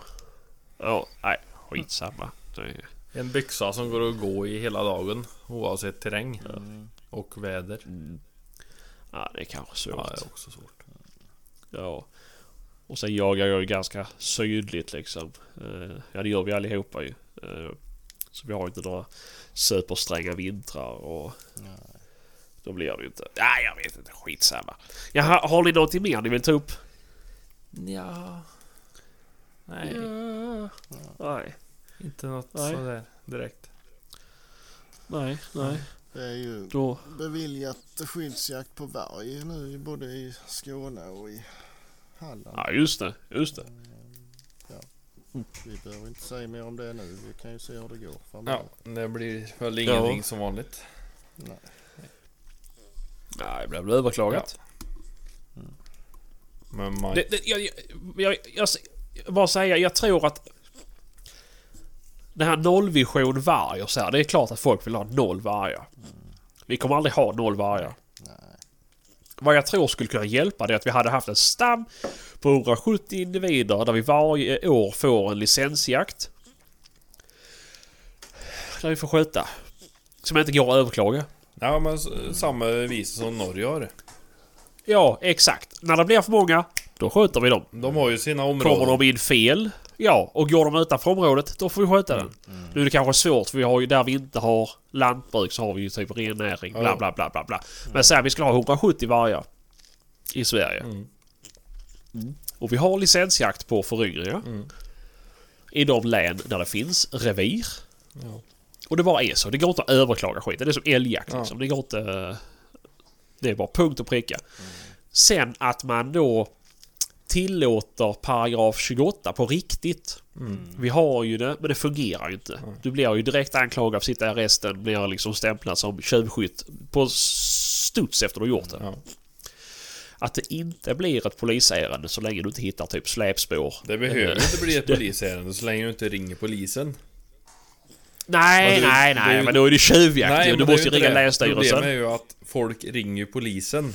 Ja, nej. Skitsamma. Det är, En byxa som går att gå i hela dagen oavsett terräng Mm. och väder. mm, ja, det är kanske svårt. Ja, det är också svårt. Ja. Och sen jagar jag ju ganska sydligt liksom. Eh, Ja, det gör vi allihopa ju. Eh, Så vi har inte några superstränga vintrar och Nej. då blir det ju inte... Nej, jag vet inte. Skitsamma. Jaha, har ni någonting mer ni vill ta upp? Ja. Nej, Ja. Nej, inte något Nej. sådär direkt. nej, nej. Det är ju Då... beviljat skyddsjakt på varg nu både i Skåne och i Halland. Ja, just det. Just det. Vi behöver inte säga mer om det nu. Vi kan ju se hur det går framöver. Ja, det blir väl ingenting Ja. som vanligt. Nej. Nej, det blev väl överklagat. Men man... Det, det, jag, jag, jag, jag, jag bara säga, jag tror att det här nollvision varg och så här, det är klart att folk vill ha noll vargar. Vi kommer aldrig ha noll vargar. Vad jag tror skulle kunna hjälpa det är att vi hade haft en stam på 170 individer där vi varje år får en licensjakt. Där vi får skjuta. Som inte går att överklaga. Ja, men samma vis som Norge har. Ja, exakt. När det blir för många, då skjuter vi dem. De har ju sina områden. Kommer de in fel, ja, och går de utanför området, då får vi skjuta den. Nu är det kanske svårt, för vi har ju där vi inte har lantbruk så har vi ju typ rennäring, bla Ja. bla bla bla bla. Men säg att vi skulle ha 170 vargar i Sverige. Mm. Och vi har licensjakt på föryngringar. Mm. I de län där det finns revir. Ja. Och det bara är så. Det går inte att överklaga skiten. Det är som älgjakt Ja. liksom. Det går inte... Det är bara punkt och pricka. Sen att man då tillåter paragraf 28 på riktigt. Mm. Vi har ju det, men det fungerar ju inte. Du blir ju direkt anklagad för att sitta i arresten, blir liksom stämplad som tjuvskytt på studs efter du har gjort det. Ja. Att det inte blir ett polisärende så länge du inte hittar typ släpspår. Det behöver Eh, inte bli ett polisärende så länge du inte ringer polisen. Nej, Men du- nej, nej, ju- men då är det tjuvjakt ju. men Du måste ju inte ringa det. Länsstyrelsen. Problemet är ju att folk ringer polisen.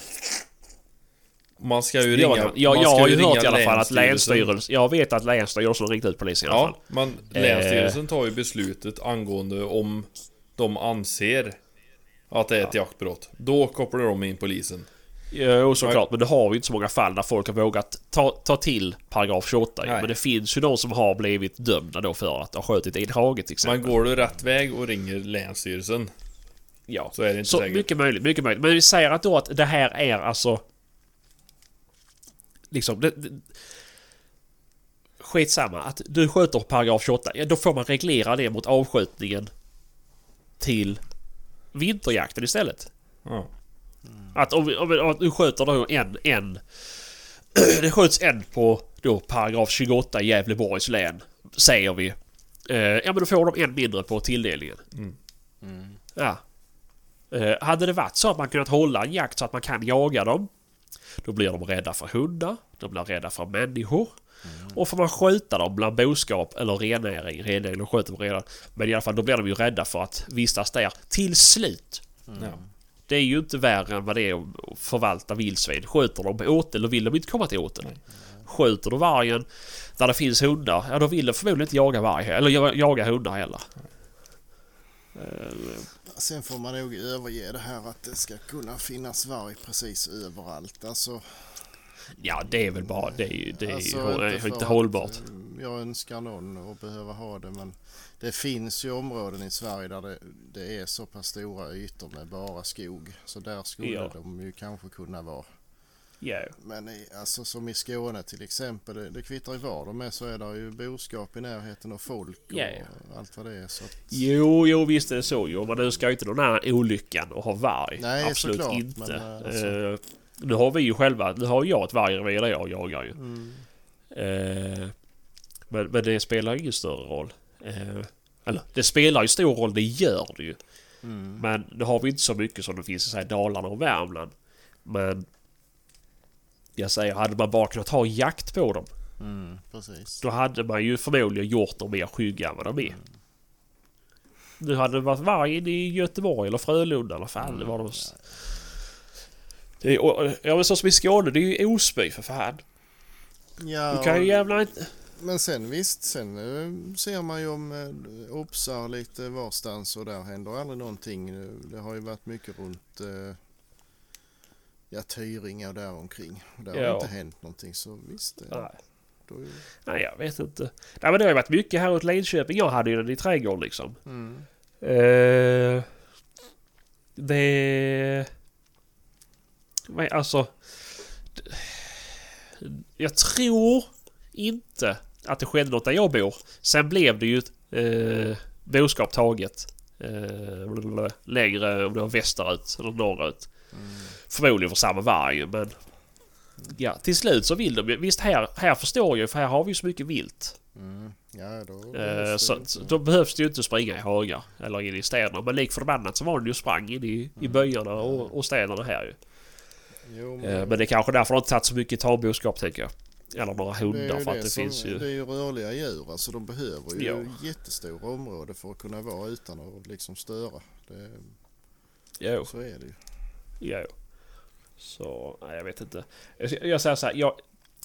Man ska ju Ja, ringa... jag, man jag har ju hört i alla fall att Länsstyrelsen. Jag vet att Länsstyrelsen ringt ut polisen i alla fall. Ja, men Länsstyrelsen tar ju beslutet angående om de anser att det är ett jaktbrott. Då kopplar de in polisen. Jo, såklart. Men det har vi inte så många fall där folk har vågat ta, ta till paragraf 28. ju. Nej. Men det finns ju de som har blivit dömda då för att ha skjutit i en hage till exempel. Men går du rätt väg och ringer Länsstyrelsen ja. så är det inte Så säkert. mycket möjligt, mycket möjligt. Men vi säger att då att det här är alltså... Liksom... Det, det, skitsamma. Att du skjuter paragraf 28. Ja, då får man reglera det mot avskjutningen till vinterjakten istället. Ja. Att om, om, om du skjuter då en, en... Det skjuts en på då paragraf 28 i Gävleborgs län. Säger vi. Eh, ja men då får de en mindre på tilldelningen. Mm. Ja. Eh, hade det varit så att man kunnat hålla en jakt så att man kan jaga dem. Då blir de rädda för hundar. De blir rädda för människor. Och får man skjuta dem bland boskap eller rennäring. Rennäring de skjuter man redan. Men i alla fall då blir de ju rädda för att vistas där. Till slut. Ja. Det är ju inte värre än vad det är att förvalta vildsvin. Skjuter de på åtel, då vill de inte komma till åteln. Skjuter du vargen där det finns hundar, ja då vill de förmodligen inte jaga varg eller jaga, hundar heller. Eh, Sen får man nog överge det här att det ska kunna finnas varg precis överallt. Alltså, Ja, det är väl bara... Det är det är alltså, inte, inte hållbart. eh, Jag önskar någon att behöva ha det men det finns ju områden i Sverige där det, det är så pass stora ytor med bara skog. Så där skulle Ja. de ju kanske kunna vara. Ja. Men i, alltså som i Skåne till exempel, det, det kvittar ju var de är så är det ju boskap i närheten och folk och Ja, ja. allt vad det är. Så att, Jo, jo visst är det så jo. Man önskar ju inte den här olyckan och ha varg. Nej, Absolut såklart, inte. men, eh, alltså- Eh, nu har vi ju själva... Nu har jag ett vargrevir där jag jagar ju. mm, Eh, men, men det spelar ingen större roll. Eh, eller det spelar ju stor roll, det gör det ju. mm, Men nu har vi inte så mycket som det finns i så här Dalarna och Värmland. Men... Jag säger, hade man bara kunnat ha jakt på dem. mm. Då hade man ju förmodligen gjort dem mer skygga än vad de är. Nu hade det varit varg inne i Göteborg eller Frölunda eller fan det var de... Det är, och- ja men så som i Skåne, det är ju Osby för fan. Ja, Du kan ju jävla inte... Men sen visst, sen eh, ser man ju om eh, Opsar lite varstans och där händer aldrig någonting. Eh, Det har ju varit mycket runt eh, ja, Tyringe och där omkring. Där har Ja. inte hänt någonting så visst. Eh, Nej. då, är- Nej, jag vet inte. Nej men det har ju varit mycket här åt Linköping. Jag hade ju den i trädgården liksom. mm, Eh, det... Men alltså... Jag tror inte att det skedde något där jag bor. Sen blev det ju ett eh, boskap taget. Eh, längre om det var västerut eller norrut. mm, Förmodligen för samma varg men... Ja, till slut så vill de ju. Visst här, här förstår jag för här har vi ju så mycket vilt. mm, ja, då, Eh, så, då behövs det ju inte springa i högar eller in i städerna. Men lik förbannat så var det ju sprang in i, i byarna och, och städerna här ju. Jo, men, Eh, men det är kanske därför det inte tagit så mycket tamboskap tänker jag. Eller några hundar för att det det som, finns ju... Det är ju rörliga djur, alltså de behöver ju Ja. jättestora områden för att kunna vara utan att liksom störa. Det, Jo, så är det ju. jo. Så, nej jag vet inte. Jag, jag säger så här, jag,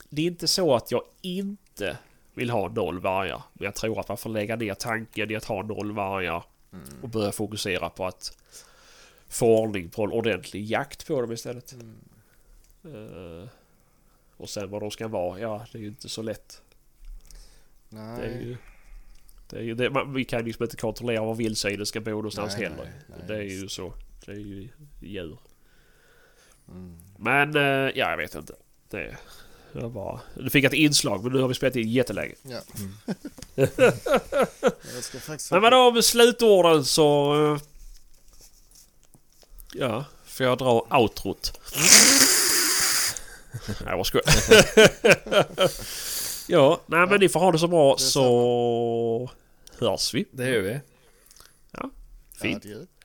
det är inte så att jag inte vill ha noll vargar. Men jag tror att man får lägga ner tanken i att ha noll vargar Mm. och börja fokusera på att få ordning på en ordentlig jakt på dem istället. Mm. Eh, och sen vad de ska vara, ja det är ju inte så lätt. Nej. Det är ju, det är ju det, man, vi kan liksom inte kontrollera var vildsvinen ska bo någonstans Nej, heller. nej, nej, det är ju så. Det är ju djur. Mm. Men eh, ja, jag vet inte. Det, jag bara, du fick ett inslag men nu har vi spelat in jättelänge. Ja. jag ska faktiskt... Men vadå med slutorden så... eh, Ja, får jag dra outrot? Nej, jag skojar. Ja, nej men ni får ha det så bra Det är så hörs vi. Det gör vi. Fint. Adjö.